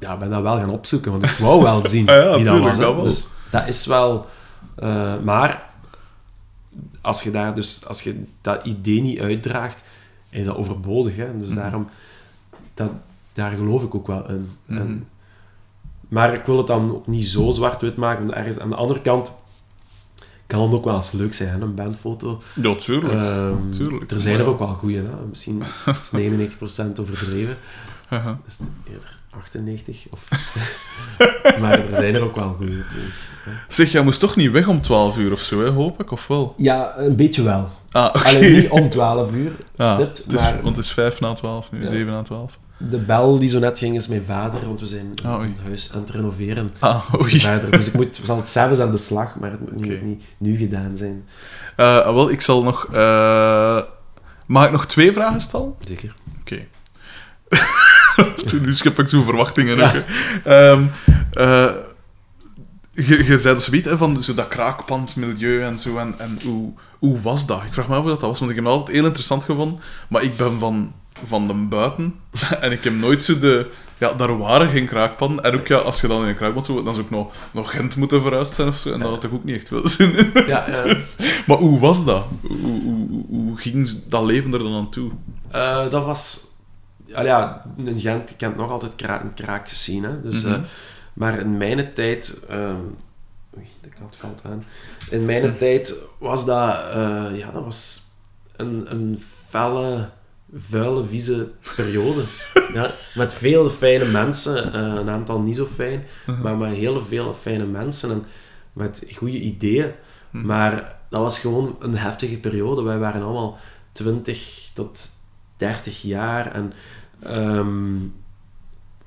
ja, ik ben dat wel gaan opzoeken, want ik wou wel (laughs) zien Ah ja, wie dat tuurlijk, was. dat wel. Dus dat is wel... eh, maar als je, daar dus, als je dat idee niet uitdraagt, is dat overbodig. Hè? Dus Mhm. daarom... Dat, daar geloof ik ook wel in. Mhm. En, maar ik wil het dan ook niet zo zwart-wit maken. Want ergens aan de andere kant kan het ook wel eens leuk zijn, een bandfoto. Ja, tuurlijk. Ehm, tuurlijk. Er zijn er ook wel goeie, hè? misschien is 99% overdreven. Haha. Is het eerder 98? Of... (laughs) maar er zijn er ook wel goede natuurlijk. Zeg, jij moest toch niet weg om 12 uur of zo, hè, hoop ik, of wel? Ja, een beetje wel. Ah. Alleen niet om 12 uur, Ah, stipt, het is, maar Want het is 5 na 12 nu, Ja. 7 na 12. De bel die zo net ging is mijn vader, want we zijn Ah, een huis aan het renoveren. Ah, oei. vader. Dus ik moet, we zal het s'avonds aan de slag, maar het moet nu, niet nu gedaan zijn. Eh, ah, wel, ik zal nog... eh, Mag ik nog twee vragen stellen? Zeker. Oké. nu schep ik zo'n verwachtingen hè. Ehm, eh, je, je zei dus weet, hè, van zo dat kraakpandmilieu en zo. En, en hoe, hoe was dat? Ik vraag me af hoe dat, dat was, want ik heb het altijd heel interessant gevonden. Maar ik ben van, van de buiten. (laughs) en ik heb nooit zo de... Ja, daar waren geen kraakpanden. En ook ja, als je dan in een kraakpand zo... Dan zou ik nog, nog Gent moeten verhuisd zijn of zo. En dat had ik ook niet echt veel zin in. Ja, ja. Dus- maar hoe was dat? Hoe, hoe, hoe, ging dat leven er dan aan toe? Eh, dat was... ah ja, in Gent kent nog altijd kraak, een kraak gezien, hè. Dus, Mhm. eh, maar in mijn tijd... ehm oei, de kat valt aan. In mijn tijd was dat... eh, ja, dat was een, een felle, vuile, vieze periode. ja, met veel fijne mensen. eh, een aantal niet zo fijn. Mhm. Maar met heel veel fijne mensen. En met goede ideeën. Mhm. Maar dat was gewoon een heftige periode. Wij waren allemaal 20 tot 30 jaar. En ehm,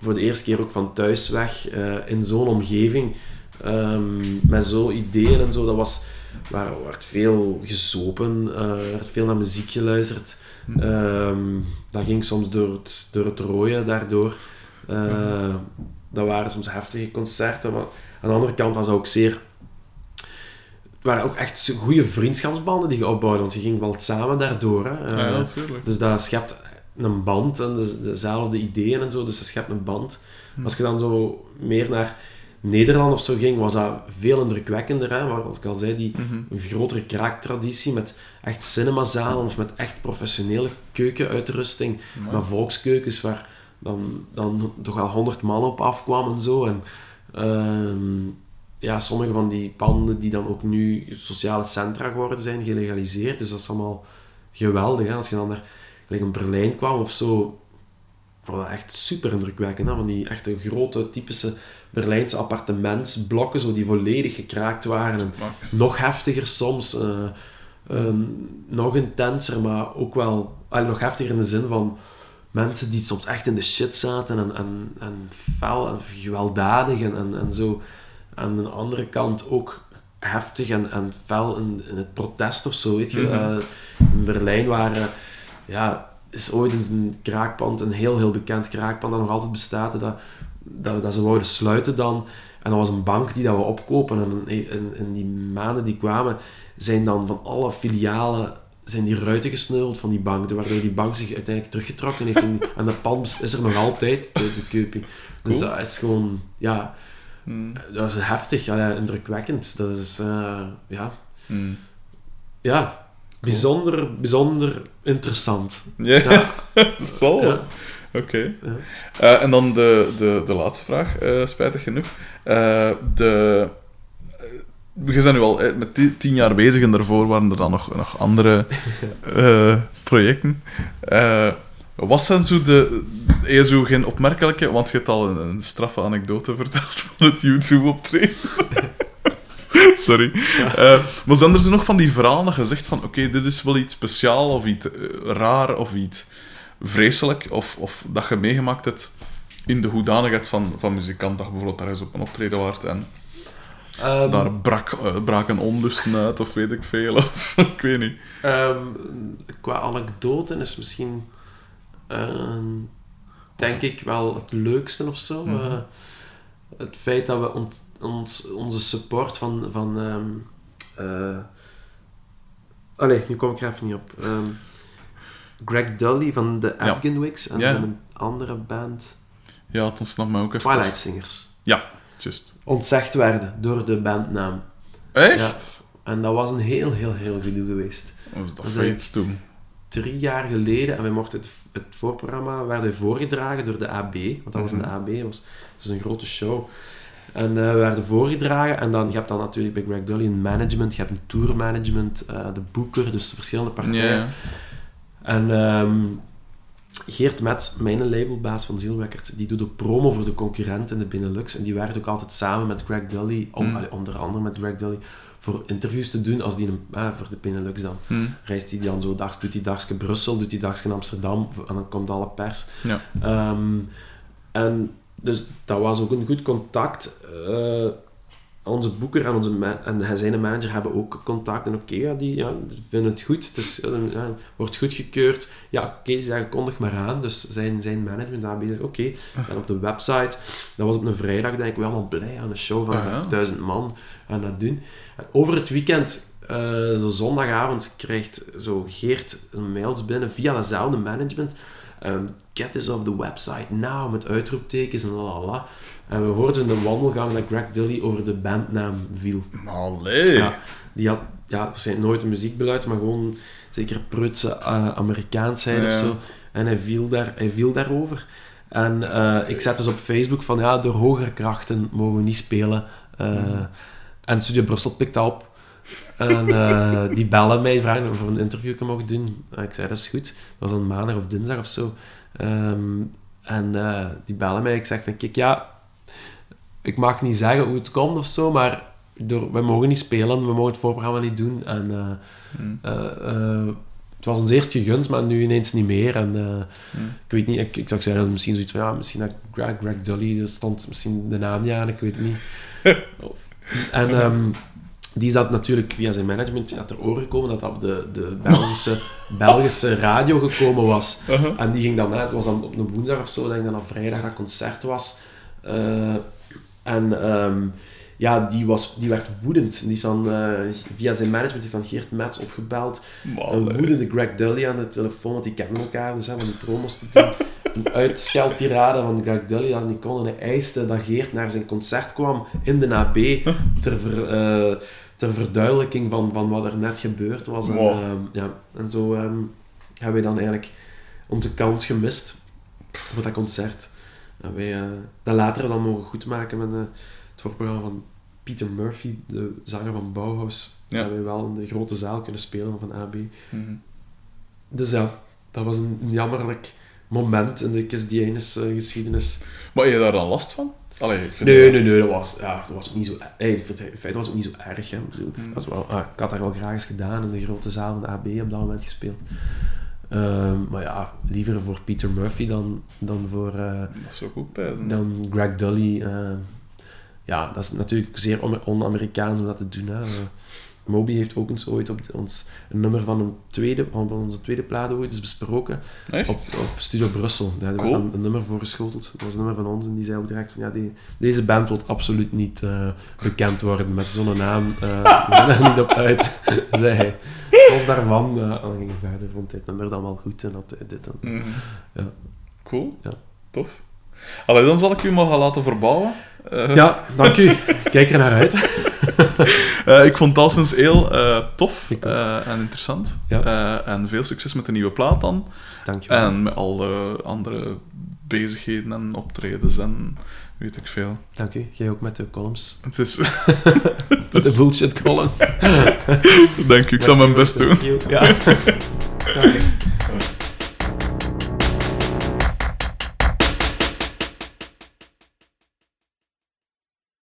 voor de eerste keer ook van thuis weg. eh, in zo'n omgeving. ehm, met zo'n ideeën en zo. Dat was... Waar er werd veel gezopen. eh, er werd veel naar muziek geluisterd. Mhm. Ehm, dat ging soms door het, door het rooien daardoor. Eh, dat waren soms heftige concerten. Maar aan de andere kant was dat ook zeer... Het waren ook echt goede vriendschapsbanden die je opbouwde. Want je ging wel samen daardoor. Hè. Eh, ja, natuurlijk. dus dat schept een band en de- dezelfde ideeën en zo. Dus dat schept een band. Hm. Als je dan zo meer naar Nederland of zo ging, was dat veel indrukwekkender. Hè? Waar, als ik al zei, die Mhm. een grotere kraaktraditie met echt cinemazalen of met echt professionele keukenuitrusting. Amai. Maar volkskeukens waar dan, dan toch wel honderd man op afkwam en zo. En, ehm, ja, sommige van die panden die dan ook nu sociale centra geworden zijn, gelegaliseerd. Dus dat is allemaal geweldig. Hè? Als je dan naar like in Berlijn kwam of zo, echt super indrukwekkend. Hè? Van die echte grote, typische Berlijnse appartementsblokken, zo die volledig gekraakt waren. En nog heftiger soms, eh, ehm, nog intenser, maar ook wel ah, nog heftiger in de zin van mensen die soms echt in de shit zaten en, en, en fel en gewelddadig en, en, en zo. Aan de andere kant ook heftig en, en fel in, in het protest of zo. Weet je? Mhm. Eh, in Berlijn waren, ja, is ooit eens een kraakpand, een heel heel bekend kraakpand dat nog altijd bestaat, dat, dat, dat ze wouden sluiten dan. En dat was een bank die dat we opkopen. En in, die maanden die kwamen, zijn dan van alle filialen zijn die ruiten gesneuveld van die bank, waardoor die bank zich uiteindelijk teruggetrokken heeft. En, (laughs) en dat pand is er nog altijd, de, de Keupie. Dus dat is gewoon, ja, Mm. dat is heftig, ja, indrukwekkend. Dat is, eh, ja, Mm. ja, bijzonder, bijzonder interessant. Ja, Ja. (laughs) dat is wel. Ja. Oké. Ja. Eh, en dan de, de, de laatste vraag, eh, spijtig genoeg. Eh, de, eh, je bent nu al met ti- tien jaar bezig en daarvoor waren er dan nog, nog andere (laughs) eh, projecten. Eh, wat zijn zo de... zo geen opmerkelijke, want je hebt al een, een straffe anekdote verteld (laughs) van het YouTube-optreden. (laughs) Sorry. Eh, maar zijn er nog van die verhalen dat je zegt van oké, dit is wel iets speciaal of iets eh, raar of iets vreselijk of, of dat je meegemaakt hebt in de hoedanigheid van, van muzikant, dat je bijvoorbeeld daar eens op een optreden waart en Ehm, daar brak, eh, braken onlusten uit of weet ik veel, of (laughs) ik weet niet. Ehm, qua anekdote is misschien, ehm, denk ik, wel het leukste of zo. Mhm. Het feit dat we ont- ons, onze support van. van eh, allee, nu kom ik er even niet op. Ehm, Greg Dully van de Ja. Afghan Wigs en Ja. zijn andere band Ja, het ontsnapt mij ook even. Twilight Singers. Ja, juist. Ontzegd werden door de bandnaam. Echt? En dat was een heel, heel, heel gedoe geweest. Was dat Dat iets toen? drie jaar geleden, en wij mochten het, het voorprogramma, werden voorgedragen door de AB, want dat was Mhm. een AB, dat was dus een grote show. En eh, we werden voorgedragen, en dan, je hebt dan natuurlijk bij Greg Dully een management, je hebt een tourmanagement, eh de boeker, dus verschillende partijen. En ehm, Geert Metz, mijn labelbaas van Ziel Records, die doet ook promo voor de concurrent in de Benelux. En die werkt ook altijd samen met Greg Dully, om, Mm. allee, onder andere met Greg Dully, voor interviews te doen als die een, eh, voor de Benelux dan. Hm. Reist hij dan zo dags, doet hij dagje Brussel, doet hij dagje Amsterdam, en dan komt alle pers. Ja. Ehm, en dus dat was ook een goed contact. Eh, onze boeker en, onze en zijn manager hebben ook contact. En oké, ja, die ja, vinden het goed. Eh, ja, wordt goedgekeurd. Ja, oké, ze zeggen, kondig maar aan. Dus zijn, zijn management daar bezig. Oké, en op de website, dat was op een vrijdag, denk ik, wel allemaal blij aan een show van Ah, ja. duizend man aan dat doen. En over het weekend, eh, zo zondagavond, krijgt zo Geert een mails binnen via datzelfde management. Ehm, get this off the website now, met uitroeptekens en lalala. En we hoorden in de wandelgang dat Greg Dully over de bandnaam viel. Allee. Ja, die had ja, waarschijnlijk nooit de muziek beluisterd, maar gewoon zeker prutse eh, Amerikaans zijn of zo. En hij viel, daar, hij viel daarover. En eh, ik zet dus op Facebook van ja, door hogere krachten mogen we niet spelen. Eh, En Studio Brussel pikt dat op. En eh, die bellen mij, vragen of we een interview mogen doen. En ik zei, dat is goed. Dat was dan maandag of dinsdag of zo. Ehm, en eh, die bellen mij. Ik zeg van, kijk, ja... Ik mag niet zeggen hoe het komt of zo, maar door, we mogen niet spelen. We mogen het voorprogramma niet doen. En eh, Hm. eh, eh, het was ons eerst gegund, maar nu ineens niet meer. En eh, Hm. ik weet niet, ik, ik zou zeggen, misschien zoiets van, ja, misschien dat Greg, Greg Dully, er stond misschien de naam niet aan, ik weet het niet. (laughs) En ehm, die is dat natuurlijk via zijn management ja, ter oren gekomen dat dat op de, de Belgische, (laughs) Belgische radio gekomen was. Uh-huh. En die ging dan, het was dan op een woensdag of zo, denk ik dat dat vrijdag dat concert was. Eh, en ehm, ja, die, was, die werd woedend. Die is dan, eh, via zijn management heeft dan Geert Metz opgebeld. Een woedende Greg Dully aan de telefoon, want die kennen elkaar, dus hè, van die promos te doen. (laughs) Een uitscheldtirade van Greg Dully dat niet kon. En hij eiste dat Geert naar zijn concert kwam in de AB ter, ver, eh, ter verduidelijking van, van wat er net gebeurd was. En, ehm, ja, en zo ehm, hebben wij dan eigenlijk onze kans gemist voor dat concert. En wij eh, dat later dan mogen goedmaken met eh, het voorprogramma van Peter Murphy, de zanger van Bauhaus, Ja. hebben we wel in de grote zaal kunnen spelen van AB. Mhm. Dus ja, dat was een jammerlijk moment in de Kiss Dienes eh, geschiedenis. Maar heb je daar dan last van? Allee, Nee, dat- nee, nee, dat was, ja, dat was ook niet zo... Hey, in feite- in feite was het ook niet zo erg. Hè. Bedoel, Hmm. dat was wel, ah, ik had daar wel graag eens gedaan, in de grote zaal van de AB op dat moment gespeeld. Ehm, maar ja, liever voor Peter Murphy dan, dan voor eh, Dat zou ik ook pijzen. dan Greg Dully. eh. ja, dat is natuurlijk zeer on- on-Amerikaans om dat te doen. Hè. Eh, Moby heeft ook eens ooit op ons een nummer van, een tweede, van onze tweede plaat ooit eens besproken. Echt? Op, op Studio Brussel. Daar hebben we Cool. dan een nummer voor geschoteld. Dat was een nummer van ons en die zei ook direct van ja, die, deze band wil absoluut niet eh, bekend worden met zo'n naam. eh, (laughs) we zijn er niet op uit, (laughs) zei hij. Los daarvan, eh, en dan ging hij verder, vond hij het nummer dan wel goed en dat dit en... Mhm. Ja. Cool. Ja. Tof. Allee, dan zal ik u maar gaan laten verbouwen. Eh, Ja, dank u. (laughs) Kijk er naar uit. eh, ik vond het al sinds heel eh, tof en interessant. Ja. En veel succes met de nieuwe plaat dan. Dank je wel. En met alle andere bezigheden en optredens en weet ik veel. Dank u. Jij ook met de columns. Het is... (laughs) Met de bullshit columns. Dank u, ik zal mijn best doen. Ja. (laughs) Dank je.